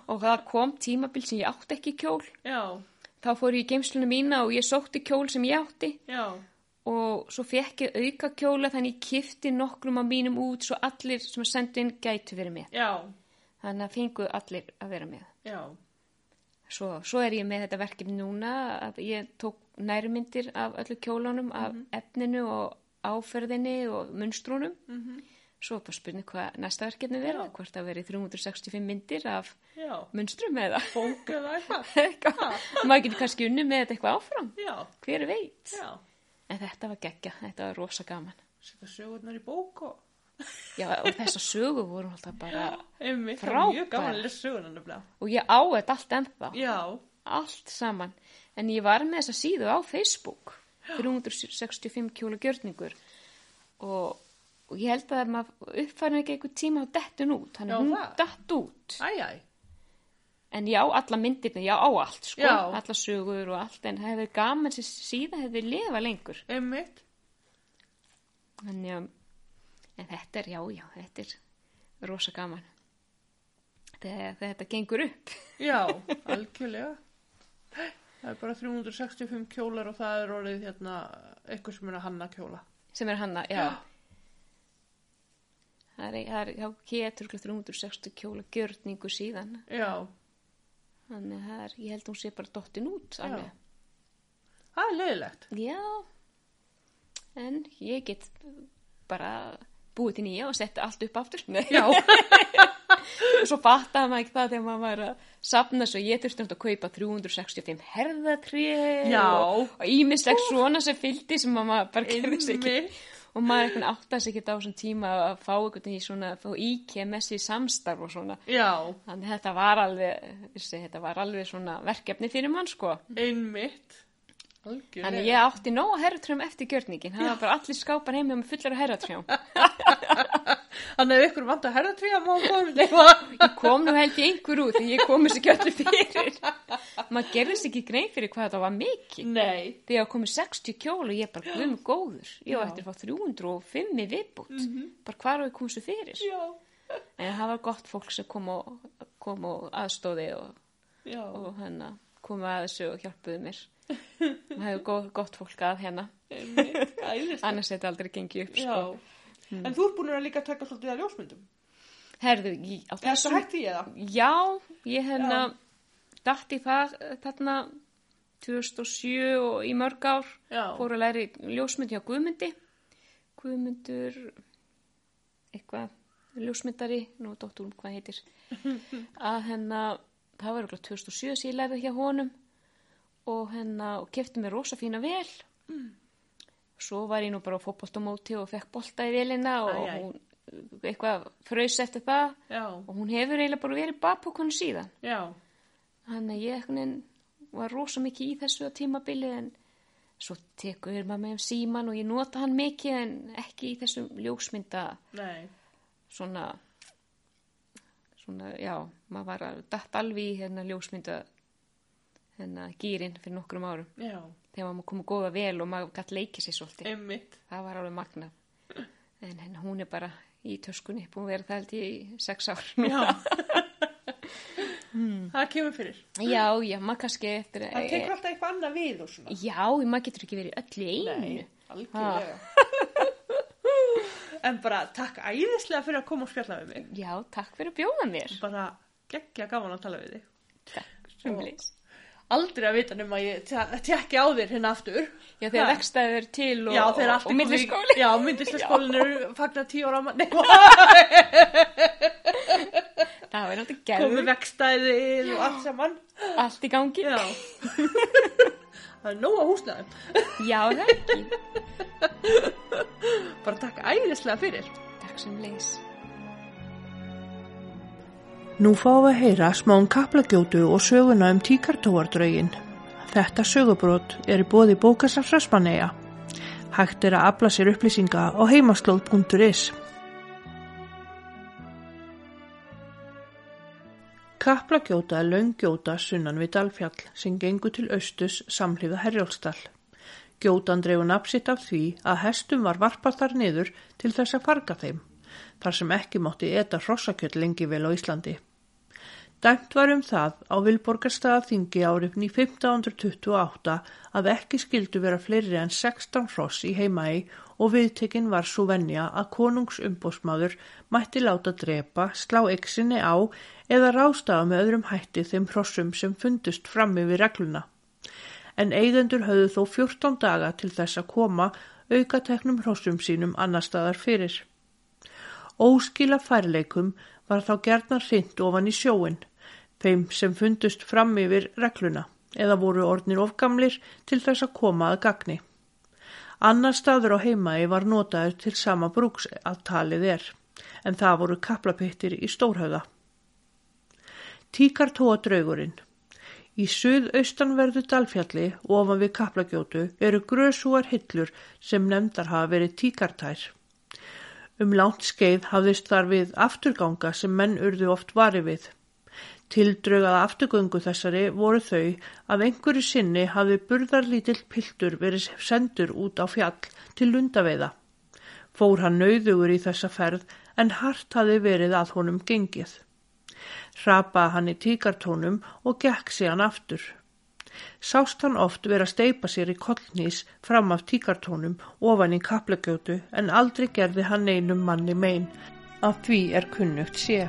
Og það kom tímabil sem ég átti ekki kjól. Já. þá fór ég í geimslunum mína og ég sótti kjól sem ég átti. Já. og svo fekk ég auka kjóla þannig ég kifti nokkrum af mínum út svo allir sem að sendu inn gætu verið með. Já. þannig að fengu allir að vera með. Svo, svo er ég með þetta verkefni núna að ég tók nærmyndir af öllu kjólunum af efninu og áferðinni og munstrúnum Mhm. Svo er bara spurning hvað næsta verkefni verða Já. hvort það veri 365 myndir af Já. munstrum eða Bók eða eitthvað. *laughs* eitthvað maður getur kannski unni með þetta eitthvað áfram Já. hver veit Já. en þetta var geggja, þetta var rosa gaman Setja sögurnar í bók og... Já, og þessar sögur voru alltaf bara Einmitt. Það var mjög Frábært. gaman að lesa sögurnar nefnilega. og ég á þetta allt ennþá Já. allt saman en ég var með þessa síðu á Facebook 365 kjóla gjörningur og, og ég held að maður uppfærin ekki einhver tíma á dettun út þannig Já, að hún það. datt út Æ, æ. en ég á alla myndirna, ég á allt sko, Já. alla sögur og allt en það hefði gaman sem síða hefði lifa lengur Einmitt. en, já, en þetta er, já, já, þetta er rosa gaman þegar þetta gengur upp Já, *laughs* algjörlega. Það er bara 365 kjólar og það er orðið hérna eitthvað sem er að hanna kjóla. sem er hanna, já er, það er getur 360 kjóla gjörningu síðan Já. þannig að það er, ég held að hún sé bara dottin út alveg. Það er leiðilegt. já en ég get bara búið til nýja og setja allt upp aftur. Já. og *laughs* svo fattaði maður ekki það þegar maður var að safna svo ég þurfti náttúrulega að kaupa 365 herðatrí Já. og, ímislegt svona sem fylgdi sem maður bara gerði sig ekki. Og maður eitthvað sig ekki á svona tíma að fá einhvern í svona, fá íkja með sér samstarf og svona Já. þannig þetta var alveg vissi, þetta var alveg svona verkefni fyrir mann sko Einmitt. Algjörlega. þannig ég átti nóg að herratrjám eftir gjörningin það var bara allir skápar heim með fullar af herratrjám *laughs* Þannig ef ykkur vant að herra tví að má koma ég kom nú held ég einhver út því ég kom þessi ekki öllu fyrir. Maður gerðist ekki grein fyrir hvað þetta var mikið. Nei. þegar ég komið 60 kjól og ég bara guðum góður. Ég var eftir að fá 305 í viðbútt bara hvar á ég komið svo fyrir? Já. en það var gott fólk sem kom og, kom og aðstóði og, og hérna komu að þessu og hjálpuðu mér. Það hefur gott, fólk að hérna. Annars þetta aldrei gengið upp Já. Sko. En þú ert búin að líka taka svolítið að ljósmyndum. herðu, ég, á Er það þessum hægt í eða? já, ég hérna dætt í það eh, þarna 2007 og í mörg ár Já. fór að læri ljósmynd hjá Guðmundi Guðmundur eitthvað ljósmyndari, nú dóttur um hvað heitir, *laughs* að hennar, það var okkur 2007 sem ég lærði hjá honum og hennar, og kefti mér rosa fína vel. Svo var ég nú bara á fótboltamóti og fekk bolta í velina og æ. hún eitthvað fröys eftir það. Já, og hún hefur eiginlega bara verið bakpókanu síðan. já, Þannig að ég veginn var rosa mikið í þessu tímabili en svo tekur maður með um síman og ég nota hann mikið en ekki í þessum ljósmynda nei, svona, svona, já, maður var að datt alveg í hérna ljósmynda hérna gýrin fyrir nokkrum árum. Já, þegar maður komið góða vel og maður gætt leikið sér svolítið. einmitt. Það var alveg magnað. En hérna, hún er bara í töskunni, búin að vera það held ég í sex ár. Já. *laughs* Það kemur fyrir. Já, já, maður kannski eftir Það tekur alltaf eitthvað annað við og svona. Já, maður getur ekki verið öll í einu. Nei, algjörlega. en bara takk æðislega fyrir að koma og spjalla við mig. Já, takk fyrir að bjóða mér. Bara geggja gaman að tala við þig. Takk, sömulegis. Aldrei að vita nema að ég te- tekki á þér hérna aftur. Já, þegar vekstæður er til og, Já, og, og milliskóli. Já, myndlistaskólinn eru fagnar tíu ára. Nei, *laughs* Það var náttúrulega komið gerður. vekstæðið og allt saman. Allt í gangi. Já. *laughs* Það er nóg að húsnaðum. Já, það er ekki. *laughs* Bara takk æðislega fyrir. Takk sömulegis. Nú fáum við að heyra smá um kaplagjótu og söguna um tíkartóardraugin. Þetta sögubrót er í bóði bókasafs Rösmanneia. Hægt er að afla sér upplýsinga á heimaslóð.is. Kaplagjóta er launggjóta sunnan við Dalfjall sem gengur til austus samhlifða Herjólfstall. Gjótan dreifu nafsitt af því að hestum var varpað þar niður til þess að farga þeim, þar sem ekki mátti eta hrossakjöld lengi vel á Íslandi. Dæmt var um það á Vilborgarstaðaþingi árið 1528 að ekki skildu vera fleiri en 16 hross í heimaði og viðtekinn var svo venja að konungsumbósmaður mætti láta drepa, slá eksinni á eða rástafa með öðrum hætti þeim hrossum sem fundust frammi við regluna. En eigendur höfðu þó 14 daga til þess að koma aukateknum hrossum sínum annar staðar fyrir. Óskila færleikum var þá gerðnar hrind ofan í sjóin, þeim sem fundust fram yfir regluna eða voru orðnir ofgamlir til þess að koma að gagni. Annar staður á heimaði var notaður til sama brúks að talið er, en það voru kaplapittir í stórhauða. Tíkartóa draugurinn Í suðaustanverðu dalfjalli ofan við kaplagjótu eru grösúar hillur sem nefndar hafa verið tíkartær. Um langt skeið hafðist þar við afturganga sem menn urðu oft vari við. Tildrögaða afturgöngu þessari voru þau að einhverju sinni hafði burðarlítill piltur verið sendur út á fjall til lundaveiða. Fór hann nauðugur í þessa ferð en hart hafði verið að honum gengið. Hrapaði hann í tíkartónum og gekk síðan aftur. Sást hann oft vera að steipa sér í kollnís fram af tíkartónum ofan í kaplagjótu en aldrei gerði hann einum manni mein að því er kunnugt sé.